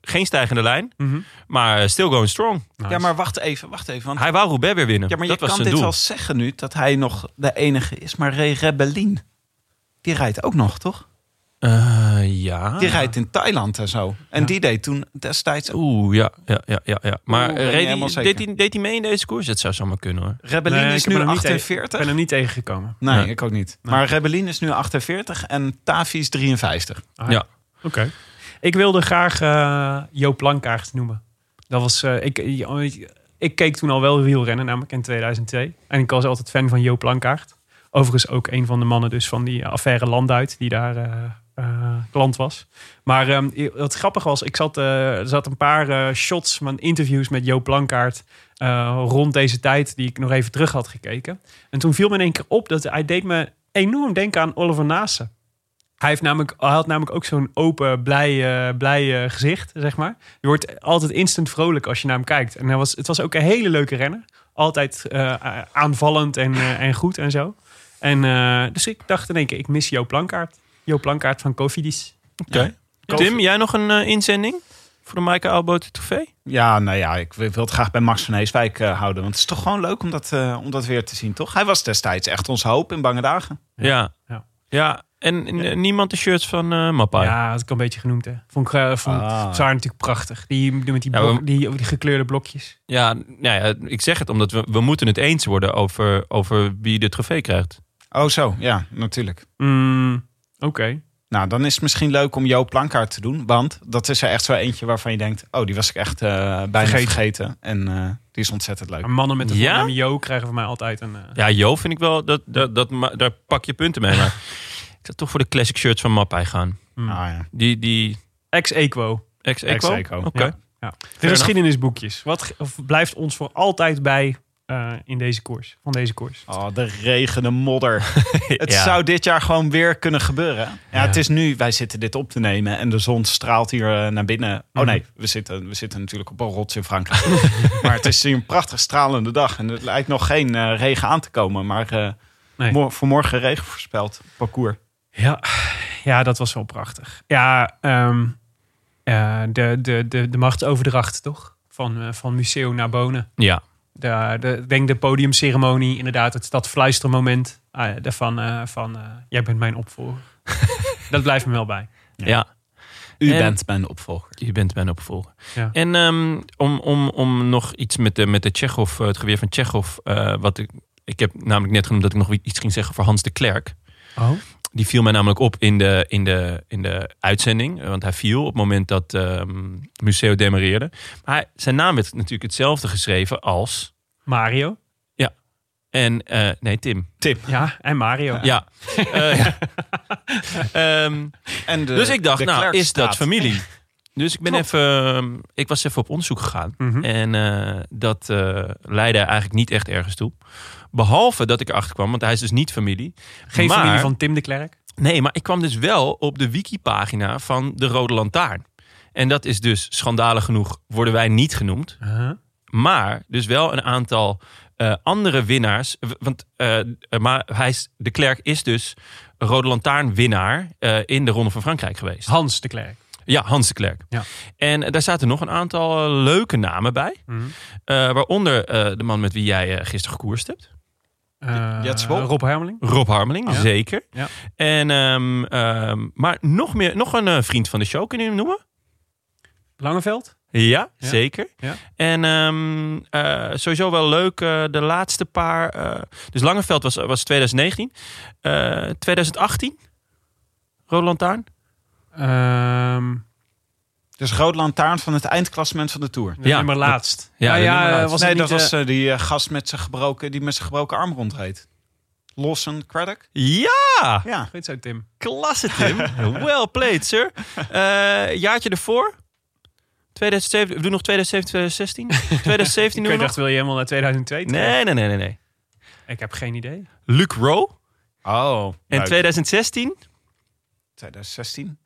geen stijgende lijn. Mhm. Maar still going strong. Nice. Ja, maar wacht even, wacht even. Want, Hij wou Roubaix weer winnen. ja, maar je dat was kan dit doel. wel zeggen nu, dat hij nog de enige is. Maar Ray Rebellin, die rijdt ook nog, toch? Eh, ja. Die rijdt in Thailand en zo. En Ja. die deed toen destijds... Oeh, ja, ja, ja, ja. ja. Maar Oeh, eh, reed zeker. deed, hij, deed hij mee in deze koers? Dat zou zomaar kunnen hoor. Rebellin Nee, is nu hem niet tegen- 48. Ik ben er niet tegengekomen. Nee, Nee. ik ook niet. Nee. Maar Rebellin is nu 48 en Tavi is 53. Ah, Ja. Oké. Ik wilde graag eh, Joop Lankaart noemen. Dat was, eh, ik, ik, ik keek toen al wel wielrennen, namelijk in 2002. En ik was altijd fan van Joop Lankaart. Overigens ook een van de mannen dus van die affaire Landuit, die daar eh, klant was. Maar ehm, wat grappig was, ik zat, eh, zat een paar eh, shots van interviews met Joop Lankaart eh, rond deze tijd, die ik nog even terug had gekeken. En toen viel me in één keer op dat hij deed me enorm denken aan Oliver Naassen. Hij, heeft namelijk, hij had namelijk ook zo'n open, blij, blij gezicht, zeg maar. Je wordt altijd instant vrolijk als je naar hem kijkt. En hij was, het was ook een hele leuke renner. Altijd aanvallend en, en goed en zo. En, dus ik dacht in één keer, ik mis Joop Plankaart. Joop Plankaart van Cofidis. Oké. Tim, jij nog een eh, inzending voor de Maaike Albote trofee? Ja, nou ja, ik wil het graag bij Max van Heeswijk eh, houden. Want het is toch gewoon leuk om dat, eh, om dat weer te zien, toch? Hij was destijds echt onze hoop in bange dagen. Ja. Ja. Ja, en niemand de shirts van eh Mappai. Ja, had ik een beetje genoemd. Hè. Vond ik eh, vond, Ah. natuurlijk prachtig. Die, die met die, Ja, we- die, die gekleurde blokjes. Ja, nou ja, ik zeg het omdat we, we moeten het eens worden over, over wie de trofee krijgt. Oh zo, ja, natuurlijk. Mm, Oké. Nou, dan is het misschien leuk om Joop Plankaart te doen. Want dat is er echt zo eentje waarvan je denkt... oh, die was ik echt eh, bijna Vergeten. vergeten. En eh, die is ontzettend leuk. Maar mannen met de Ja? voornaam Jo krijgen van mij altijd een... eh, Ja, Jo vind ik wel, dat, dat, dat, daar pak je punten mee. Maar (laughs) ik zou toch voor de classic shirts van Mappai gaan. mm. Ah, ja. Die, die Ex-Equo. Ex-Eco. Oké. Ja. Ja. De geschiedenisboekjes. Wat of blijft ons voor altijd bij eh, in deze koers? Van deze koers. Oh, de regen, de modder. (laughs) Het Ja. zou dit jaar gewoon weer kunnen gebeuren. Ja, Ja. het is nu, wij zitten dit op te nemen en de zon straalt hier eh, naar binnen. Oh Mhm. nee, we zitten, we zitten natuurlijk op een rots in Frankrijk. (laughs) maar het is hier een prachtig stralende dag en het lijkt nog geen eh, regen aan te komen. Maar eh Nee. mo- voor morgen regen voorspeld, parcours. Ja, ja dat was wel prachtig. Ja, ehm, eh, de, de, de, de machtsoverdracht toch? Van, eh, van Museo naar Bonen. Ja. De, de, ik denk de podiumceremonie, inderdaad, het, dat fluistermoment. Ah, ja, de van, eh, van eh, jij bent mijn opvolger. (laughs) dat blijft me wel bij. Ja, U En- bent mijn opvolger. je bent mijn opvolger. Ja. En ehm, om, om, om nog iets met de, met de Tsjechov, eh, het geweer van Tsjechov. eh, wat ik, ik heb namelijk net genoemd dat ik nog iets ging zeggen voor Hans de Klerk. Oh. Die viel mij namelijk op in de, in de, in de uitzending. Want hij viel op het moment dat ehm Museo demareerde. Maar hij- zijn naam werd natuurlijk hetzelfde geschreven als... Mario. En, eh, nee, Tim. Ja, en Mario. Ja. (laughs) Eh, ja. Ehm, En de, dus ik dacht, nou, is dat familie? Dus ik ben Klopt. even, ehm, ik was even op onderzoek gegaan. Mhm. En eh, dat eh, leidde eigenlijk niet echt ergens toe. Behalve dat ik erachter kwam, want hij is dus niet familie. Geen Maar- familie van Tim de Klerk. Nee, maar ik kwam dus wel op de wikipagina van de Rode Lantaarn. En dat is dus schandalig genoeg, worden wij niet genoemd. Maar dus wel een aantal eh, andere winnaars. Want eh, eh, maar hij is, de Klerk is dus Rode Lantaarn winnaar in de Ronde van Frankrijk geweest. Hans de Klerk. Ja, Hans de Klerk. Ja. En daar zaten nog een aantal leuke namen bij. Mhm. Waaronder de man met wie jij gisteren gekoerst hebt. Eh, Wol? Rob Hermeling. Rob Harmeling, Ja. zeker. Ja. En, ehm, ehm, maar nog, meer, nog een eh, vriend van de show, kun je hem noemen? Langeveld. Ja, Ja. zeker. Ja. En ehm, eh, sowieso wel leuk, eh, de laatste paar. eh, dus Langeveld was, was 2019. Eh 2018, Rode Lantaarn. Dus Rode Lantaarn van het eindklassement van de Tour. Ja, nummer dat- laatst. ja, eh, laatst. was nee, dat was eh, eh, die gast met zijn gebroken, die met zijn gebroken armrond reed. Lawson Craddock? Ja, Ja. Goed zo, Tim. klasse Tim. (laughs) well played, sir. Eh jaartje ervoor. 2007, we doen nog 2017, 2016. 2017 doen Ik dacht, nog. wil je helemaal naar 2002? terug? Nee, nee, nee, nee, nee. Ik heb geen idee. Luc Rowe. Oh. En leuk. 2016, 2016.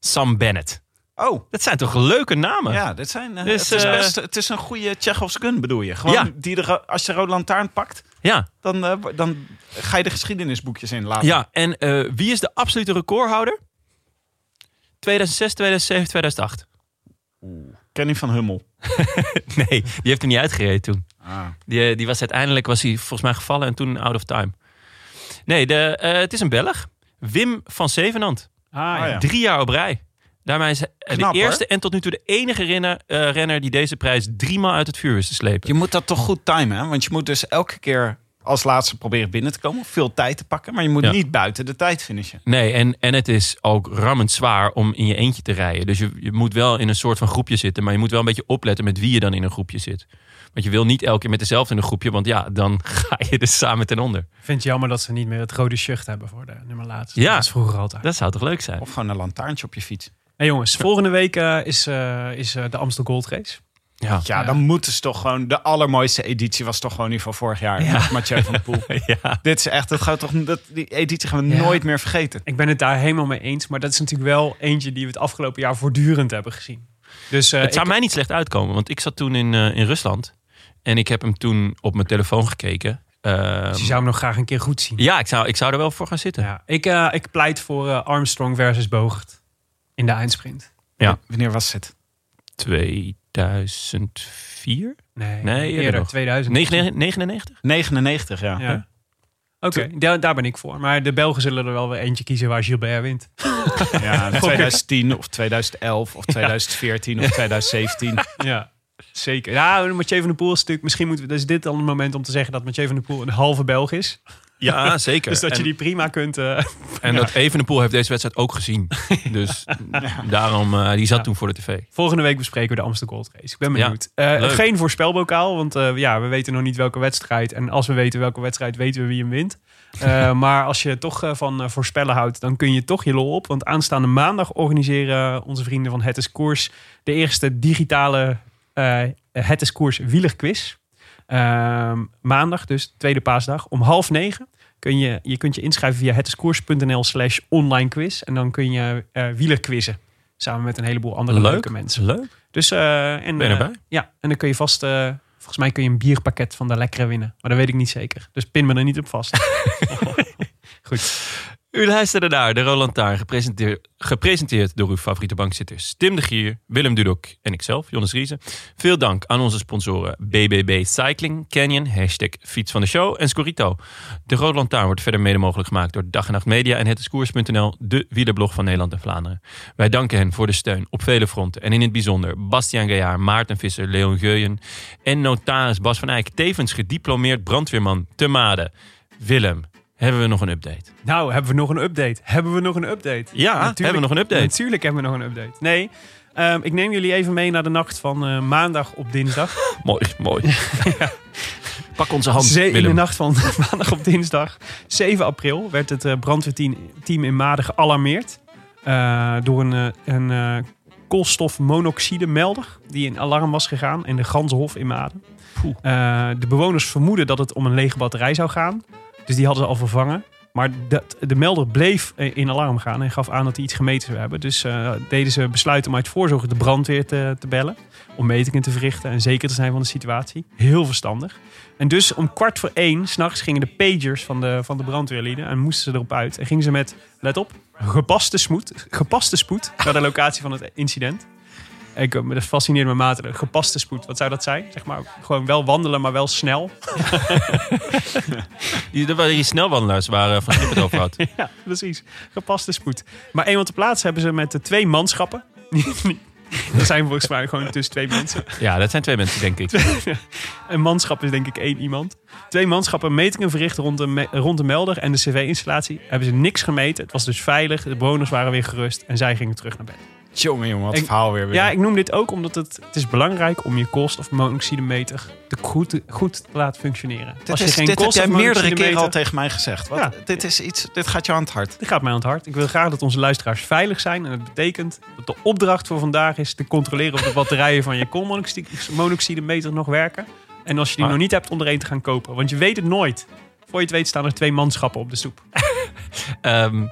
Sam Bennett. Oh. Dat zijn toch leuke namen? Ja, dit zijn, eh, Dus, het, is eh, best, het is een goede Tsjechovs gun, bedoel je? Gewoon Ja. die de, als je Rode Lantaarn pakt, Ja. dan, eh, dan ga je de geschiedenisboekjes in laten. Ja, en wie is de absolute recordhouder? 2006, 2007, 2008. Kenny van Hummel. (laughs) Nee, die heeft hem niet uitgereden toen. Ah. Die, die was uiteindelijk was hij volgens mij gevallen en toen out of time. Nee, de, het is een Belg. Wim van Zevenand. Ah, ja. Drie jaar op rij. Daarmee is hij Knap, de hoor. eerste en tot nu toe de enige renner, eh, renner die deze prijs driemaal uit het vuur wist te slepen. Je moet dat toch goed timen, hè? Want je moet dus elke keer als laatste proberen binnen te komen. Veel tijd te pakken, maar je moet Ja. niet buiten de tijd finishen. Nee, en, en het is ook rammend zwaar om in je eentje te rijden. Dus je, je moet wel in een soort van groepje zitten. Maar je moet wel een beetje opletten met wie je dan in een groepje zit. Want je wil niet elke keer met dezelfde in een groepje. Want ja, dan (laughs) ga je dus samen ten onder. Ik vind het jammer dat ze niet meer het rode shirt hebben voor de nummer laatst. Ja. Dat was vroeger altijd. Dat zou toch leuk zijn? Of gewoon een lantaarntje op je fiets. Hey jongens, volgende week eh, is, eh, is eh, de Amstel Gold Race. Ja. Ja, dan moeten ze toch gewoon... De allermooiste editie was toch gewoon die van vorig jaar. Ja. Met Mathieu van der Poel. (laughs) ja. Dit is echt... Dat gaat toch, dat, die editie gaan we Ja. nooit meer vergeten. Ik ben het daar helemaal mee eens. Maar dat is natuurlijk wel eentje die we het afgelopen jaar voortdurend hebben gezien. Dus eh, Het zou ik- mij niet slecht uitkomen. Want ik zat toen in, eh, in Rusland. En ik heb hem toen op mijn telefoon gekeken. Ehm, dus je zou hem nog graag een keer goed zien. Ja, ik zou, ik zou er wel voor gaan zitten. Ja, ik, eh, ik pleit voor Armstrong versus Bogert in de eindsprint. Ja. Wanneer was het? 2004? Nee, Nee, eerder eerder, nog. 2000. 99? 99, ja. Ja. Oké, daar, daar ben ik voor. Maar de Belgen zullen er wel weer eentje kiezen waar Gilbert wint. (laughs) Ja, 2010 of 2011 of 2014 of 2017. (laughs) ja, zeker. Ja, Mathieu van der Poel is natuurlijk... Misschien moeten we, dus dit dan het moment om te zeggen dat Mathieu van der Poel een halve Belg is. Ja, (laughs) zeker. Dus dat je die prima kunt... eh, (laughs) En dat Evenepoel heeft deze wedstrijd ook gezien. (laughs) Dus daarom, eh, die zat Ja. toen voor de tv. Volgende week bespreken we de Amsterdam Gold Race. Ik ben Ja, benieuwd. Eh, geen voorspelbokaal, want ja, we weten nog niet welke wedstrijd. En als we weten welke wedstrijd, weten we wie hem wint. Maar als je toch van voorspellen houdt, dan kun je toch je lol op. Want aanstaande maandag organiseren onze vrienden van Het is Koers... de eerste digitale Het is Koers wielerquiz. Ehm, maandag, dus tweede paasdag, om half negen... Kun je, je kunt je inschrijven via hetiskoers.nl slash online quiz. En dan kun je eh wielerquizzen. Samen met een heleboel andere Leuk. leuke mensen. Leuk. Dus, eh, en, Ben je eh, erbij? ja, en dan kun je vast, volgens mij kun je een bierpakket van de lekkere winnen. Maar dat weet ik niet zeker. Dus pin me er niet op vast. (laughs) Goed. U luisterde naar de Roland Taar, gepresenteerd, gepresenteerd door uw favoriete bankzitters Tim de Gier, Willem Dudok en ikzelf, Jonas Riese. Veel dank aan onze sponsoren BBB Cycling, Canyon, hashtag fiets van de show en Scorito. De Roland Taar wordt verder mede mogelijk gemaakt door Dag en Nacht Media en hetskoers.nl, de wielerblog van Nederland en Vlaanderen. Wij danken hen voor de steun op vele fronten en in het bijzonder Bastiaan Gaillard, Maarten Visser, Leon Geuyen en notaris Bas van Eyck, tevens gediplomeerd brandweerman te Maden. Willem, hebben we nog een update? Nou, hebben we nog een update? Hebben we nog een update? Ja, hebben we nog een update? Natuurlijk hebben we nog een update. Nee, ehm, ik neem jullie even mee naar de nacht van eh, maandag op dinsdag. (laughs) Mooi, mooi. Pak onze hand, Ze- in de Willem. nacht van (laughs) maandag op dinsdag 7 april werd het eh, brandweerteam team in Maden gealarmeerd. eh, door een, een koolstofmonoxide melder die in alarm was gegaan in de Ganzenhof in Maden. De bewoners vermoeden dat het om een lege batterij zou gaan. Dus die hadden ze al vervangen. Maar dat, de melder bleef eh, in alarm gaan en gaf aan dat hij iets gemeten zou hebben. Dus eh, deden ze besluiten om uit voorzorg de brandweer te, te bellen. Om metingen te verrichten en zeker te zijn van de situatie. Heel verstandig. En dus om kwart voor één s'nachts gingen de pagers van de, van de brandweerlieden. En moesten ze erop uit. En gingen ze met, let op, gepaste spoed, gepaste spoed naar de locatie van het incident. Ik, eh, dat fascineert me mate. Gepaste spoed, wat zou dat zijn? Zeg maar gewoon wel wandelen, maar wel snel. (laughs) Die, dat waren die snelwandelaars waar eh, Van Schip het over had. (laughs) ja, precies. Gepaste spoed. Maar eenmaal te plaats hebben ze met de twee manschappen. (laughs) dat zijn volgens mij gewoon tussen twee mensen. Ja, dat zijn twee mensen, denk ik. Een manschap is denk ik één iemand. Twee manschappen metingen verricht rond de, me- rond de melder en de cv-installatie. Hebben ze niks gemeten. Het was dus veilig. De bewoners waren weer gerust. En zij gingen terug naar bed. Jongen, jongen, wat Ik- verhaal weer. Ja, ik noem dit ook omdat het, het is belangrijk om je koolstofmonoxidemeter te goed, goed te laten functioneren. Dit, is, dit heb jij meerdere keren al tegen mij gezegd. Wat, Ja. dit, is iets, dit gaat je aan het hart. Dit gaat mij aan het hart. Ik wil graag dat onze luisteraars veilig zijn. En dat betekent dat de opdracht voor vandaag is te controleren of de batterijen van je koolmonoxidemeter nog werken. En als je die Maar- nog niet hebt, om er een te gaan kopen. Want je weet het nooit. Voor je het weet staan er twee manschappen op de stoep. (laughs) Ehm,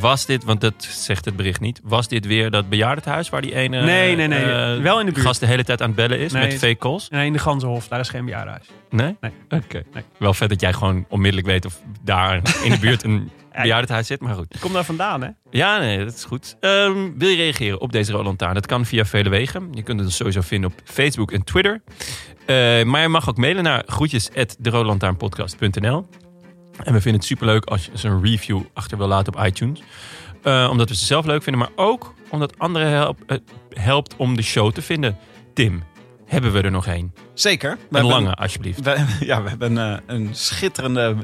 was dit, want dat zegt het bericht niet, was dit weer dat bejaardentehuis waar die ene Nee, nee, nee. eh, Wel in de buurt. gast de hele tijd aan het bellen is Nee, met fake calls? Nee, in de Ganzenhof. Daar is geen bejaardenhuis. Nee? Nee. Oké. Nee. Wel vet dat jij gewoon onmiddellijk weet of daar in de buurt een (laughs) bejaardentehuis zit, maar goed. Kom daar vandaan, hè? Ja, nee, dat is goed. Ehm, wil je reageren op deze Roland Taarn? Dat kan via vele wegen. Je kunt het sowieso vinden op Facebook en Twitter. Eh, maar je mag ook mailen naar groetjes@derolandtaarnpodcast.nl. En we vinden het superleuk als je eens een review achter wil laten op iTunes. Eh, omdat we ze zelf leuk vinden, maar ook omdat anderen help, eh, helpt om de show te vinden. Tim, hebben we er nog één? Zeker. We Een hebben- lange, alsjeblieft. We, (laughs) ja, we hebben een, eh, een schitterende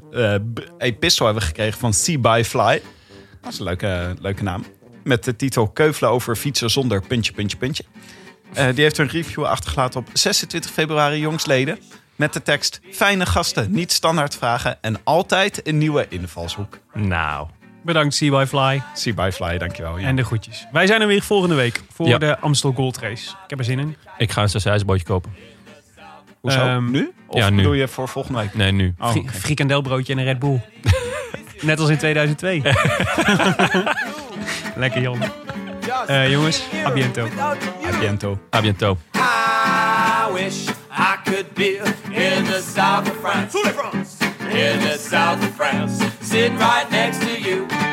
b- epistel hebben we gekregen van See by Fly. Dat is een leuke, leuke naam. Met de titel Keuvelen over fietsen zonder puntje, puntje, puntje. Die heeft een review achtergelaten op 26 februari jongsleden. Met de tekst Fijne gasten, niet standaard vragen en altijd een nieuwe invalshoek. Nou, Bedankt, CY Fly. See by Fly, dankjewel. Ja. En de groetjes. Wij zijn er weer volgende week voor Ja. de Amstel Gold Race. Ik heb er zin in. ik ga een sausijsbootje kopen. Hoezo? Ehm, nu? Of ja, nu. bedoel je voor volgende week? Nee, nu. Oh, frikandelbroodje en een Red Bull. (laughs) Net als in 2002. (laughs) Lekker, Jon. Eh, jongens, a biento. A biento. A biento. I wish beer in the south of France. In the south of France, sitting right next to you.